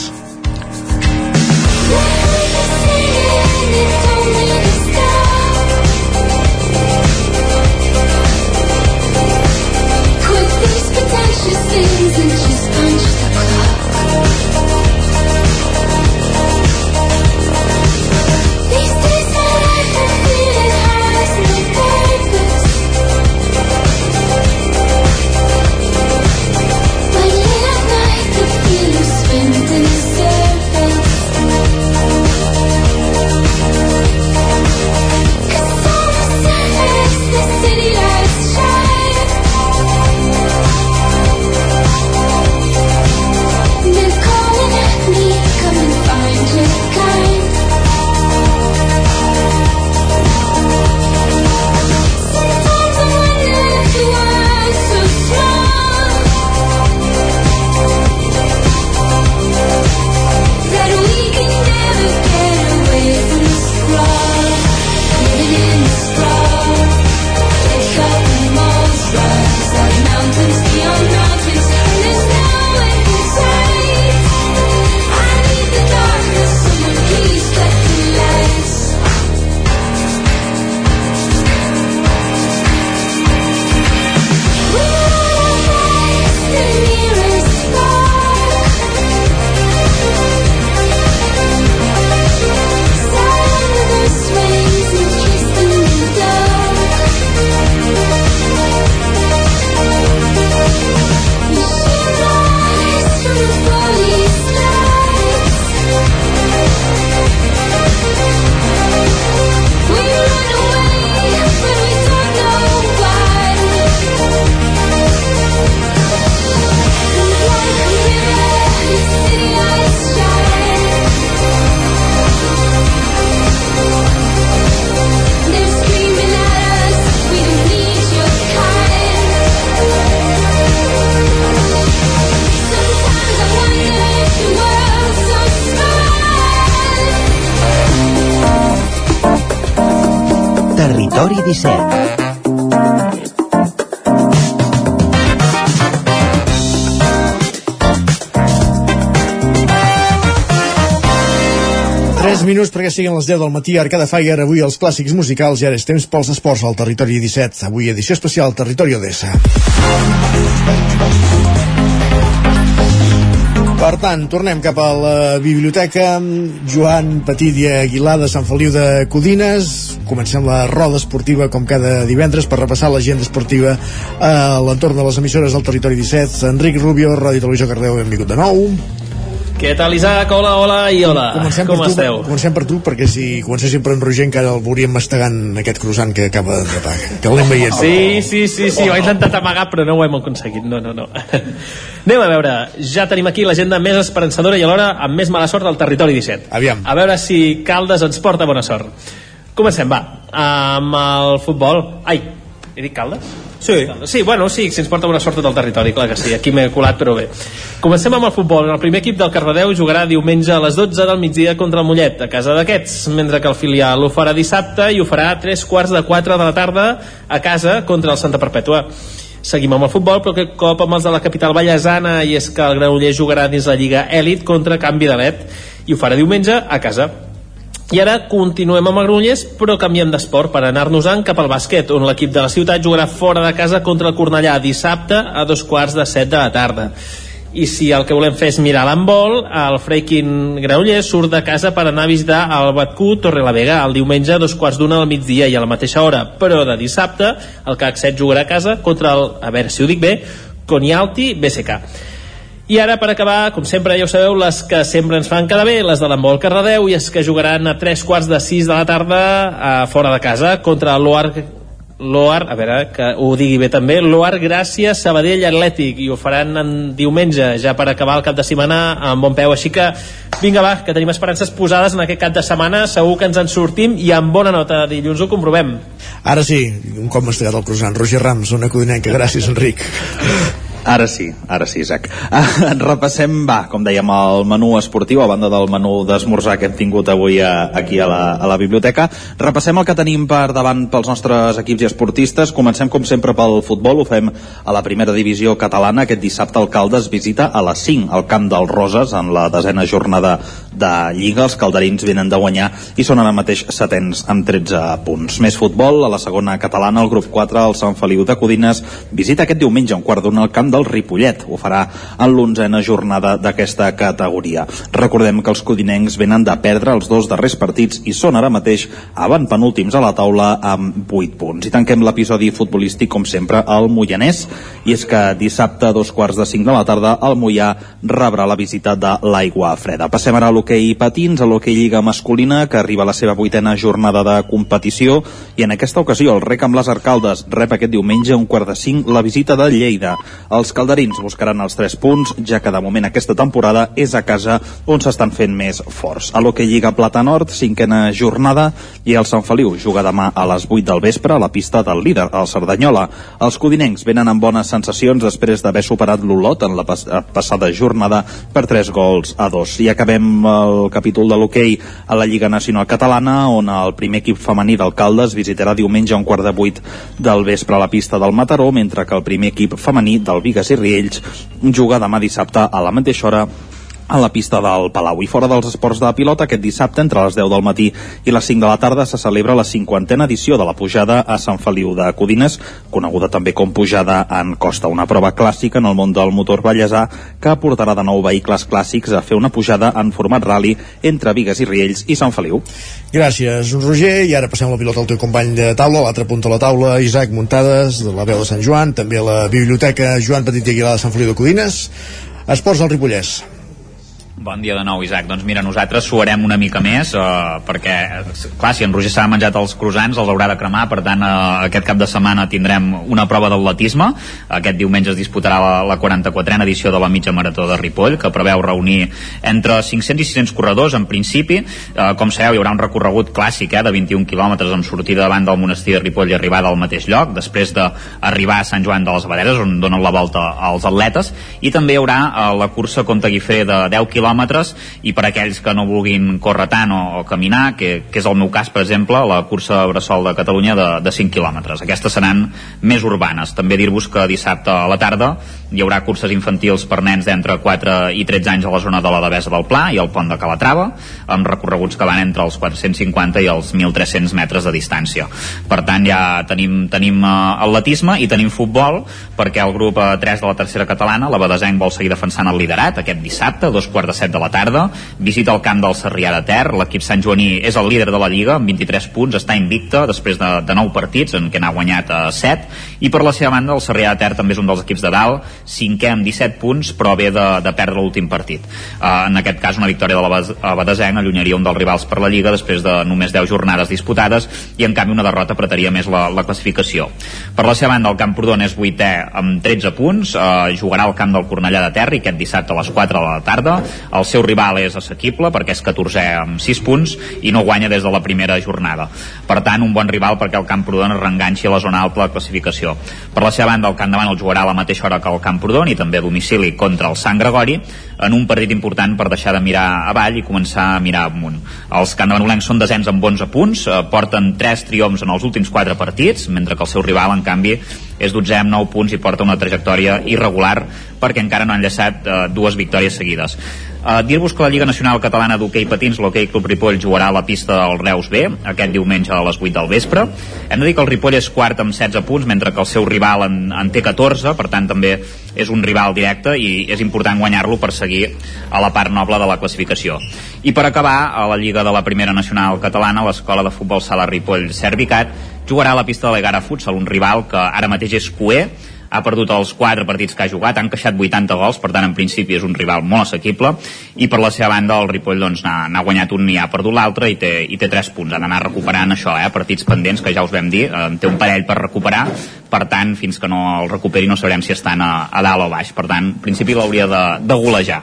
Territori 17 3 minuts perquè siguin les 10 del matí, Arcada Fire, avui els clàssics musicals i ara és temps pels esports al Territori 17. Avui edició especial Territori Odessa. Per tant, tornem cap a la biblioteca. Joan Petit i Aguilar de Sant Feliu de Codines. Comencem la roda esportiva com cada divendres per repassar l'agenda esportiva a l'entorn de les emissores del Territori 17. Enric Rubio, Ràdio Televisió Cardeu, benvingut de nou. Què tal, Isaac? Hola, hola i hola. Comencem Com per tu, esteu? Comencem per tu, perquè si comencéssim per en Roger encara el veuríem mastegant aquest croissant que acaba de pagar, que l'hem veient. Sí, sí, sí, sí, ho he intentat amagar però no ho hem aconseguit, no, no, no [LAUGHS] Anem a veure, ja tenim aquí l'agenda més esperançadora i alhora amb més mala sort del territori 17 Aviam. A veure si Caldes ens porta bona sort Comencem, va, amb el futbol Ai, he dit Caldes? Sí. Sí, bueno, sí, si ens porta bona sort tot el territori, clar que sí, aquí m'he colat, però bé. Comencem amb el futbol. El primer equip del Cardedeu jugarà diumenge a les 12 del migdia contra el Mollet, a casa d'aquests, mentre que el filial ho farà dissabte i ho farà a 3 quarts de 4 de la tarda a casa contra el Santa Perpètua. Seguim amb el futbol, però aquest cop amb els de la capital ballesana, i és que el Granoller jugarà dins la Lliga Èlit contra Canvi de Let, i ho farà diumenge a casa. I ara continuem amb el Granollers, però canviem d'esport per anar-nos-en cap al bàsquet, on l'equip de la ciutat jugarà fora de casa contra el Cornellà dissabte a dos quarts de set de la tarda. I si el que volem fer és mirar l'handbol, el Freikin Granollers surt de casa per anar a visitar el Batcú Torrelavega el diumenge a dos quarts d'una al migdia i a la mateixa hora, però de dissabte el CAC 7 jugarà a casa contra el, a veure si ho dic bé, Conialti BSK. I ara, per acabar, com sempre, ja ho sabeu, les que sempre ens fan cada bé, les de l'embol Cardedeu, i és que jugaran a tres quarts de sis de la tarda a fora de casa contra l'Oar l'Oar, a veure que ho digui bé també, l'Oar Gràcia Sabadell Atlètic i ho faran en diumenge ja per acabar el cap de setmana amb bon peu, així que vinga va, que tenim esperances posades en aquest cap de setmana segur que ens en sortim i amb bona nota dilluns ho comprovem. Ara sí, un cop mastegat el croissant Roger Rams, una codinenca, gràcies Enric Ara sí, ara sí, Isaac. Ah, [LAUGHS] repassem, va, com dèiem, el menú esportiu, a banda del menú d'esmorzar que hem tingut avui a, aquí a la, a la biblioteca. Repassem el que tenim per davant pels nostres equips i esportistes. Comencem, com sempre, pel futbol. Ho fem a la primera divisió catalana. Aquest dissabte el Caldes visita a les 5 al camp dels Roses en la desena jornada de Lliga. Els calderins venen de guanyar i són ara mateix setens amb 13 punts. Més futbol, a la segona catalana, el grup 4, el Sant Feliu de Codines, visita aquest diumenge un quart d'una al camp del Ripollet. Ho farà en l'onzena jornada d'aquesta categoria. Recordem que els codinencs venen de perdre els dos darrers partits i són ara mateix penúltims a la taula amb 8 punts. I tanquem l'episodi futbolístic, com sempre, al Moianès. I és que dissabte, a dos quarts de cinc de la tarda, el Moià rebrà la visita de l'aigua freda. Passem ara a l'hoquei patins, a l'hoquei lliga masculina, que arriba a la seva vuitena jornada de competició. I en aquesta ocasió, el rec amb les arcaldes rep aquest diumenge un quart de cinc la visita de Lleida. Els calderins buscaran els 3 punts, ja que de moment aquesta temporada és a casa on s'estan fent més forts. A l'Hockey Lliga Plata Nord, cinquena jornada, i el Sant Feliu juga demà a les 8 del vespre a la pista del líder, el Cerdanyola. Els codinencs venen amb bones sensacions després d'haver superat l'Olot en la pas passada jornada per 3 gols a 2. I acabem el capítol de l'hoquei a la Lliga Nacional Catalana, on el primer equip femení d'Alcaldes visitarà diumenge a un quart de 8 del vespre a la pista del Mataró, mentre que el primer equip femení del Vigues i Riells juga demà dissabte a la mateixa hora a la pista del Palau. I fora dels esports de pilota, aquest dissabte, entre les 10 del matí i les 5 de la tarda, se celebra la cinquantena edició de la pujada a Sant Feliu de Codines, coneguda també com pujada en costa, una prova clàssica en el món del motor ballesà que portarà de nou vehicles clàssics a fer una pujada en format rally entre Vigues i Riells i Sant Feliu. Gràcies, Roger, i ara passem la pilota al teu company de taula, l'altre punt de la taula, Isaac Muntades, de la veu de Sant Joan, també la biblioteca Joan Petit i Aguilar de Sant Feliu de Codines, Esports del Ripollès. Bon dia de nou, Isaac. Doncs mira, nosaltres suarem una mica més eh, perquè, clar, si en Roger s'ha menjat els croissants, els haurà de cremar, per tant, eh, aquest cap de setmana tindrem una prova d'atletisme. Aquest diumenge es disputarà la, la 44a edició de la mitja marató de Ripoll, que preveu reunir entre 500 i 600 corredors, en principi. Eh, com sabeu, hi haurà un recorregut clàssic eh, de 21 quilòmetres amb sortida davant del monestir de Ripoll i arribada al mateix lloc, després d'arribar a Sant Joan de les Abaderes, on donen la volta als atletes, i també hi haurà eh, la cursa Conte Guifré de 10 quilòmetres quilòmetres i per aquells que no vulguin córrer tant o, o caminar, que, que és el meu cas, per exemple, la cursa Bressol de Catalunya de, de 5 quilòmetres. Aquestes seran més urbanes. També dir-vos que dissabte a la tarda hi haurà curses infantils per nens d'entre 4 i 13 anys a la zona de la Devesa del Pla i al pont de Calatrava, amb recorreguts que van entre els 450 i els 1.300 metres de distància. Per tant, ja tenim, tenim uh, atletisme i tenim futbol, perquè el grup uh, 3 de la tercera catalana, la Badesenc, vol seguir defensant el liderat aquest dissabte, a dos quarts de 7 de la tarda, visita el camp del Sarrià de Ter, l'equip Sant Joaní és el líder de la Lliga, amb 23 punts, està invicta després de, de 9 partits, en què n'ha guanyat uh, 7, i per la seva banda el Sarrià de Ter també és un dels equips de dalt, cinquè amb 17 punts però ve de, de perdre l'últim partit. Uh, en aquest cas una victòria de la Badesenc allunyaria un dels rivals per la Lliga després de només 10 jornades disputades i en canvi una derrota apretaria més la, la classificació. Per la seva banda el Camprodon és vuitè amb 13 punts uh, jugarà al camp del Cornellà de Terra aquest dissabte a les 4 de la tarda. El seu rival és assequible perquè és 14è amb 6 punts i no guanya des de la primera jornada. Per tant un bon rival perquè el Camprodon es reenganxi a la zona alta de la classificació. Per la seva banda el Camp davant el jugarà a la mateixa hora que el Camprodon i també a domicili contra el Sant Gregori en un partit important per deixar de mirar avall i començar a mirar amunt. Els candavanolencs són desens amb 11 punts, eh, porten 3 triomfs en els últims 4 partits, mentre que el seu rival, en canvi, és 12 amb 9 punts i porta una trajectòria irregular perquè encara no han llaçat eh, dues victòries seguides. Uh, Dir-vos que la Lliga Nacional Catalana d'Hockey Patins, l'Hockey Club Ripoll, jugarà a la pista del Reus B aquest diumenge a les 8 del vespre. Hem de dir que el Ripoll és quart amb 16 punts, mentre que el seu rival en, en té 14, per tant també és un rival directe i és important guanyar-lo per seguir a la part noble de la classificació. I per acabar, a la Lliga de la Primera Nacional Catalana, l'Escola de Futbol Sala Ripoll Servicat jugarà a la pista de l'Egara Futsal, un rival que ara mateix és cuer ha perdut els quatre partits que ha jugat, han queixat 80 gols, per tant en principi és un rival molt assequible. I per la seva banda el Ripoll doncs n'ha guanyat un i ha perdut l'altre i, té, i té 3 punts, han d'anar recuperant això, eh, partits pendents que ja us vam dir, eh, té un parell per recuperar, per tant fins que no el recuperi no sabrem si estan a, a dalt o baix, per tant en principi l'hauria de, de golejar.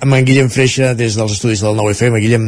la amb en Guillem Freixa des dels estudis del 9FM. Guillem,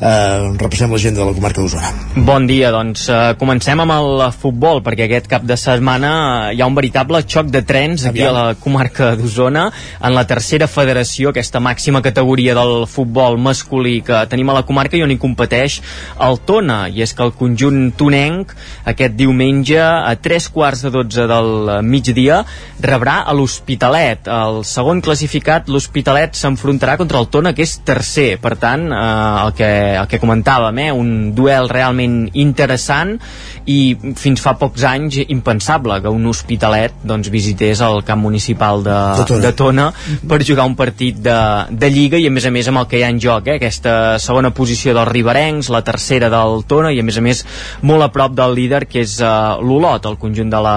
eh, repassem l'agenda de la comarca d'Osona. Bon dia, doncs eh, comencem amb el futbol, perquè aquest cap de setmana hi ha un veritable xoc de trens aquí Aviam. a la comarca d'Osona, en la tercera federació, aquesta màxima categoria del futbol masculí que tenim a la comarca i on hi competeix el Tona, i és que el conjunt tonenc aquest diumenge a tres quarts de dotze del migdia rebrà a l'Hospitalet. El segon classificat, l'Hospitalet, s'enfrontarà jugarà contra el Tona, que és tercer. Per tant, eh, el, que, el que comentàvem, eh, un duel realment interessant i fins fa pocs anys impensable que un hospitalet doncs, visités el camp municipal de, de, Tona. de Tona per jugar un partit de, de Lliga i a més a més amb el que hi ha en joc, eh, aquesta segona posició dels riberencs, la tercera del Tona i a més a més molt a prop del líder que és uh, l'Olot, el conjunt de la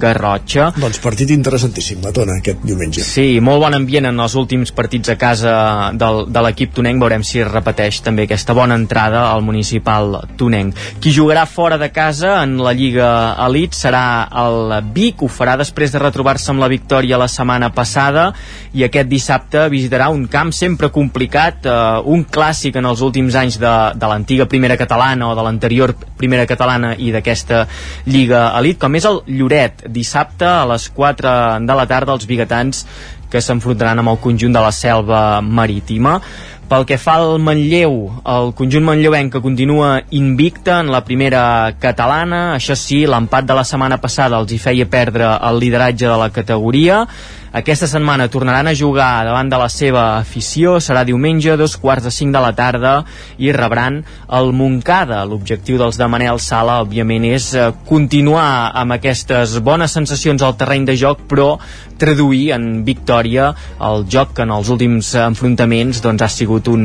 Garrotxa. Doncs partit interessantíssim, la Tona, aquest diumenge. Sí, molt bon ambient en els últims partits a casa casa del, de l'equip tonenc veurem si repeteix també aquesta bona entrada al municipal tonenc. Qui jugarà fora de casa en la Lliga Elite serà el Vic, ho farà després de retrobar-se amb la victòria la setmana passada i aquest dissabte visitarà un camp sempre complicat, eh, un clàssic en els últims anys de, de l'antiga primera catalana o de l'anterior primera catalana i d'aquesta Lliga Elite, com és el Lloret, dissabte a les 4 de la tarda els biguetans que s'enfrontaran amb el conjunt de la selva marítima. Pel que fa al Manlleu, el conjunt manlleuenc que continua invicta en la primera catalana, això sí, l'empat de la setmana passada els hi feia perdre el lideratge de la categoria, aquesta setmana tornaran a jugar davant de la seva afició, serà diumenge, dos quarts de cinc de la tarda, i rebran el Moncada. L'objectiu dels de Manel Sala, òbviament, és eh, continuar amb aquestes bones sensacions al terreny de joc, però traduir en victòria el joc que en els últims enfrontaments doncs, ha sigut un,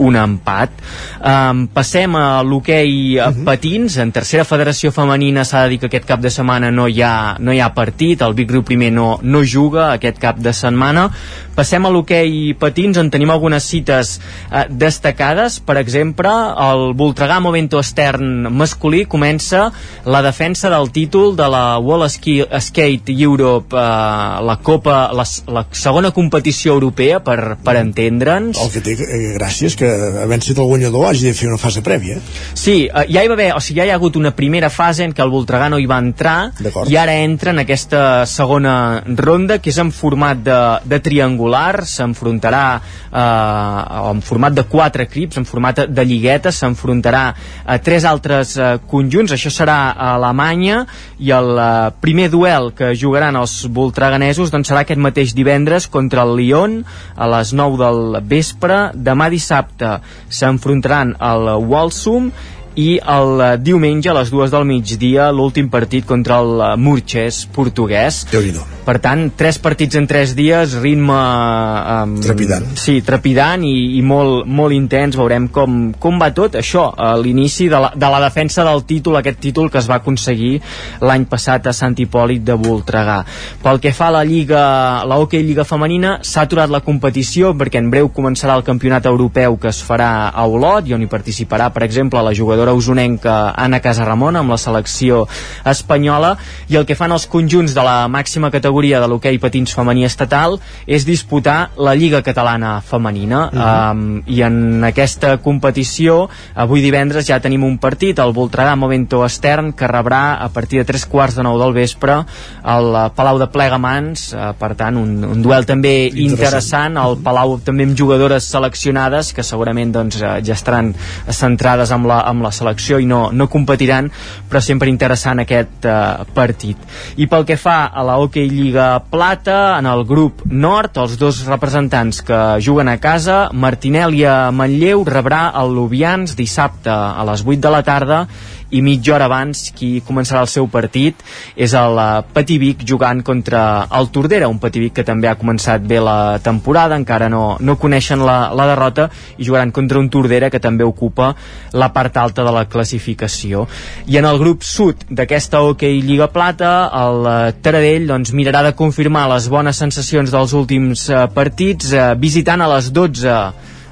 un empat. Um, passem a l'hoquei uh -huh. patins. En tercera federació femenina s'ha de dir que aquest cap de setmana no hi ha, no hi ha partit, el Vic Riu primer no, no juga, aquest cap de setmana. Passem a l'hoquei patins, on tenim algunes cites eh, destacades. Per exemple, el Voltregà Momento Estern masculí comença la defensa del títol de la Ski, Skate Europe, eh, la Copa, la, la segona competició europea, per, per entendre'ns. El que té eh, gràcia és que, havent sigut el guanyador, hagi de fer una fase prèvia. Sí, eh, ja hi va haver, o sigui, ja hi ha hagut una primera fase en què el Voltregà no hi va entrar i ara entra en aquesta segona ronda, que és en format de, de triangular, s'enfrontarà eh, en format de quatre equips, en format de lligueta, s'enfrontarà a tres altres eh, conjunts, això serà a Alemanya, i el eh, primer duel que jugaran els voltreganesos doncs serà aquest mateix divendres contra el Lyon a les 9 del vespre. Demà dissabte s'enfrontaran al Walsum i el diumenge a les dues del migdia l'últim partit contra el Murches portuguès per tant, tres partits en tres dies ritme um, trepidant. sí, trepidant i, i molt, molt intens. Veurem com, com va tot això a l'inici de, la, de la defensa del títol aquest títol que es va aconseguir l'any passat a Sant Hipòlit de Voltregà. Pel que fa a la Lliga la Hockey Lliga Femenina s'ha aturat la competició perquè en breu començarà el campionat europeu que es farà a Olot i on hi participarà per exemple la jugadora usonenca Anna Casarramona amb la selecció espanyola. I el que fan els conjunts de la màxima categoria de l'hoquei patins femení estatal és disputar la Lliga Catalana Femenina uh -huh. um, i en aquesta competició avui divendres ja tenim un partit el Voltregà Momento Estern que rebrà a partir de tres quarts de nou del vespre al Palau de Plegamans uh, per tant un, un duel també interessant al Palau també amb jugadores seleccionades que segurament doncs, ja estaran centrades amb la, amb la selecció i no, no competiran, però sempre interessant aquest eh, partit. I pel que fa a la Hockey Lliga Plata, en el grup nord, els dos representants que juguen a casa, Martinèlia Manlleu rebrà el Lubians dissabte a les 8 de la tarda i mitja hora abans qui començarà el seu partit és el uh, Patí Vic jugant contra el Tordera, un Patí Vic que també ha començat bé la temporada, encara no, no coneixen la, la derrota i jugaran contra un Tordera que també ocupa la part alta de la classificació. I en el grup sud d'aquesta hoquei Lliga Plata, el uh, Taradell doncs, mirarà de confirmar les bones sensacions dels últims uh, partits visitant a les 12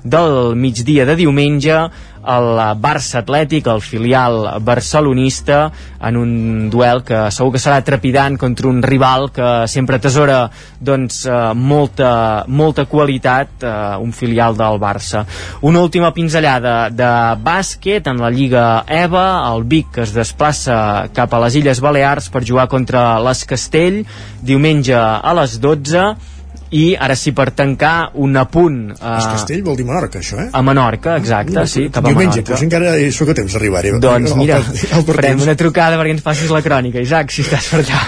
del migdia de diumenge el Barça Atlètic, el filial barcelonista, en un duel que segur que serà trepidant contra un rival que sempre tesora doncs, eh, molta, molta qualitat, eh, un filial del Barça. Una última pinzellada de bàsquet en la Lliga EVA, el Vic que es desplaça cap a les Illes Balears per jugar contra l'Escastell, diumenge a les 12, i ara sí per tancar un apunt uh, es Castell vol dir Menorca això eh? a Menorca, exacte, no, sí, cap a diumenge, Menorca. doncs encara hi sóc a temps d'arribar doncs mira, el, el farem una trucada perquè ens passis la crònica Isaac, si estàs per allà.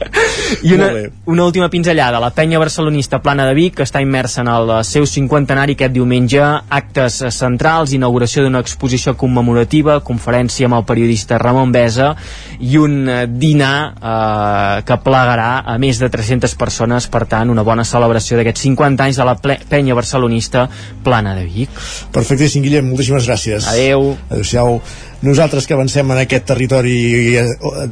[LAUGHS] I una, una última pinzellada. La penya barcelonista Plana de Vic que està immersa en el seu cinquantenari aquest diumenge actes centrals, inauguració d'una exposició commemorativa, conferència amb el periodista Ramon Besa i un dinar eh, que plegarà a més de 300 persones. Per tant una bona bona celebració d'aquests 50 anys de la penya barcelonista Plana de Vic. Perfectíssim, Guillem, moltíssimes gràcies. Adeu. Adéu-siau. Nosaltres que avancem en aquest territori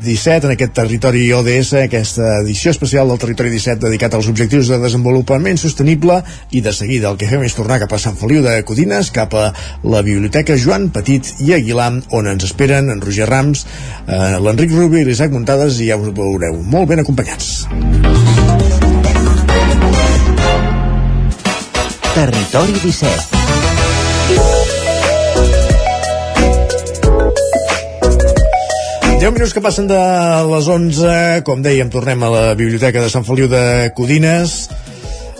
17, en aquest territori ODS, aquesta edició especial del territori 17 dedicat als objectius de desenvolupament sostenible i de seguida el que fem és tornar cap a Sant Feliu de Codines, cap a la Biblioteca Joan Petit i Aguilar, on ens esperen en Roger Rams, eh, l'Enric Rubí i l'Isaac Muntades i ja us veureu molt ben acompanyats. Territori 17 10 minuts que passen de les 11, com dèiem, tornem a la Biblioteca de Sant Feliu de Codines.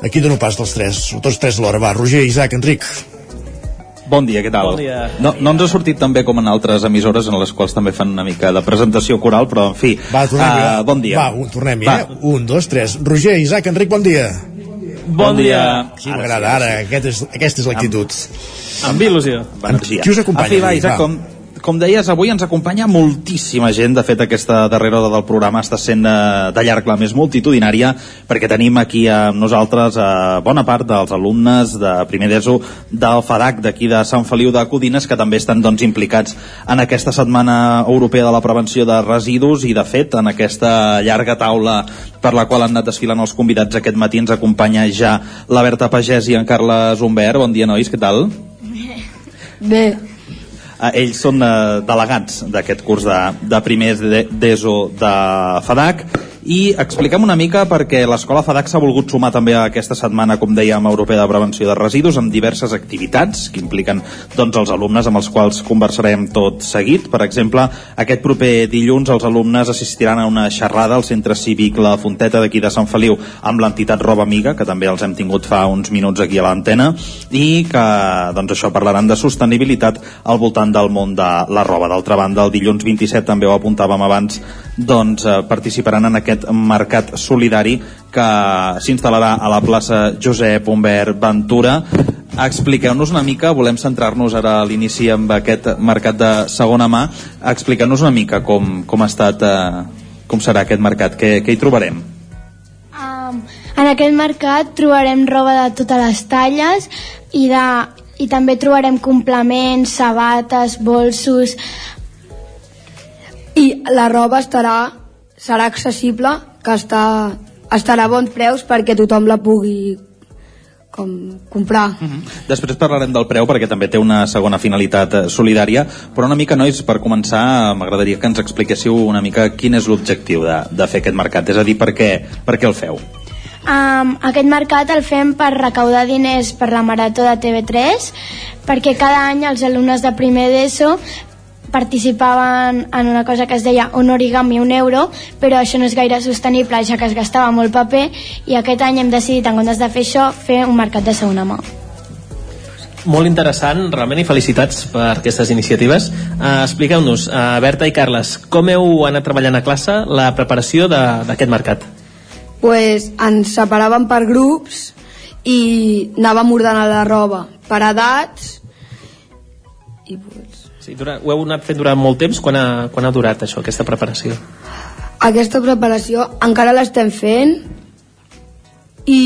Aquí dono pas dels tres, tots tres alhora. Va, Roger, Isaac, Enric. Bon dia, què tal? Bon dia. No, no ens ha sortit tan bé com en altres emissores en les quals també fan una mica de presentació coral, però en fi, Va, tornem, uh, bon dia. Va, un, tornem eh? Un, dos, tres. Roger, Isaac, Enric, bon dia. Bon, dia. Sí, m'agrada, ara, aquest és, aquesta és l'actitud. Amb il·lusió. Energia. Qui us acompanya? En fi, va? Isaac, com, com deies, avui ens acompanya moltíssima gent. De fet, aquesta darrera hora del programa està sent eh, de llarg la més multitudinària perquè tenim aquí amb nosaltres eh, bona part dels alumnes de primer d'ESO del FADAC d'aquí de Sant Feliu de Codines que també estan doncs, implicats en aquesta Setmana Europea de la Prevenció de Residus i, de fet, en aquesta llarga taula per la qual han anat desfilant els convidats aquest matí ens acompanya ja la Berta Pagès i en Carles Humbert. Bon dia, nois, què tal? Bé. Eh, ells són eh, delegats d'aquest curs de, de primers d'ESO de FADAC i expliquem una mica perquè l'escola FADAC s'ha volgut sumar també a aquesta setmana, com dèiem, europea de prevenció de residus amb diverses activitats que impliquen doncs, els alumnes amb els quals conversarem tot seguit. Per exemple, aquest proper dilluns els alumnes assistiran a una xerrada al centre cívic La Fonteta d'aquí de Sant Feliu amb l'entitat Roba Amiga, que també els hem tingut fa uns minuts aquí a l'antena i que doncs, això parlaran de sostenibilitat al voltant del món de la roba. D'altra banda, el dilluns 27 també ho apuntàvem abans, doncs eh, participaran en aquest mercat solidari que s'instal·larà a la plaça Josep Humbert Ventura. Expliqueu-nos una mica, volem centrar-nos ara a l'inici amb aquest mercat de segona mà, expliqueu-nos una mica com, com ha estat, eh, com serà aquest mercat, què, què hi trobarem? Um, en aquest mercat trobarem roba de totes les talles i, de, i també trobarem complements, sabates, bolsos... I la roba estarà, serà accessible, que està, estarà a bons preus perquè tothom la pugui com comprar. Uh -huh. Després parlarem del preu perquè també té una segona finalitat eh, solidària, però una mica, nois, per començar, m'agradaria que ens expliquéssiu una mica quin és l'objectiu de, de fer aquest mercat, és a dir, per què, per què el feu? Um, aquest mercat el fem per recaudar diners per la Marató de TV3 perquè cada any els alumnes de primer d'ESO participaven en una cosa que es deia un origami un euro, però això no és gaire sostenible ja que es gastava molt paper i aquest any hem decidit, en comptes de fer això, fer un mercat de segona mà. Molt interessant, realment, i felicitats per aquestes iniciatives. Uh, Expliqueu-nos, uh, Berta i Carles, com heu anat treballant a classe la preparació d'aquest mercat? Pues ens separàvem per grups i anàvem ordenant la roba per edats i pues, Sí, durant, ho heu anat fent durant molt temps? Quan ha, quan ha durat això, aquesta preparació? Aquesta preparació encara l'estem fent i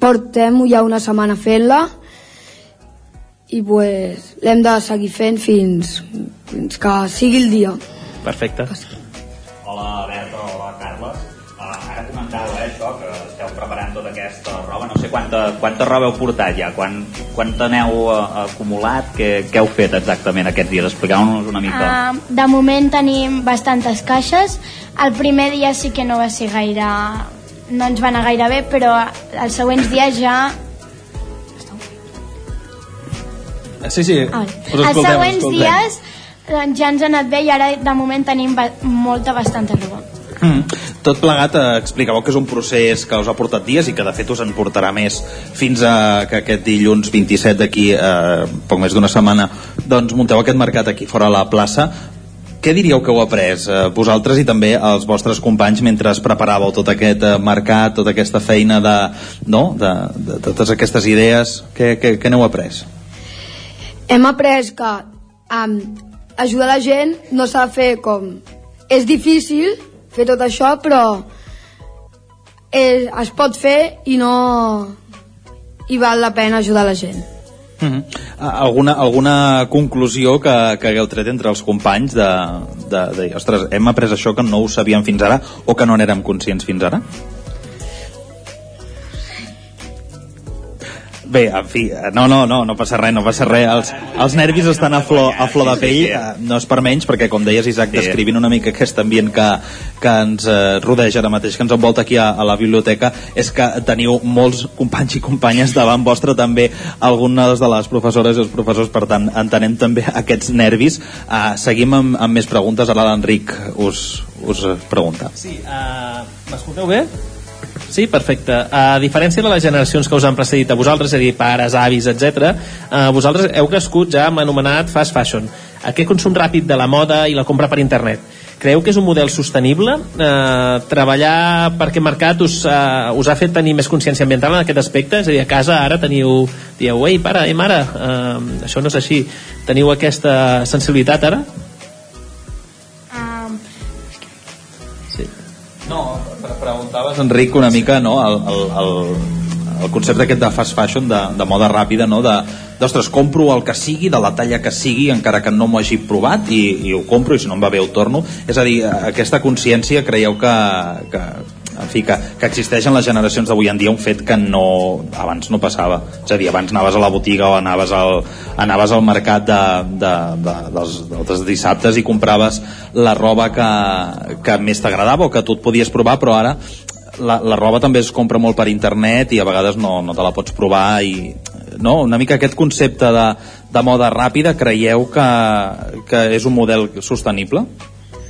portem ja una setmana fent-la i pues, l'hem de seguir fent fins, fins que sigui el dia. Perfecte. Hola Berta, hola Carles. Uh, ara comentàveu eh, això, que quanta, quanta roba heu portat ja, quan, quanta n'heu uh, acumulat, què, què heu fet exactament aquests dies? Expliqueu-nos una mica. Uh, de moment tenim bastantes caixes. El primer dia sí que no va ser gaire... no ens va anar gaire bé, però els següents dies ja... Sí, sí, Ah, els següents escoltem. dies doncs, ja ens ha anat bé i ara de moment tenim ba molta, bastanta roba. Mm. Tot plegat, eh, expliqueu que és un procés que us ha portat dies i que de fet us en portarà més fins a que aquest dilluns 27 d'aquí, eh, poc més d'una setmana, doncs munteu aquest mercat aquí fora a la plaça. Què diríeu que heu après eh, vosaltres i també els vostres companys mentre es preparàveu tot aquest eh, mercat, tota aquesta feina de, no? de, de, de totes aquestes idees? Què, què, què n'heu après? Hem après que um, ajudar la gent no s'ha de fer com... És difícil fer tot això, però és, es pot fer i no... i val la pena ajudar la gent. Mm -hmm. alguna, alguna conclusió que, que hagueu tret entre els companys de, de, de dir, ostres, hem après això que no ho sabíem fins ara o que no n'érem conscients fins ara? Bé, en fi, no, no, no, no passa res, no passa res. Els, els nervis estan a flor, a flor de pell, eh, no és per menys, perquè com deies, Isaac, descrivint una mica aquest ambient que, que ens eh, rodeja ara mateix, que ens envolta aquí a, a la biblioteca, és que teniu molts companys i companyes davant vostre, també algunes de les professores i els professors, per tant, entenem també aquests nervis. Uh, seguim amb, amb més preguntes, ara l'Enric us, us pregunta. Sí, uh, m'escolteu bé? Sí, perfecte. A diferència de les generacions que us han precedit a vosaltres, és a dir, pares, avis, etc, uh, vosaltres heu crescut ja amb anomenat fast fashion. Aquest consum ràpid de la moda i la compra per internet. Creieu que és un model sostenible? Eh, treballar per aquest mercat us, eh, us ha fet tenir més consciència ambiental en aquest aspecte? És a dir, a casa ara teniu... Dieu, ei, pare, ei, mare, eh, això no és així. Teniu aquesta sensibilitat ara? Um, No, pre- preguntaves, Enric, una mica no, el, el, el, el concepte aquest de fast fashion, de, de moda ràpida, no? de, d'ostres, compro el que sigui, de la talla que sigui, encara que no m'ho hagi provat, i, i ho compro, i si no em va bé ho torno. És a dir, aquesta consciència creieu que, que, en fi, que, que existeix en les generacions d'avui en dia un fet que no, abans no passava. És a dir, abans anaves a la botiga o anaves al, anaves al mercat de, de, de, dels, dels dissabtes i compraves la roba que, que més t'agradava o que tu et podies provar, però ara la, la roba també es compra molt per internet i a vegades no, no te la pots provar i no? una mica aquest concepte de, de moda ràpida creieu que, que és un model sostenible?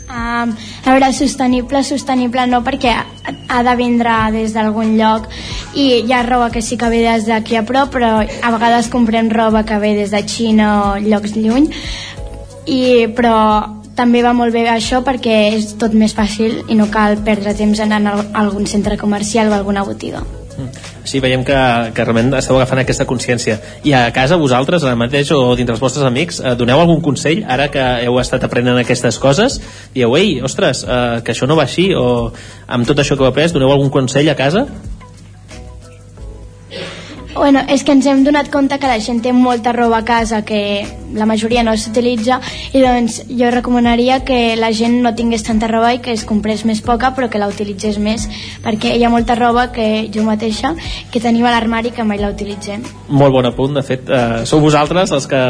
Um, a veure, sostenible, sostenible no, perquè ha, de vindre des d'algun lloc i hi ha roba que sí que ve des d'aquí a prop, però a vegades comprem roba que ve des de Xina o llocs lluny, i, però també va molt bé això perquè és tot més fàcil i no cal perdre temps anant a algun centre comercial o a alguna botiga. Sí, veiem que, que realment esteu agafant aquesta consciència. I a casa vosaltres, ara mateix, o dintre els vostres amics, eh, doneu algun consell, ara que heu estat aprenent aquestes coses? Dieu, ei, ostres, eh, que això no va així, o amb tot això que heu après, doneu algun consell a casa? Bueno, és que ens hem donat compte que la gent té molta roba a casa que la majoria no s'utilitza i doncs jo recomanaria que la gent no tingués tanta roba i que es comprés més poca però que la utilitzés més perquè hi ha molta roba que jo mateixa que tenim a l'armari que mai la utilitzem. Molt bon apunt, de fet, eh, sou vosaltres els que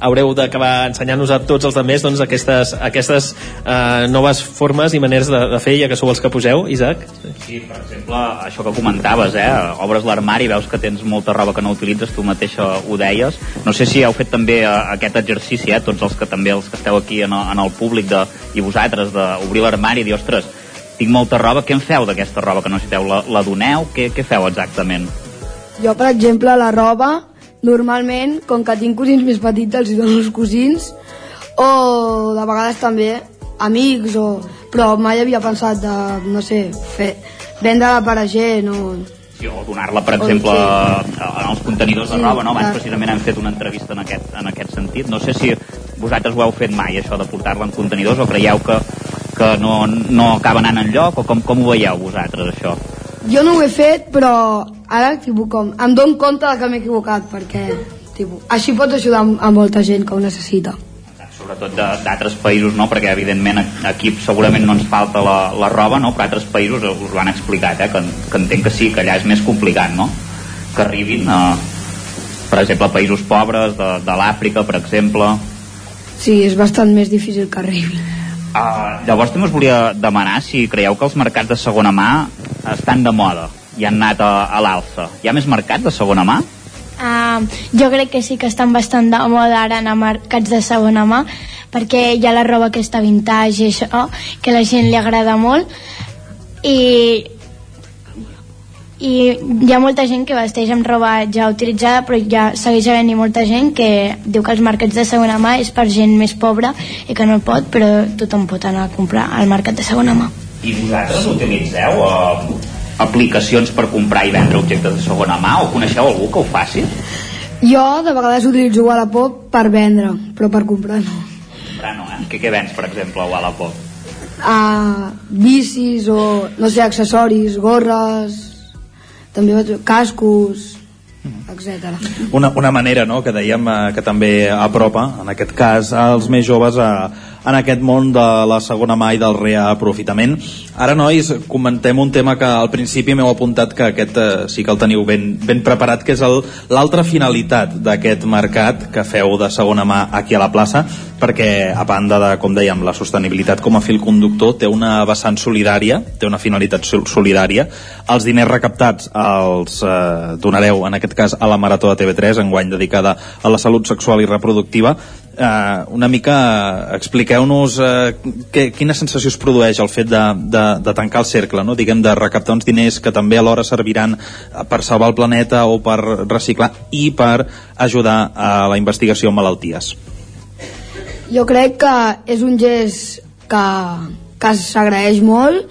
haureu d'acabar ensenyant-nos a tots els altres doncs, aquestes, aquestes eh, noves formes i maneres de, de fer, ja que sou els que poseu, Isaac. Sí, per exemple, això que comentaves, eh? obres l'armari, veus que tens molta roba que no utilitzes, tu mateixa ho deies. No sé si heu fet també eh, aquest exercici, eh? tots els que també els que esteu aquí en en el públic de, i vosaltres, d'obrir l'armari i dir, ostres, tinc molta roba, què en feu d'aquesta roba que no necessiteu? La, la doneu? Què, què feu exactament? Jo, per exemple, la roba, normalment, com que tinc cosins més petits, els hi dono els cosins, o de vegades també amics, o... però mai havia pensat de, no sé, fer, vendre-la per a gent, o Sí, o donar-la, per exemple, en els contenidors de roba, no? Abans clar. precisament hem fet una entrevista en aquest, en aquest sentit. No sé si vosaltres ho heu fet mai, això de portar-la en contenidors, o creieu que, que no, no acaba anant enlloc, o com, com ho veieu vosaltres, això? Jo no ho he fet, però ara tipus, com, em dono compte de que m'he equivocat, perquè tipus, així pots ajudar a, molta gent que ho necessita. sobretot d'altres països, no? perquè evidentment aquí segurament no ens falta la, la roba, no? però altres països us ho han explicat, eh? que, que entenc que sí, que allà és més complicat, no? que arribin a, per exemple, a països pobres de, de l'Àfrica, per exemple. Sí, és bastant més difícil que arribi. Uh, llavors també us volia demanar si creieu que els mercats de segona mà estan de moda i han anat a, a l'alça. Hi ha més mercats de segona mà? Uh, jo crec que sí que estan bastant de moda ara anar a mercats de segona mà perquè hi ha la roba que està vintage i això, que la gent li agrada molt i i hi ha molta gent que vesteix amb roba ja utilitzada però ja segueix havent-hi molta gent que diu que els mercats de segona mà és per gent més pobra i que no pot però tothom pot anar a comprar al mercat de segona mà I vosaltres utilitzeu uh, aplicacions per comprar i vendre objectes de segona mà o coneixeu algú que ho faci? Jo de vegades utilitzo Wallapop per vendre, però per comprar no. Comprar no, eh? Què, què vens, per exemple, a Wallapop? Uh, bicis o, no sé, accessoris, gorres, també cascos, etc. Una, una manera no, que dèiem eh, que també apropa, en aquest cas, als més joves a, en aquest món de la segona mà i del reaprofitament. Ara, nois, comentem un tema que al principi m'heu apuntat que aquest eh, sí que el teniu ben, ben preparat, que és l'altra finalitat d'aquest mercat que feu de segona mà aquí a la plaça, perquè a banda de, com dèiem, la sostenibilitat com a fil conductor, té una vessant solidària, té una finalitat sol- solidària. Els diners recaptats els eh, donareu, en aquest cas, a la Marató de TV3, enguany dedicada a la salut sexual i reproductiva. Eh, una mica expliqueu-nos eh, quina sensació es produeix el fet de, de, de tancar el cercle, no? diguem, de recaptar uns diners que també alhora serviran per salvar el planeta o per reciclar i per ajudar a la investigació en malalties. Jo crec que és un gest que, que s'agraeix molt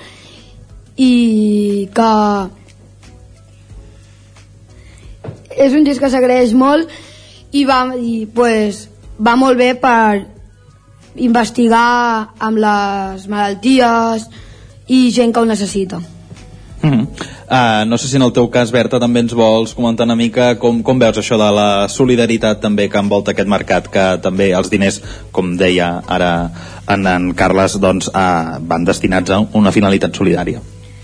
i que és un gest que s'agraeix molt i va, i, pues, va molt bé per investigar amb les malalties i gent que ho necessita. Mm -hmm. uh, no sé si en el teu cas, Berta, també ens vols comentar una mica com, com veus això de la solidaritat també que envolta aquest mercat, que també els diners, com deia ara en, en Carles, doncs, uh, van destinats a una finalitat solidària.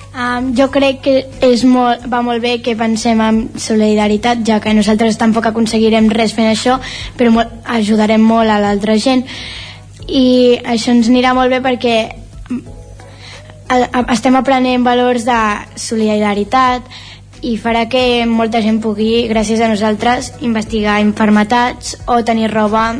Um, jo crec que és molt, va molt bé que pensem en solidaritat, ja que nosaltres tampoc aconseguirem res fent això, però molt, ajudarem molt a l'altra gent. I això ens anirà molt bé perquè a- estem aprenent valors de solidaritat i farà que molta gent pugui, gràcies a nosaltres, investigar infermetats o tenir roba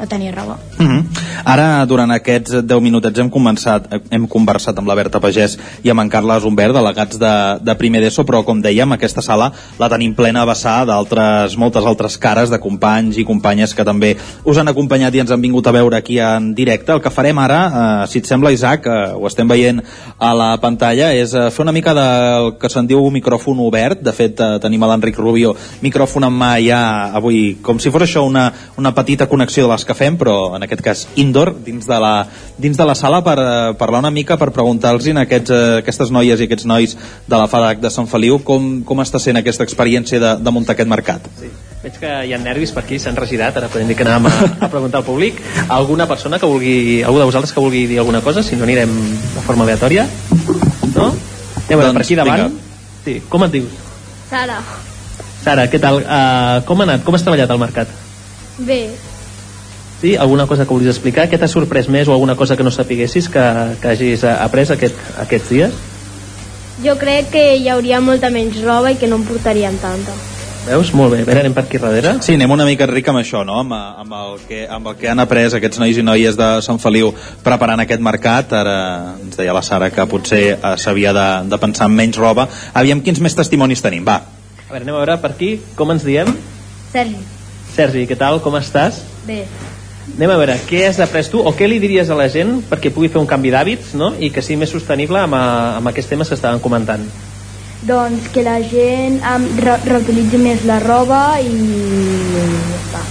o tenir roba. Mm -hmm. Ara, durant aquests 10 minutets hem començat, hem conversat amb la Berta Pagès i amb en Carles Humbert, delegats de, de primer d'ESO, però com dèiem, aquesta sala la tenim plena a vessar d'altres, moltes altres cares de companys i companyes que també us han acompanyat i ens han vingut a veure aquí en directe. El que farem ara, eh, si et sembla, Isaac, eh, ho estem veient a la pantalla, és eh, fer una mica del que se'n diu micròfon obert. De fet, eh, tenim a l'Enric Rubio micròfon en mà ja avui, com si fos això una, una petita connexió de les que fem, però en aquest cas indoor, dins de la, dins de la sala per eh, parlar una mica, per preguntar-los a aquests, eh, aquestes noies i aquests nois de la FADAC de Sant Feliu com, com està sent aquesta experiència de, de muntar aquest mercat. Sí. Veig que hi ha nervis per aquí, s'han regirat, ara podem dir que anàvem a, a preguntar al públic. Alguna persona que vulgui, algú de vosaltres que vulgui dir alguna cosa, si no anirem de forma aleatòria? No? Anem Doncs, per aquí davant. vinga. Sí, com et dius? Sara. Sara, què tal? Uh, com ha anat? Com has treballat al mercat? Bé, Sí? Alguna cosa que vulguis explicar? Què t'ha sorprès més o alguna cosa que no sapiguessis que, que hagis après aquest, aquests dies? jo crec que hi hauria molta menys roba i que no en portaríem tanta. Veus? Molt bé. A veure, anem per aquí darrere. Sí, anem una mica ric amb això, no? Amb, amb, el que, amb el que han après aquests nois i noies de Sant Feliu preparant aquest mercat. Ara ens deia la Sara que potser eh, s'havia de, de pensar en menys roba. Aviam quins més testimonis tenim, va. A veure, anem a veure per aquí. Com ens diem? Sergi. Sergi, què tal? Com estàs? Bé. Anem a veure, què has après tu o què li diries a la gent perquè pugui fer un canvi d'hàbits no? i que sigui més sostenible amb, a, amb aquests temes que estaven comentant? Doncs que la gent um, re reutilitzi més la roba i ja està.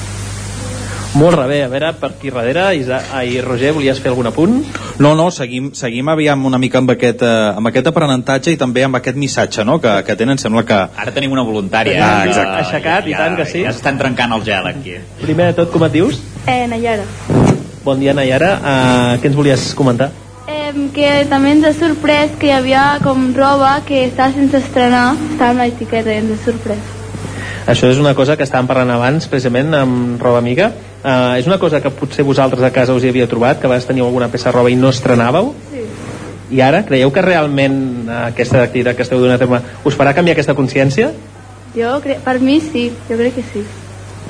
Molt rebé, a veure, per aquí darrere, Isa, ai, Roger, volies fer algun apunt? No, no, seguim, seguim aviam una mica amb aquest, eh, amb aquest aprenentatge i també amb aquest missatge no? que, que tenen, sembla que... Ara tenim una voluntària. Ah, eh, exacte. Aixecat, i tant que sí. Ja s'estan trencant el gel aquí. Primer de tot, com et dius? Eh, Nayara. Bon dia, Nayara. Uh, què ens volies comentar? Eh, que també ens ha sorprès que hi havia com roba que estava sense estrenar, estava amb l'etiqueta i ens ha sorprès. Això és una cosa que estàvem parlant abans, precisament, amb roba amiga. Uh, és una cosa que potser vosaltres a casa us hi havia trobat, que vegades teníeu alguna peça de roba i no estrenàveu? Sí. I ara, creieu que realment uh, aquesta activitat que esteu donant a terme us farà canviar aquesta consciència? Jo, per mi sí, jo crec que sí.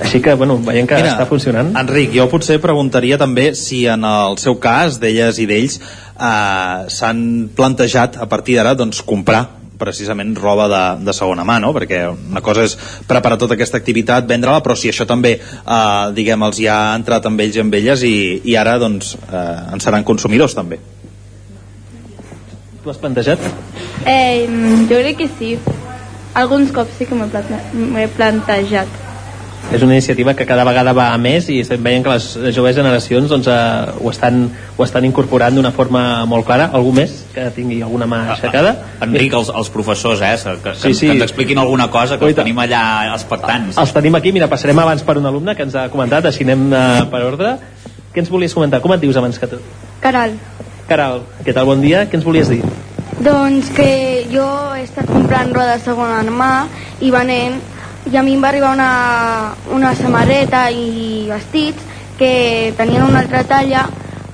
Així que, bueno, veiem que Mira, està funcionant. Enric, jo potser preguntaria també si en el seu cas, d'elles i d'ells, eh, s'han plantejat a partir d'ara doncs, comprar precisament roba de, de segona mà, no? perquè una cosa és preparar tota aquesta activitat, vendre-la, però si això també eh, diguem, els hi ha entrat amb ells i amb elles i, i ara doncs, eh, en seran consumidors també. Tu has plantejat? Eh, jo crec que sí. Alguns cops sí que m'he plante m'he plantejat. És una iniciativa que cada vegada va a més i estem veient que les joves generacions doncs, eh, ho, estan, ho estan incorporant d'una forma molt clara. Algú més que tingui alguna mà aixecada? Enric, els, els professors, eh, que, que, Sí, sí. que ens expliquin alguna cosa, que els tenim allà expectants. Els tenim aquí, mira, passarem abans per un alumne que ens ha comentat, així anem eh, per ordre. Què ens volies comentar? Com et dius abans que tot? Caral, Caral, què tal? Bon dia. Què ens volies dir? doncs que jo he estat comprant roba de segona mà i venent i a mi em va arribar una, una samarreta i vestits que tenien una altra talla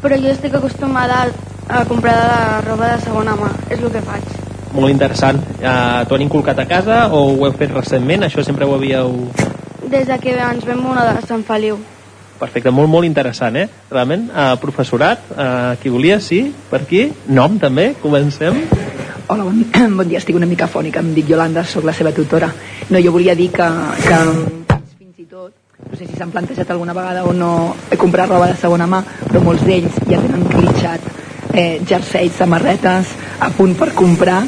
però jo estic acostumada a comprar la roba de segona mà, és el que faig. Molt interessant. Uh, T'ho han inculcat a casa o ho heu fet recentment? Això sempre ho havíeu... Des de que ens vam mudar de Sant Feliu. Perfecte, molt, molt interessant, eh? Realment, uh, professorat, uh, qui volia, sí, per aquí. Nom, també, comencem. Hola, bon, [CLEARS THROAT] bon dia, estic una mica fònica, em dic Yolanda, sóc la seva tutora. No, jo volia dir que, que fins i tot, no sé si s'han plantejat alguna vegada o no comprar roba de segona mà, però molts d'ells ja tenen clitxat eh, jerseis, samarretes, a punt per comprar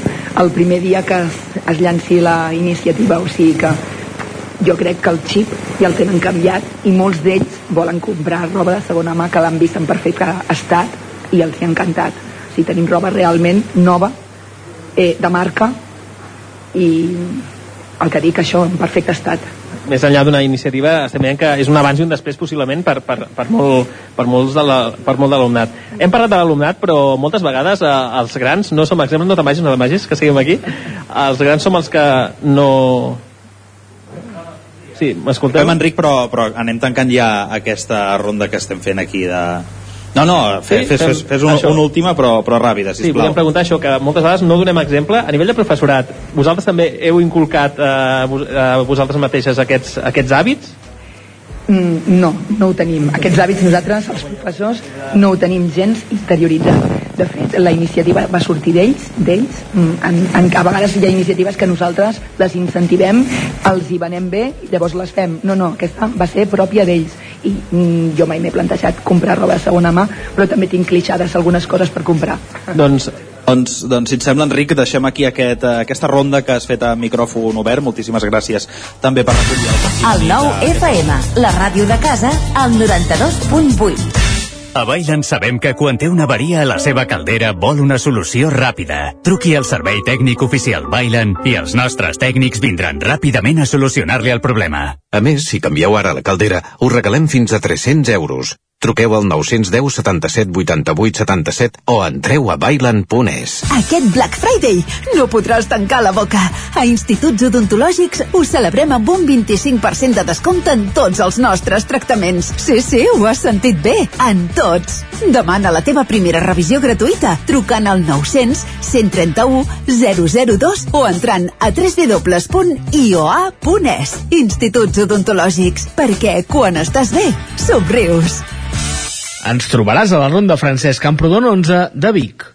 el primer dia que es, es llanci la iniciativa, o sigui que jo crec que el xip ja el tenen canviat i molts d'ells volen comprar roba de segona mà que l'han vist en perfecte estat i els hi ha encantat. O sigui, tenim roba realment nova, eh, de marca i el que dic això en perfecte estat. Més enllà d'una iniciativa, estem veient que és un abans i un després possiblement per, per, per, molt, per, molts de la, per molt de l'alumnat. Hem parlat de l'alumnat, però moltes vegades eh, els grans no som exemples, no te'n vagis, no te'n vagis, que seguim aquí. Els grans som els que no, Sí, m'escolteu? Fem, Enric, però, però anem tancant ja aquesta ronda que estem fent aquí de... No, no, fes, Sí, fes, fes, fes un, una última, però, però ràpida, Sí, sisplau. volem preguntar això, que moltes vegades no donem exemple. A nivell de professorat, vosaltres també heu inculcat eh, vos, eh, vosaltres mateixes aquests, aquests hàbits? Mm, no, no ho tenim. Aquests hàbits nosaltres, els professors, no ho tenim gens interioritzat. De fet, la iniciativa va sortir d'ells, d'ells. Mm, En, en, a vegades hi ha iniciatives que nosaltres les incentivem, els hi venem bé i llavors les fem. No, no, aquesta va ser pròpia d'ells. I mm, jo mai m'he plantejat comprar roba de segona mà, però també tinc clixades algunes coses per comprar. Doncs Doncs, doncs, si et sembla, Enric, deixem aquí aquest, eh, aquesta ronda que has fet a micròfon obert. Moltíssimes gràcies també per recollir el El nou FM, la ràdio de casa, al 92.8. A Bailen sabem que quan té una avaria a la seva caldera vol una solució ràpida. Truqui al servei tècnic oficial Bailen i els nostres tècnics vindran ràpidament a solucionar-li el problema. A més, si canvieu ara la caldera, us regalem fins a 300 euros. Truqueu al 910 77 88 77 o entreu a bailan.es. Aquest Black Friday no podràs tancar la boca. A Instituts Odontològics ho celebrem amb un 25% de descompte en tots els nostres tractaments. Sí, sí, ho has sentit bé, en tots. Demana la teva primera revisió gratuïta trucant al 900 131 002 o entrant a www.ioa.es. Instituts Odontològics, perquè quan estàs bé, somrius. Ens trobaràs a la Ronda Francesc Camprodon 11 de Vic.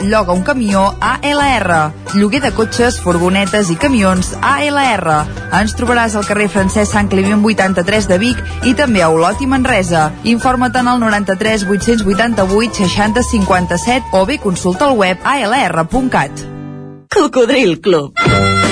lloga un camió ALR. Lloguer de cotxes, furgonetes i camions ALR. Ens trobaràs al carrer Francesc Sant Climent 83 de Vic i també a Olot i Manresa. Informa't en el 93 888 60 57 o bé consulta el web alr.cat. Cocodril Club.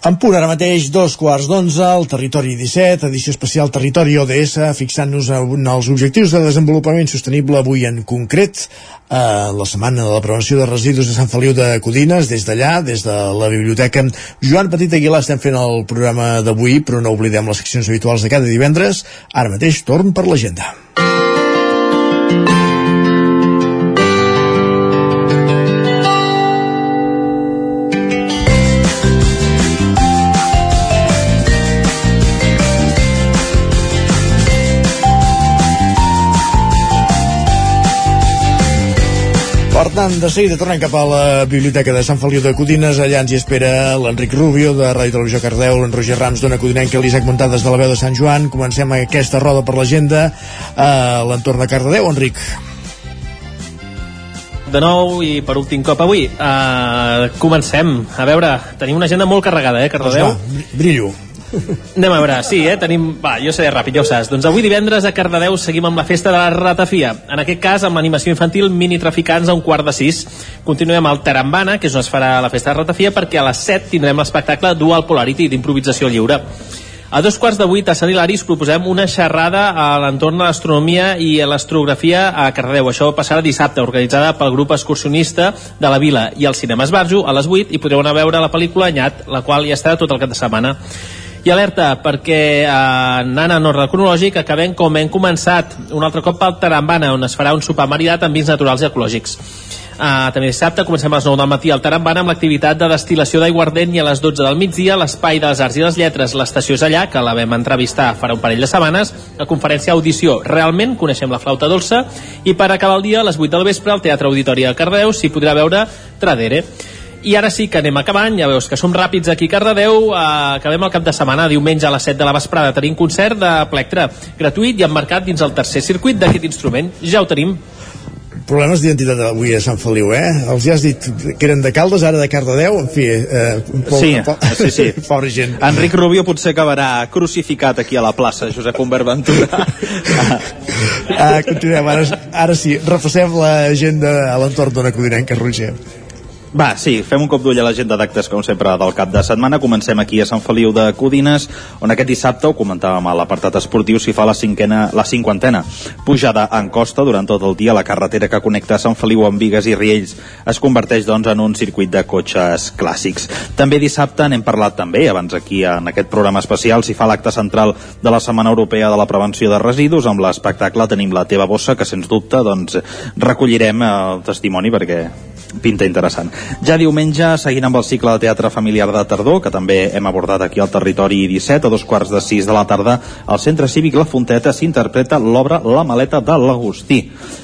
En punt ara mateix, dos quarts d'onze, al Territori 17, edició especial Territori ODS, fixant-nos en els objectius de desenvolupament sostenible avui en concret, eh, la setmana de la prevenció de residus de Sant Feliu de Codines, des d'allà, des de la biblioteca. Joan Petit Aguilar estem fent el programa d'avui, però no oblidem les seccions habituals de cada divendres. Ara mateix, torn per l'agenda. Per tant, de seguida tornem cap a la Biblioteca de Sant Feliu de Codines. Allà ens hi espera l'Enric Rubio, de Ràdio Televisió Cardeu, en Roger Rams, d'Ona Codinenca, l'Isaac Montades de la veu de Sant Joan. Comencem aquesta roda per l'agenda a l'entorn de Cardedeu. Enric. de nou i per últim cop avui uh, comencem, a veure tenim una agenda molt carregada, eh, Cardedeu Doncs va, brillo Anem a veure, sí, eh? Tenim... Va, jo seré ràpid, ja ho saps. Doncs avui divendres a Cardedeu seguim amb la festa de la ratafia. En aquest cas, amb l'animació infantil Mini Traficants a un quart de sis. Continuem al Tarambana, que és on es farà la festa de la ratafia, perquè a les 7 tindrem l'espectacle Dual Polarity d'improvisació lliure. A dos quarts de vuit a Sant Hilari us proposem una xerrada a l'entorn de l'astronomia i l'astrografia a Cardedeu. Això passarà dissabte, organitzada pel grup excursionista de la Vila i al Cinema Esbarjo a les 8 i podreu anar a veure la pel·lícula Anyat, la qual ja estarà tot el cap de setmana. I alerta, perquè eh, anant en ordre cronològic acabem com hem començat. Un altre cop pel Tarambana, on es farà un sopar maridat amb vins naturals i ecològics. Uh, també dissabte comencem a les 9 del matí al Tarambana amb l'activitat de destil·lació d'aiguardent i a les 12 del migdia l'espai de les arts i les lletres. L'estació és allà, que la vam entrevistar farà un parell de setmanes, la conferència Audició realment, coneixem la flauta dolça. I per acabar el dia a les 8 del vespre al Teatre Auditori de Cardeu s'hi podrà veure Tradere i ara sí que anem acabant, ja veus que som ràpids aquí a Cardedeu, eh, acabem el cap de setmana, diumenge a les 7 de la vesprada tenim concert de plectre gratuït i emmarcat dins el tercer circuit d'aquest instrument, ja ho tenim problemes d'identitat avui a Sant Feliu, eh? Els ja has dit que eren de Caldes, ara de Cardedeu, en fi, eh, po Sí, po sí, sí. [LAUGHS] pobra gent. Enric Rubio potser acabarà crucificat aquí a la plaça, Josep Humbert Ventura. [LAUGHS] Ah, continuem, ara, ara sí, repassem l'agenda a l'entorn d'una codinenca, Roger. Va, sí, fem un cop d'ull a l'agenda d'actes, com sempre, del cap de setmana. Comencem aquí a Sant Feliu de Codines, on aquest dissabte, ho comentàvem a l'apartat esportiu, s'hi fa la, cinquena, la cinquantena. Pujada en costa durant tot el dia, la carretera que connecta Sant Feliu amb Vigues i Riells es converteix, doncs, en un circuit de cotxes clàssics. També dissabte n'hem parlat també, abans aquí en aquest programa especial, s'hi fa l'acte central de la Setmana Europea de la Prevenció de Residus, amb l'espectacle Tenim la teva bossa, que sens dubte, doncs, recollirem eh, el testimoni perquè pinta interessant. Ja diumenge, seguint amb el cicle de teatre familiar de tardor, que també hem abordat aquí al territori 17, a dos quarts de sis de la tarda, al Centre Cívic La Fonteta s'interpreta l'obra La maleta de l'Agustí.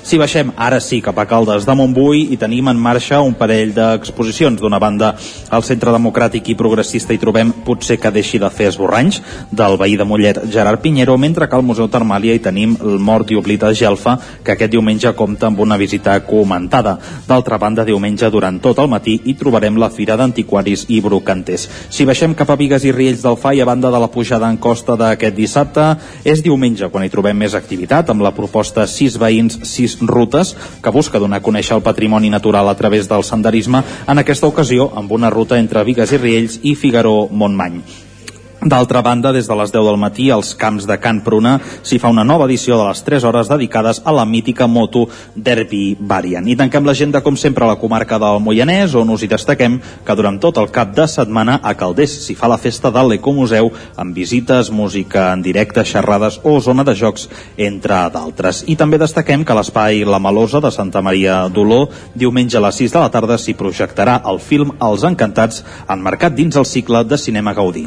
Si baixem ara sí cap a Caldes de Montbui i tenim en marxa un parell d'exposicions. D'una banda, al Centre Democràtic i Progressista hi trobem Potser que deixi de fer esborranys, del veí de Mollet Gerard Pinheiro, mentre que al Museu Termàlia hi tenim el Mort i Oblit de Gelfa, que aquest diumenge compta amb una visita comentada. D'altra banda, diumenge durant tot el matí hi trobarem la Fira d'Antiquaris i Brocanters. Si baixem cap a Vigues i Riells del Fai, a banda de la pujada en costa d'aquest dissabte, és diumenge quan hi trobem més activitat, amb la proposta 6 veïns, 6 rutes, que busca donar a conèixer el patrimoni natural a través del senderisme, en aquesta ocasió amb una ruta entre Vigues i Riells i Figaró-Montmany. D'altra banda, des de les 10 del matí, als camps de Can Pruna s'hi fa una nova edició de les 3 hores dedicades a la mítica moto Derby Variant. I tanquem l'agenda, com sempre, a la comarca del Moianès, on us hi destaquem que durant tot el cap de setmana a Calders s'hi fa la festa de l'Ecomuseu amb visites, música en directe, xerrades o zona de jocs, entre d'altres. I també destaquem que l'espai La Malosa de Santa Maria d'Oló, diumenge a les 6 de la tarda s'hi projectarà el film Els Encantats, enmarcat dins el cicle de cinema Gaudí.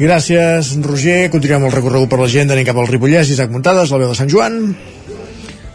Gràcies, Roger. Continuem el recorregut per l'agenda, anem cap al Ripollès, Isaac Muntades, la veu de Sant Joan.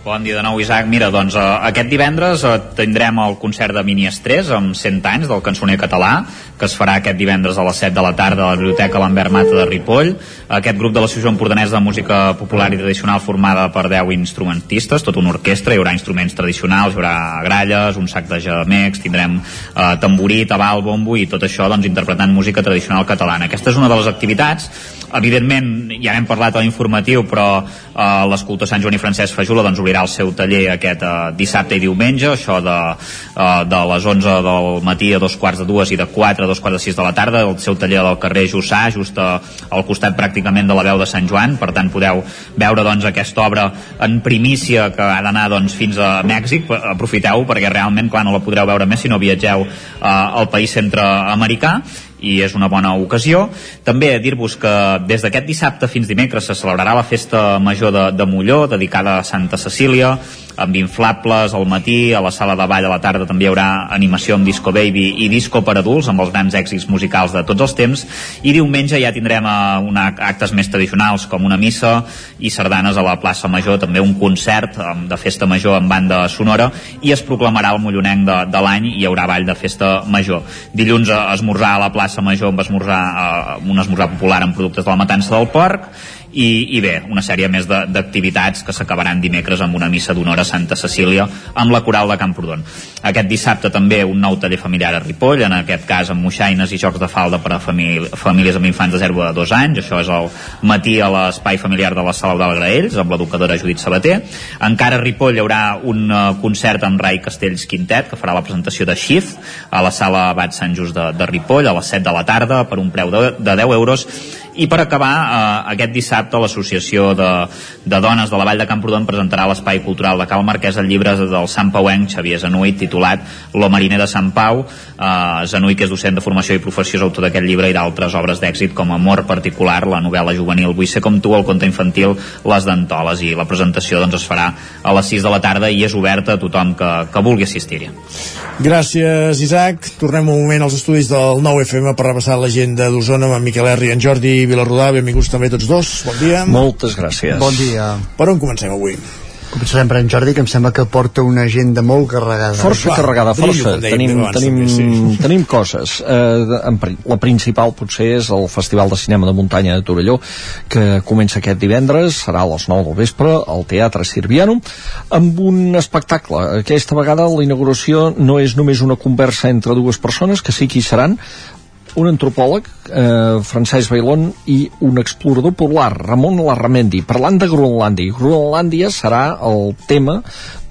Bon dia de nou, Isaac. Mira, doncs eh, aquest divendres eh, tindrem el concert de Mini Estrès amb 100 anys del cançoner català, que es farà aquest divendres a les 7 de la tarda a la Biblioteca Lambert Mata de Ripoll. Aquest grup de l'Associació Empordanesa de Música Popular i Tradicional formada per 10 instrumentistes, tot una orquestra, hi haurà instruments tradicionals, hi haurà gralles, un sac de gemecs, tindrem eh, tamborí, tabal, bombo i tot això doncs, interpretant música tradicional catalana. Aquesta és una de les activitats evidentment ja n'hem parlat a l'informatiu però eh, l'escultor Sant Joan i Francesc Fajula doncs obrirà el seu taller aquest eh, dissabte i diumenge això de, eh, de les 11 del matí a dos quarts de dues i de 4 a dos quarts de 6 de la tarda el seu taller del carrer Jussà just a, al costat pràcticament de la veu de Sant Joan. Per tant podeu veure doncs aquesta obra en primícia que ha d'anar doncs, fins a Mèxic. Aprofiteu perquè realment clar no la podreu veure més si no viatgeu eh, al país centreamericà i és una bona ocasió. També dir-vos que des d'aquest dissabte fins dimecres se celebrarà la festa major de, de Molló, dedicada a Santa Cecília, amb inflables al matí, a la sala de ball a la tarda també hi haurà animació amb Disco Baby i Disco per adults, amb els grans èxits musicals de tots els temps, i diumenge ja tindrem uh, una, actes més tradicionals com una missa i sardanes a la plaça Major, també un concert de festa major amb banda sonora i es proclamarà el Mollonenc de, de l'any i hi haurà ball de festa major. Dilluns uh, esmorzar a la plaça Major amb esmorzar, uh, un esmorzar popular amb productes de la matança del porc i, i bé, una sèrie més d'activitats que s'acabaran dimecres amb una missa d'honor a Santa Cecília amb la coral de Camprodon. Aquest dissabte també un nou taller familiar a Ripoll, en aquest cas amb moixaines i jocs de falda per a famílies amb infants de 0 a 2 anys, això és el matí a l'espai familiar de la Sala del Graells amb l'educadora Judit Sabater. Encara a Ripoll hi haurà un uh, concert amb Rai Castells Quintet que farà la presentació de Shift a la sala Abat Sant Just de, de Ripoll a les 7 de la tarda per un preu de, de 10 euros i per acabar, eh, aquest dissabte l'Associació de, de Dones de la Vall de Camprodon presentarà a l'Espai Cultural de Cal Marquès el llibre del Sant Pauenc Xavier Zanui titulat Lo mariner de Sant Pau. Eh, Zanui, que és docent de formació i professió, és autor d'aquest llibre i d'altres obres d'èxit com Amor particular, la novel·la juvenil Vull ser com tu, el conte infantil Les Dentoles i la presentació doncs, es farà a les 6 de la tarda i és oberta a tothom que, que vulgui assistir-hi. Gràcies, Isaac. Tornem un moment als estudis del 9FM per repassar l'agenda d'Osona amb en Miquel R i en Jordi Vilarrodà, benvinguts també tots dos, bon dia. Moltes gràcies. Bon dia. Per on comencem avui? Començarem per en Jordi, que em sembla que porta una agenda molt carregada. Força Clar, carregada, força. brillo, Tenim, abans tenim, també, sí. tenim coses. Eh, la principal potser és el Festival de Cinema de Muntanya de Torelló, que comença aquest divendres, serà a les 9 del vespre, al Teatre Sirviano, amb un espectacle. Aquesta vegada la inauguració no és només una conversa entre dues persones, que sí que hi seran, un antropòleg, eh, Francesc Bailón, i un explorador polar, Ramon Larramendi, parlant de Groenlàndia. Groenlàndia serà el tema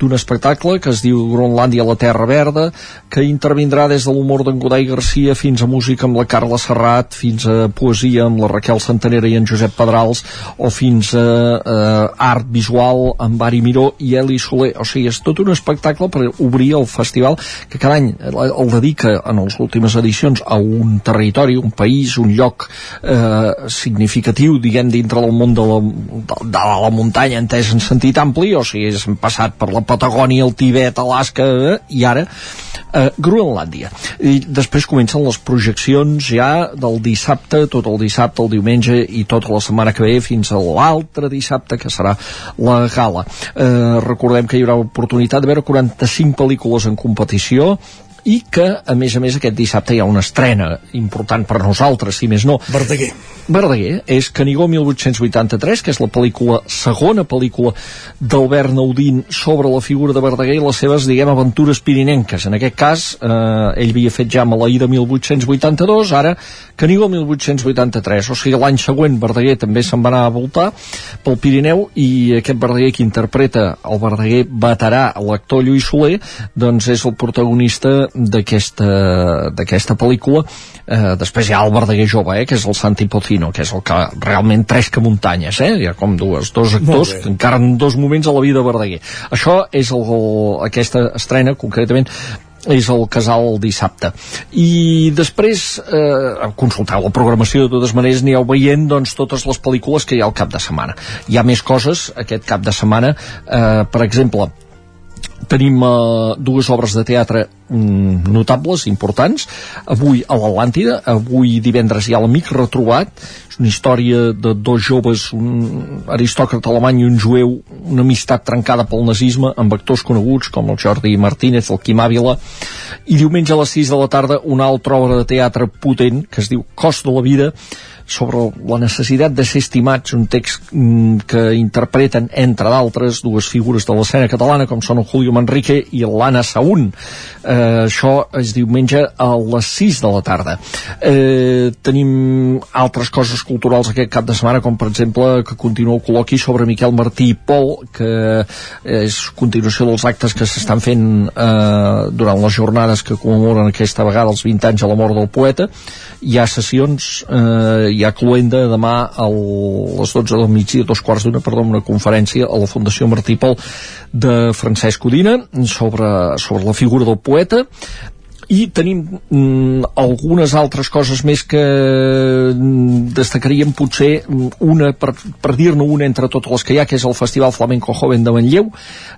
d'un espectacle que es diu Groenlàndia la Terra Verda, que intervindrà des de l'humor d'en Godai Garcia fins a música amb la Carla Serrat, fins a poesia amb la Raquel Santanera i en Josep Pedrals, o fins a eh, art visual amb Bari Miró i Eli Soler. O sigui, és tot un espectacle per obrir el festival que cada any el dedica en les últimes edicions a un territori, un país, un lloc eh, significatiu, diguem, dintre del món de la, de, de la muntanya entès en sentit ampli, o sigui, hem passat per la Patagònia, el Tibet, Alaska, eh, i ara eh, Groenlàndia. I després comencen les projeccions ja del dissabte, tot el dissabte, el diumenge i tota la setmana que ve fins a l'altre dissabte, que serà la gala. Eh, recordem que hi haurà oportunitat de veure 45 pel·lícules en competició, i que, a més a més, aquest dissabte hi ha una estrena important per nosaltres, si més no. Verdaguer. Verdaguer és Canigó 1883, que és la pel·lícula, segona pel·lícula d'Albert Naudín sobre la figura de Verdaguer i les seves, diguem, aventures pirinenques. En aquest cas, eh, ell havia fet ja Maleïda 1882, ara Canigó 1883, o sigui, l'any següent Verdaguer també se'n va anar a voltar pel Pirineu i aquest Verdaguer que interpreta el Verdaguer veterà, l'actor Lluís Soler, doncs és el protagonista d'aquesta pel·lícula eh, després hi ha el Verdaguer jove eh, que és el Santi Pocino que és el que realment tresca muntanyes eh? hi ha com dues, dos actors que encara en dos moments a la vida de Verdaguer. Això és el, aquesta estrena concretament és el casal el dissabte. I després eh, consulteu la programació de totes maneres aneu veient doncs, totes les pel·lícules que hi ha al cap de setmana. Hi ha més coses aquest cap de setmana. Eh, per exemple tenim uh, dues obres de teatre mm, notables, importants. Avui a l'Atlàntida, avui divendres hi ha l'Amic Retrobat una història de dos joves un aristòcrata alemany i un jueu una amistat trencada pel nazisme amb actors coneguts com el Jordi Martínez el Quim Ávila i diumenge a les 6 de la tarda una altra obra de teatre potent que es diu Cost de la vida sobre la necessitat de ser estimats, un text mm, que interpreten, entre d'altres, dues figures de l'escena catalana, com són el Julio Manrique i l'Anna Saún. Eh, això es diumenge a les 6 de la tarda. Eh, tenim altres coses culturals aquest cap de setmana, com per exemple que continua el col·loqui sobre Miquel Martí i Pol, que és continuació dels actes que s'estan fent eh, durant les jornades que commemoren aquesta vegada els 20 anys a la mort del poeta. Hi ha sessions eh, hi ha cluenda demà a les 12 del migdia, dos quarts d'una, perdó, una conferència a la Fundació Martí Pol de Francesc Codina sobre, sobre la figura del poeta i tenim mm, algunes altres coses més que mm, destacaríem potser mm, una, per, per dir-ne una entre totes les que hi ha, que és el Festival Flamenco Joven de Manlleu.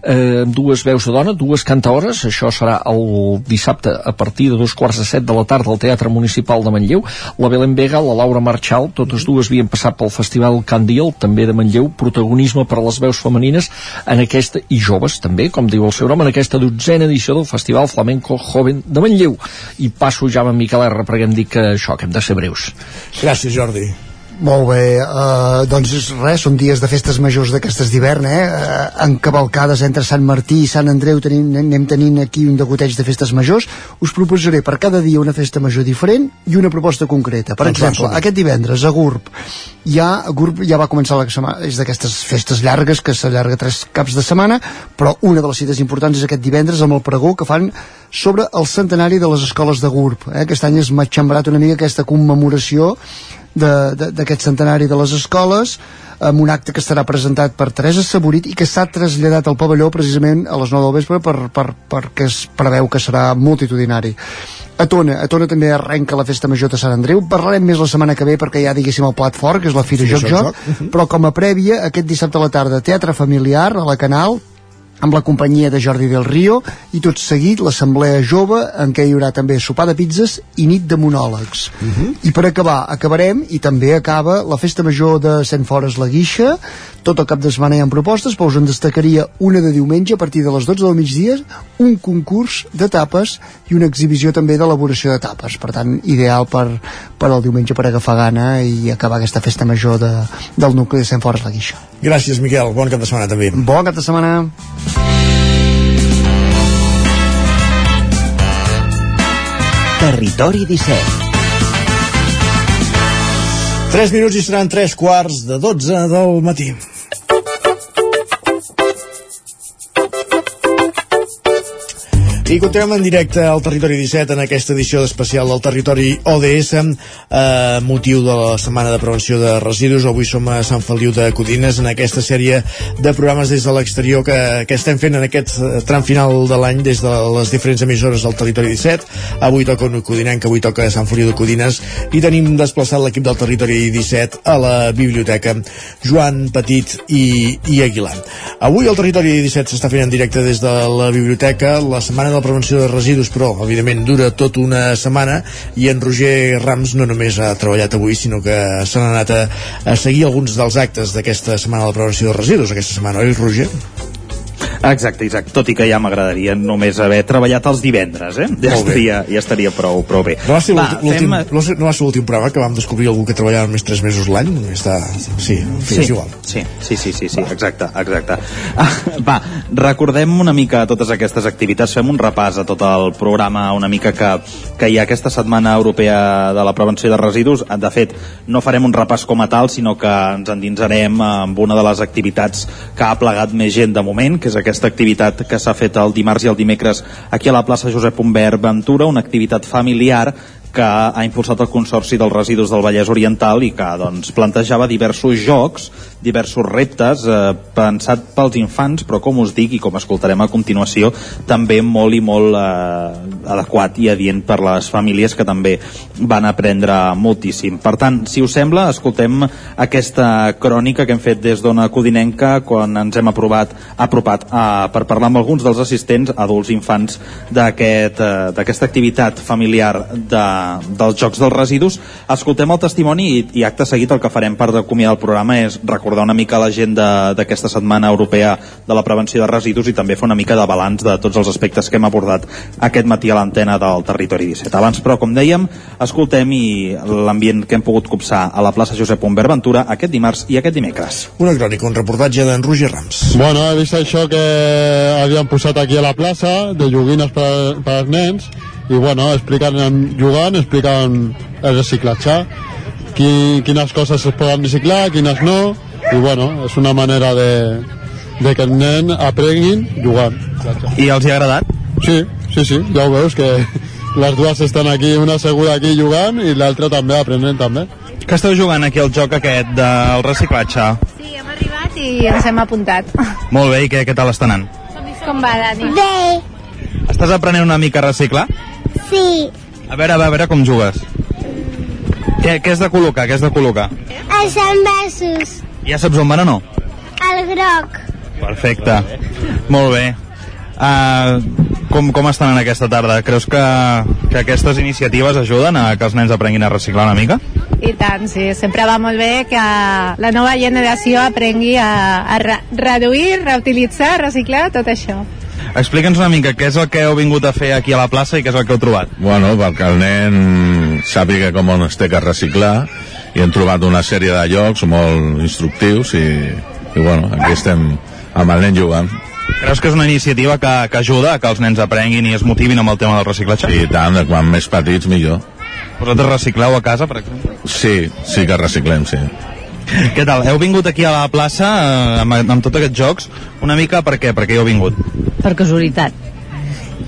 Eh, amb dues veus de dona, dues cantaores. Això serà el dissabte a partir de dos quarts de set de la tarda al Teatre Municipal de Manlleu. La Belén Vega, la Laura Marchal totes dues havien passat pel Festival Candil també de Manlleu, protagonisme per a les veus femenines en aquesta, i joves també, com diu el seu nom, en aquesta dotzena edició del Festival Flamenco Joven de Manlleu Manlleu i passo ja amb Miquel R perquè em dic que això, que hem de ser breus. Gràcies Jordi molt bé, uh, doncs res, són dies de festes majors d'aquestes d'hivern, eh? Uh, encavalcades entre Sant Martí i Sant Andreu tenim, anem tenint aquí un degoteig de festes majors. Us proposaré per cada dia una festa major diferent i una proposta concreta. Per exemple, aquest divendres a Gurb, ja, Gurb ja va començar la setmana, és d'aquestes festes llargues que s'allarga tres caps de setmana, però una de les cites importants és aquest divendres amb el pregó que fan sobre el centenari de les escoles de GURB. Eh? Aquest any es m'ha xambrat una mica aquesta commemoració d'aquest centenari de les escoles amb un acte que estarà presentat per Teresa Saborit i que s'ha traslladat al pavelló precisament a les 9 del vespre per, per, perquè es preveu que serà multitudinari. A Tona, a Tona també arrenca la festa major de Sant Andreu. Parlarem més la setmana que ve perquè ha diguéssim el plat fort que és la Fira sí, Joc Joc, Joc. però com a prèvia aquest dissabte a la tarda teatre familiar a la Canal amb la companyia de Jordi del Rio i tot seguit l'assemblea jove en què hi haurà també sopar de pizzas i nit de monòlegs. Uh mhm. -huh. i per acabar, acabarem i també acaba la festa major de Sant Fores la Guixa. Tot el cap de setmana hi ha propostes però us en destacaria una de diumenge a partir de les 12 del migdia un concurs de tapes i una exhibició també d'elaboració de tapes. Per tant ideal per, per al diumenge per agafar gana i acabar aquesta festa major de, del nucli de Sant Fores la Guixa. Gràcies Miquel, bon cap de setmana també. Bon cap de setmana Territori 17 3 minuts i seran 3 quarts de 12 del matí. I continuem en directe al Territori 17 en aquesta edició especial del Territori ODS eh, motiu de la Setmana de Prevenció de Residus. Avui som a Sant Feliu de Codines en aquesta sèrie de programes des de l'exterior que, que estem fent en aquest eh, tram final de l'any des de les diferents emissores del Territori 17. Avui toca un Codinenc, avui toca Sant Feliu de Codines i tenim desplaçat l'equip del Territori 17 a la biblioteca Joan Petit i, i Aguilar. Avui el Territori 17 s'està fent en directe des de la biblioteca. La Setmana de la prevenció de residus, però evidentment dura tot una setmana i en Roger Rams no només ha treballat avui, sinó que s'han anat a, a seguir alguns dels actes d'aquesta setmana de la prevenció de residus, aquesta setmana, oi Roger? Exacte, exacte. Tot i que ja m'agradaria només haver treballat els divendres, eh? Ja estaria, ja estaria prou, prou bé. No va ser l'últim fem- no no va ser l'últim programa que vam descobrir algú que treballava només 3 mesos l'any? Està... Sí, en fi, Sí, és igual. sí, sí, sí, sí, sí, exacte, exacte. Ah, va, recordem una mica totes aquestes activitats, fem un repàs a tot el programa, una mica que, que hi ha aquesta Setmana Europea de la Prevenció de Residus. De fet, no farem un repàs com a tal, sinó que ens endinsarem amb una de les activitats que ha plegat més gent de moment, que és aquesta activitat que s'ha fet el dimarts i el dimecres aquí a la plaça Josep Humbert Ventura, una activitat familiar que ha impulsat el Consorci dels Residus del Vallès Oriental i que doncs, plantejava diversos jocs, diversos reptes eh, pensat pels infants, però com us dic i com escoltarem a continuació, també molt i molt eh, adequat i adient per les famílies que també van aprendre moltíssim. Per tant, si us sembla, escoltem aquesta crònica que hem fet des d'Ona Codinenca quan ens hem aprovat, apropat a, per parlar amb alguns dels assistents, adults infants eh, d'aquesta activitat familiar de, dels Jocs dels Residus. Escoltem el testimoni i, i acte seguit el que farem per acomiadar el programa és recordar una mica l'agenda d'aquesta Setmana Europea de la Prevenció de Residus i també fer una mica de balanç de tots els aspectes que hem abordat aquest matí a l'antena del Territori 17. Abans, però, com dèiem, escoltem i l'ambient que hem pogut copsar a la plaça Josep Humbert Ventura aquest dimarts i aquest dimecres. Una crònica, un reportatge d'en Roger Rams. Bueno, he vist això que havien posat aquí a la plaça, de joguines per, per als nens, i bueno, explicaven jugant, explicaven el reciclatge, qui, quines coses es poden reciclar, quines no, i bueno, és una manera de, de que els nens aprenguin jugant. I els hi ha agradat? Sí, sí, sí, ja ho veus que [LAUGHS] les dues estan aquí, una segura aquí jugant i l'altra també aprenent també. Que esteu jugant aquí al joc aquest del reciclatge? Sí, hem arribat i ens hem apuntat. [LAUGHS] Molt bé, i què, què tal està anant? Com va, Dani? Bé, Estàs aprenent una mica a reciclar? Sí, A veure, a veure, a veure com jugues. Què, què has de col·locar, què has de col·locar? els envasos, Ja saps on van o no? el groc, Perfecte. Molt bé. Uh, com, com estan en aquesta tarda? Creus que, que aquestes iniciatives ajuden a que els nens aprenguin a reciclar una mica? I tant, sí. Sempre va molt bé que la nova generació aprengui a, a re reduir, reutilitzar, reciclar, tot això. Explica'ns una mica què és el que heu vingut a fer aquí a la plaça i què és el que heu trobat. Bueno, perquè el nen sàpiga com on es té que reciclar i hem trobat una sèrie de llocs molt instructius i, i bueno, aquí estem amb el nen jugant. Creus que és una iniciativa que, que ajuda que els nens aprenguin i es motivin amb el tema del reciclatge? I tant, quan més petits millor. Vosaltres recicleu a casa, per exemple? Sí, sí que reciclem, sí. Què tal? Heu vingut aquí a la plaça eh, amb, amb tots aquests jocs una mica per què? Per què heu vingut? per casualitat.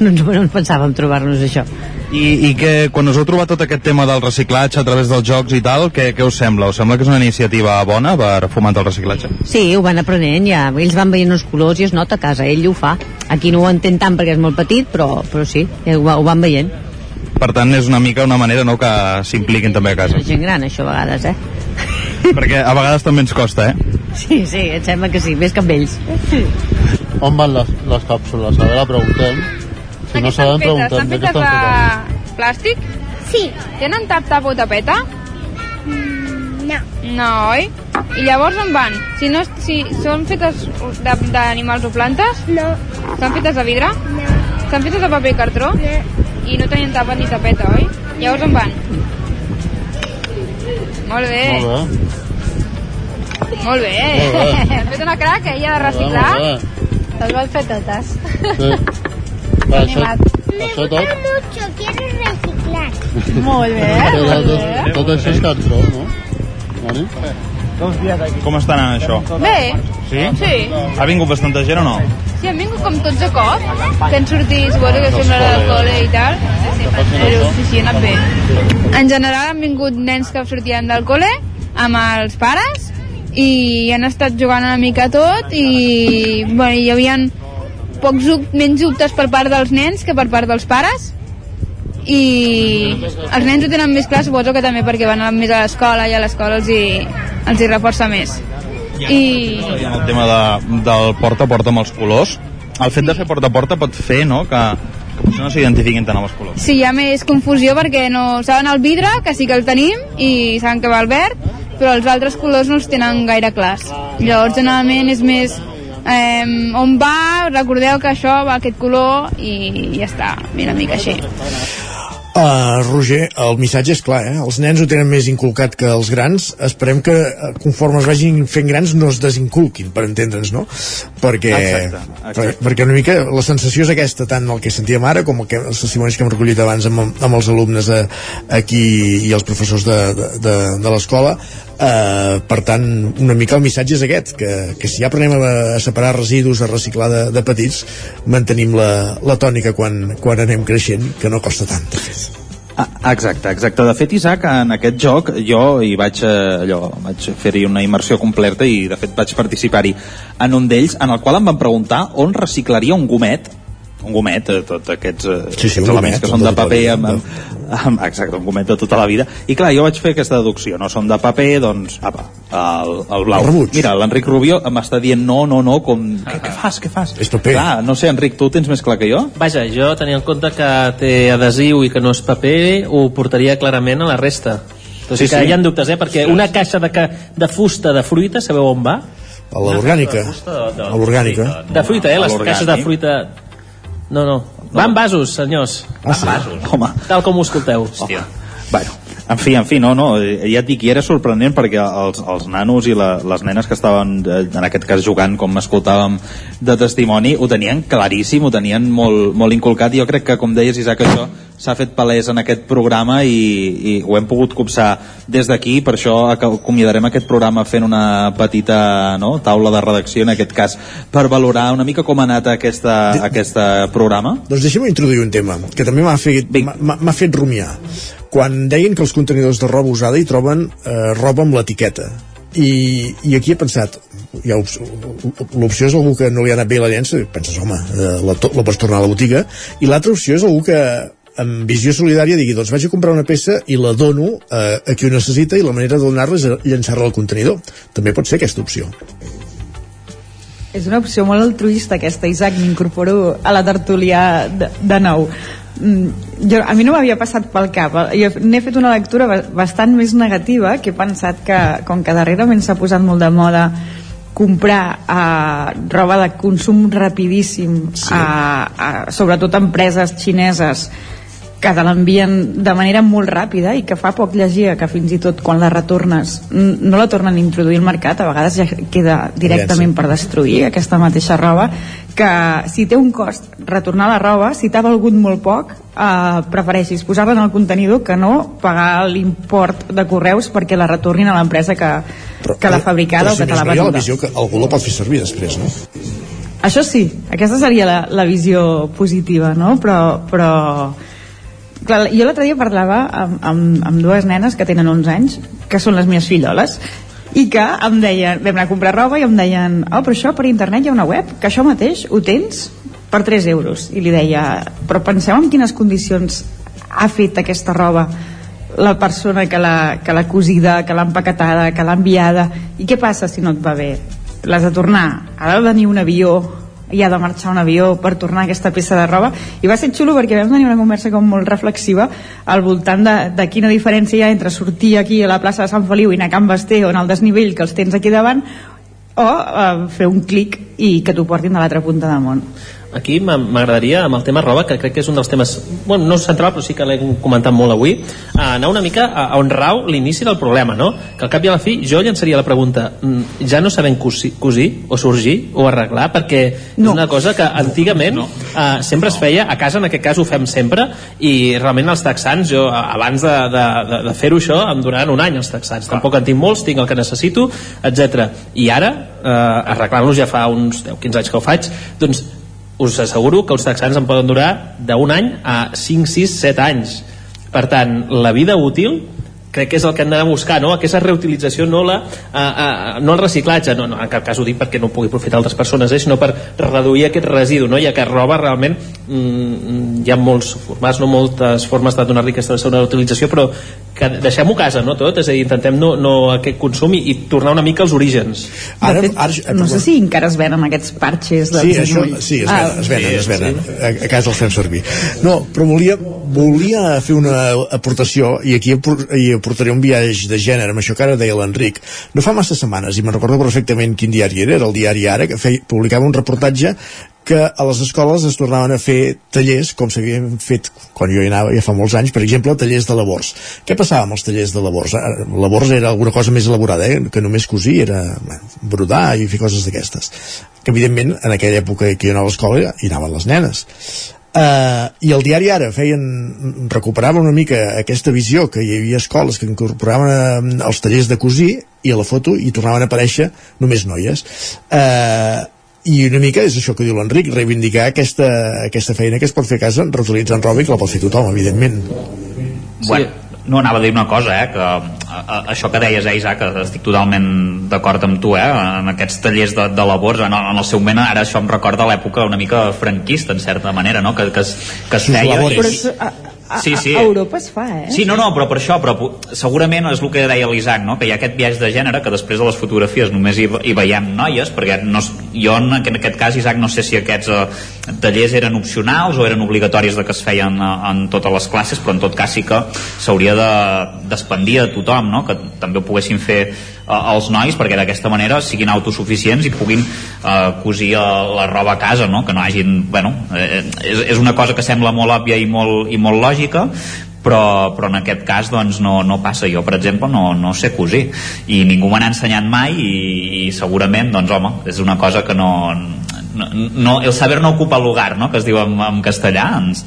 No ens, no ens pensàvem trobar-nos això. I, i que quan us heu trobat tot aquest tema del reciclatge a través dels jocs i tal, què, què us sembla? Us sembla que és una iniciativa bona per fomentar el reciclatge? Sí, ho van aprenent ja. Ells van veient els colors i es nota a casa. Ell ho fa. Aquí no ho entén tant perquè és molt petit, però, però sí, ho, va- ho van veient. Per tant, és una mica una manera no, que s'impliquin també a casa. És gent gran, això, a vegades, eh? [LAUGHS] Perquè a vegades també ens costa, eh? Sí, sí, em sembla que sí, més que amb ells. On van les, les càpsules? A veure, preguntem. Si no sabem, preguntem. Estan De què fetes estan fetes? de plàstic? Sí. Tenen tap-tap o tapeta? no. No, oi? I llavors on van? Si, no, si són fetes de- d'animals o plantes? No. Estan fetes de vidre? No. Estan fetes de paper i cartró? No. I no tenien tapa ni tapeta, oi? Llavors on van? Molt bé. Molt bé. Molt bé. Molt bé. [LAUGHS] Has fet una crac, ella, de reciclar. Molt bé. Les vol fer totes. Sí. [LAUGHS] Va, això, això tot? mucho, quiero reciclar. Molt bé, Tot, molt tot, bé. tot això és cartró, no? Vale? Com està anant això? Bé, Sí? sí. Ha vingut bastanta gent o no? Sí, han vingut com tots a cop, que han sortit, suposo que sembla del col·le. col·le i tal. Però sí, sí, ha anat bé. En general han vingut nens que sortien del col·le amb els pares i han estat jugant una mica tot i bueno, hi havia pocs menys dubtes per part dels nens que per part dels pares i els nens ho tenen més clar suposo que també perquè van més a l'escola i a l'escola els, hi, els hi reforça més i el tema de, del porta a porta amb els colors, el fet de fer porta a porta pot fer no, que, que potser no s'identifiquin tant amb els colors. Sí, hi ha més confusió perquè no saben el vidre, que sí que el tenim, i saben que va el verd, però els altres colors no els tenen gaire clars. Llavors, generalment, és més eh, on va, recordeu que això va aquest color, i ja està, una mica així. Uh, Roger, el missatge és clar, eh? els nens ho tenen més inculcat que els grans esperem que eh, conforme es vagin fent grans no es desinculquin, per entendre'ns no? perquè, Exacte, exacte. Per, perquè una mica la sensació és aquesta tant el que sentíem ara com el que, els testimonis que hem recollit abans amb, amb els alumnes a, aquí i els professors de, de, de, de l'escola Uh, per tant, una mica el missatge és aquest, que, que si ja aprenem a, a separar residus, a reciclar de, de petits, mantenim la, la tònica quan, quan anem creixent, que no costa tant. Ah, Exacte, exacte. De fet, Isaac, en aquest joc jo hi vaig, eh, allò, vaig fer-hi una immersió completa i de fet vaig participar-hi en un d'ells, en el qual em van preguntar on reciclaria un gomet un gomet, eh, tots aquests, eh, Sí, sí, elements gomet, que són de paper amb, amb, exacte, un gomet de tota la vida i clar, jo vaig fer aquesta deducció, no són de paper doncs, apa, el, el blau El rebuig. mira, l'Enric Rubio m'està dient no, no, no com, què, què fas, què fas? És paper. Clar, no sé, Enric, tu ho tens més clar que jo? Vaja, jo tenia en compte que té adhesiu i que no és paper, ho portaria clarament a la resta. Tot Sí, sí, que sí. hi ha dubtes, eh? Perquè una caixa de, ca... de fusta de fruita, sabeu on va? A l'orgànica. de- A l'orgànica. De fruita, eh? Les caixes de fruita... No, no. Va en vasos, senyors. Ah, sí? Home, Tal com ho escolteu. Hòstia. Bueno, en fi, en fi, no, no, eh, ja et dic, i era sorprenent perquè els, els nanos i la, les nenes que estaven, eh, en aquest cas jugant, com escoltàvem de testimoni, ho tenien claríssim, ho tenien molt, molt inculcat, i jo crec que, com deies, Isaac, això s'ha fet palès en aquest programa i, i ho hem pogut copsar des d'aquí, per això ac- acomiadarem aquest programa fent una petita no, taula de redacció, en aquest cas, per valorar una mica com ha anat aquesta, aquesta programa. Doncs deixa'm introduir un tema que també m'ha fet, fet rumiar. Quan deien que els contenidors de roba usada hi troben eh, roba amb l'etiqueta. I, I aquí he pensat, ops- l'opció és algú que no li ha anat bé la llença, i penses, home, eh, la, to- la pots tornar a la botiga, i l'altra opció és algú que amb visió solidària digui, doncs vaig a comprar una peça i la dono eh, a qui ho necessita i la manera de donar-la és llançar-la al contenidor. També pot ser aquesta opció. És una opció molt altruista aquesta, Isaac, m'incorporo a la tertúlia de, de nou. Mm, Jo, a mi no m'havia passat pel cap. Jo n'he fet una lectura ba- bastant més negativa, que he pensat que, com que darrerament s'ha posat molt de moda comprar eh, roba de consum rapidíssim, sí. a, a, sobretot empreses xineses que te l'envien de manera molt ràpida i que fa poc llegia que fins i tot quan la retornes no la tornen a introduir al mercat a vegades ja queda directament per destruir aquesta mateixa roba que si té un cost retornar la roba si t'ha valgut molt poc eh, prefereixis posar-la en el contenidor que no pagar l'import de correus perquè la retornin a l'empresa que, que l'ha fabricada o si que te l'ha ha la visió que algú la pot fer servir després, no? això sí, aquesta seria la, la visió positiva, no? Però, però clar, jo l'altre dia parlava amb, amb, amb dues nenes que tenen 11 anys, que són les meves filloles, i que em deien, vam anar a comprar roba i em deien, oh, però això per internet hi ha una web, que això mateix ho tens per 3 euros. I li deia, però penseu en quines condicions ha fet aquesta roba la persona que l'ha que cosida, que l'ha empaquetada, que l'ha enviada, i què passa si no et va bé? L'has de tornar, ha de venir un avió i ha de marxar un avió per tornar aquesta peça de roba. I va ser xulo perquè vam tenir una conversa com molt reflexiva al voltant de, de quina diferència hi ha entre sortir aquí a la plaça de Sant Feliu i anar a Can Basté o en el desnivell que els tens aquí davant o eh, fer un clic i que t'ho portin de l'altra punta del món aquí m'a- m'agradaria, amb el tema roba, que crec que és un dels temes, bueno, no central, però sí que l'he comentat molt avui, a anar una mica a, on rau l'inici del problema, no? Que al cap i a la fi jo llançaria la pregunta, mm, ja no sabem cosir, cosir o sorgir o arreglar, perquè no. és una cosa que antigament no. uh, sempre es feia, a casa en aquest cas ho fem sempre, i realment els texans, jo abans de, de, de, de fer-ho això, em duraran un any els texans, tampoc en tinc molts, tinc el que necessito, etc. I ara, uh, arreglant-los ja fa uns 10-15 anys que ho faig, doncs us asseguro que els texans en poden durar d'un any a 5, 6, 7 anys per tant, la vida útil crec que és el que hem d'anar a buscar, no? aquesta reutilització, no, la, uh, uh, no el reciclatge, no, no, en cap cas ho dic perquè no pugui aprofitar altres persones, eh, sinó per reduir aquest residu, no? ja que roba realment mm, hi ha molts formats, no moltes formes de donar-li aquesta segona utilització, però que deixem-ho a casa, no tot? És a dir, intentem no, no aquest consum i, i tornar una mica als orígens. Ara, de fet, ara, no sé si encara es venen aquests parxes del Sí, això, sí, es, Ah, venen, es venen, es venen. A, a casa els fem servir. No, però volia, volia fer una aportació, i aquí hi aportaré un viatge de gènere, amb això que ara deia l'Enric. No fa massa setmanes, i me'n recordo perfectament quin diari era, era el diari Ara, que feia, publicava un reportatge que a les escoles es tornaven a fer tallers com s'havien fet quan jo hi anava ja fa molts anys, per exemple, tallers de labors. Què passava amb els tallers de labors? Eh, Labors era alguna cosa més elaborada, eh? que només cosir, era brodar i fer coses d'aquestes. Que evidentment en aquella època que jo anava a l'escola hi anaven les nenes. Uh, i el diari ara feien recuperava una mica aquesta visió que hi havia escoles que incorporaven uh, els tallers de cosir i a la foto hi tornaven a aparèixer només noies uh, i una mica és això que diu l'Enric reivindicar aquesta, aquesta feina que es pot fer a casa reutilitzant roba i que la pot fer tothom evidentment. Bueno, no anava a dir una cosa, eh, que a, a, això que deies, eh, Isaac, que estic totalment d'acord amb tu, eh, en aquests tallers de, de labors, en, en el seu moment, ara això em recorda l'època una mica franquista, en certa manera, no?, que, que, es, que es feia... Però i- això, a, Sí, sí. a Europa es fa, eh? Sí, no, no, però per això, però segurament és el que deia l'Isaac, no? que hi ha aquest viatge de gènere que després de les fotografies només hi, hi veiem noies, perquè no, jo en, aqu- en aquest cas, Isaac, no sé si aquests eh, tallers eren opcionals o eren obligatoris de que es feien eh, en totes les classes, però en tot cas sí que s'hauria de- d'expandir a tothom, no? que també ho poguessin fer eh, els nois perquè d'aquesta manera siguin autosuficients i puguin eh, cosir eh, la roba a casa, no? que no hagin... Bueno, eh, és, és una cosa que sembla molt òbvia i molt, i molt lògica, però, però en aquest cas doncs no, no passa jo per exemple no, no sé cosir i ningú me n'ha ensenyat mai i, i segurament doncs home, és una cosa que no, no, no el saber no ocupa lugar no? que es diu en, en castellà ens,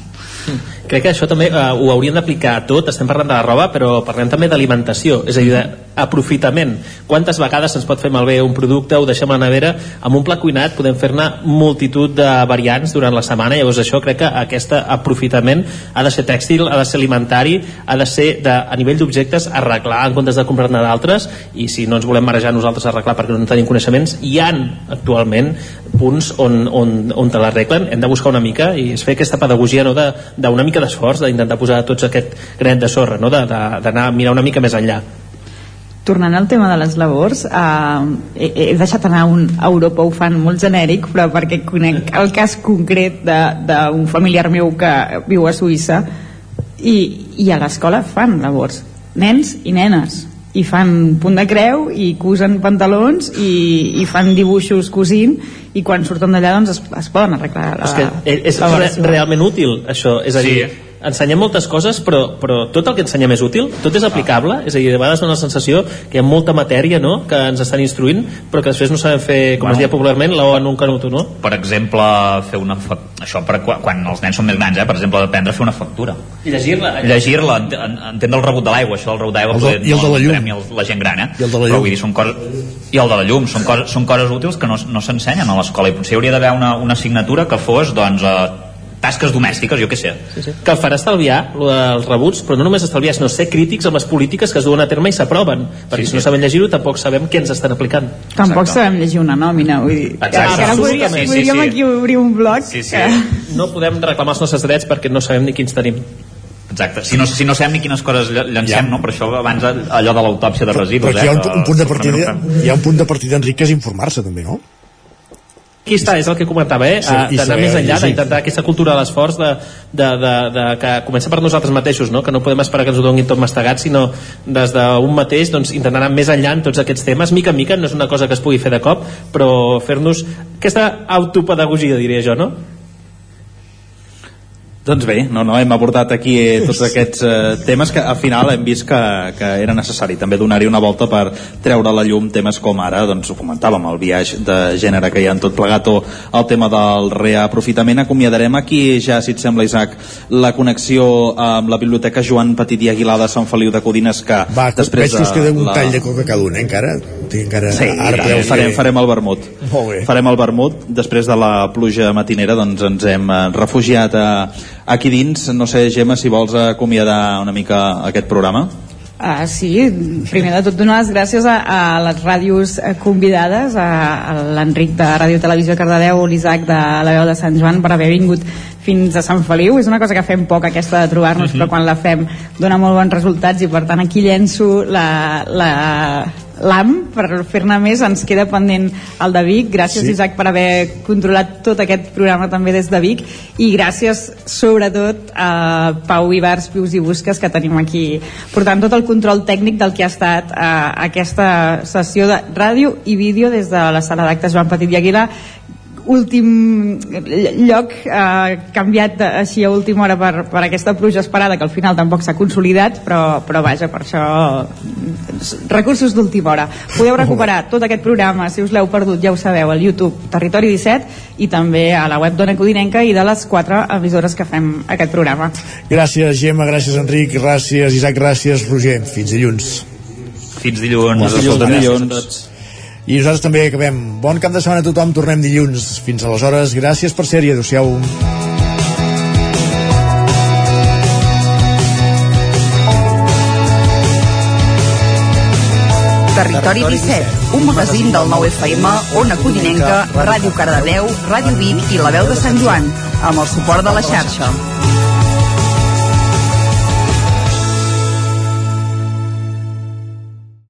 Crec que això també uh, ho hauríem d'aplicar a tot, estem parlant de la roba, però parlem també d'alimentació, és a dir, d'aprofitament. Quantes vegades se'ns pot fer malbé un producte, ho deixem a la nevera, amb un plat cuinat podem fer-ne multitud de variants durant la setmana, llavors això crec que aquest aprofitament ha de ser tèxtil, ha de ser alimentari, ha de ser de, a nivell d'objectes arreglar en comptes de comprar-ne d'altres, i si no ens volem marejar nosaltres a arreglar perquè no tenim coneixements, hi han actualment punts on, on, on te l'arreglen, hem de buscar una mica i és fer aquesta pedagogia no, d'una mica d'esforç, d'intentar posar tots aquest granet de sorra, no, d'anar a mirar una mica més enllà. tornant al tema de les labors eh, he, he deixat anar un Europa ho fan molt genèric però perquè conec el cas concret d'un familiar meu que viu a Suïssa i, i a l'escola fan labors nens i nenes i fan punt de creu i cosen pantalons i, i fan dibuixos cosint i quan surten d'allà doncs es, es poden arreglar la, és que és, és la re, versió. realment útil això, és a Sí. Ensenyem moltes coses però, però tot el que ensenyem és útil tot és aplicable, és a dir, de vegades dona la sensació que hi ha molta matèria no? que ens estan instruint però que després no sabem fer, com Bueno. es diu popularment la O en un canuto, no? per exemple fer una fa... això per quan, quan els nens són més grans eh? per exemple aprendre a fer una factura I llegir-la llegir-la, ent- en- entendre el rebut de l'aigua això del rebut d'aigua El de- i el de la llum. el- la gent gran eh? I el de la però llum. vull dir, són coses i el de la llum, són coses, són coses útils que no, no s'ensenyen a l'escola i potser hauria d'haver una, una assignatura que fos doncs, eh, tasques domèstiques, jo què sé Sí, sí. que farà estalviar lo dels rebuts, però no només estalviar, sinó ser crítics amb les polítiques que es duen a terme i s'aproven, perquè Sí, si sí. no sabem llegir-ho tampoc sabem què ens estan aplicant. tampoc sabem llegir una nòmina vull dir, que, Exacte. que ara podríem, Absolutament. podríem Sí, sí. aquí obrir un blog Sí, sí. que- No podem reclamar els nostres drets perquè no sabem ni quins tenim. Exacte, si no, si no sabem ni quines coses ll- llancem, Ja. no? per això abans allò de l'autòpsia de residus però aquí hi ha un, eh? un punt de partida hi ha un punt de partida Enric que és informar-se també, no? Aquí està, és el que comentava, eh? Sí, d'anar més enllà, llegir. d'intentar aquesta cultura de l'esforç de, de, de, de, que comença per nosaltres mateixos, no? que no podem esperar que ens ho donin tot mastegat, sinó des d'un mateix doncs, intentar anar més enllà en tots aquests temes, mica en mica, no és una cosa que es pugui fer de cop, però fer-nos aquesta autopedagogia, diria jo, no? Doncs bé, no, no, hem abordat aquí eh, tots aquests eh, temes que al final hem vist que, que era necessari també donar-hi una volta per treure a la llum temes com ara, doncs ho comentàvem, el viatge de gènere que hi ha en tot plegat o el tema del reaprofitament. Acomiadarem aquí ja, si et sembla, Isaac, la connexió amb la Biblioteca Joan Petit i Aguilar de Sant Feliu de Codines que Va, després veig que us queda un la... tall de coca cada un, eh, encara. Tinc encara... Sí, ara ja, farem, farem el vermut. Farem el vermut. Després de la pluja matinera doncs ens hem eh, refugiat a, aquí dins. No sé, Gemma, si vols acomiadar una mica aquest programa. Uh, sí, primer de tot donar les gràcies a, a les ràdios convidades, a, a l'Enric de Ràdio Televisió Cardedeu, l'Isaac de la veu de Sant Joan per haver vingut fins a Sant Feliu. És una cosa que fem poc aquesta de trobar-nos, però quan la fem dona molt bons resultats i per tant aquí llenço la, la, l'AM per fer-ne més ens queda pendent el de Vic. Gràcies Sí. Isaac per haver controlat tot aquest programa també des de Vic. I gràcies sobretot a Pau Ibars, Pius i Busques que tenim aquí portant tot el control tècnic del que ha estat eh, aquesta sessió de ràdio i vídeo des de la sala d'actes Joan Petit i Aguilar últim lloc eh, canviat de- així a última hora per, per aquesta pluja esperada que al final tampoc s'ha consolidat però, però vaja, per això recursos d'última hora podeu recuperar tot aquest programa si us l'heu perdut ja ho sabeu al YouTube Territori 17 i també a la web Dona Codinenca i de les quatre emissores que fem aquest programa Gràcies, Gemma, gràcies, Enric, gràcies, Isaac, gràcies, Roger. Fins dilluns. Fins dilluns. Fins dilluns. a tots. I nosaltres també acabem. Bon cap de setmana a tothom, tornem dilluns. Fins aleshores, gràcies per ser-hi, adeu-siau. Territori 17, un magazín del nou FM, Ona Codinenca, Ràdio Cardedeu, Ràdio Vic i La Veu de Sant Joan, amb el suport de la xarxa.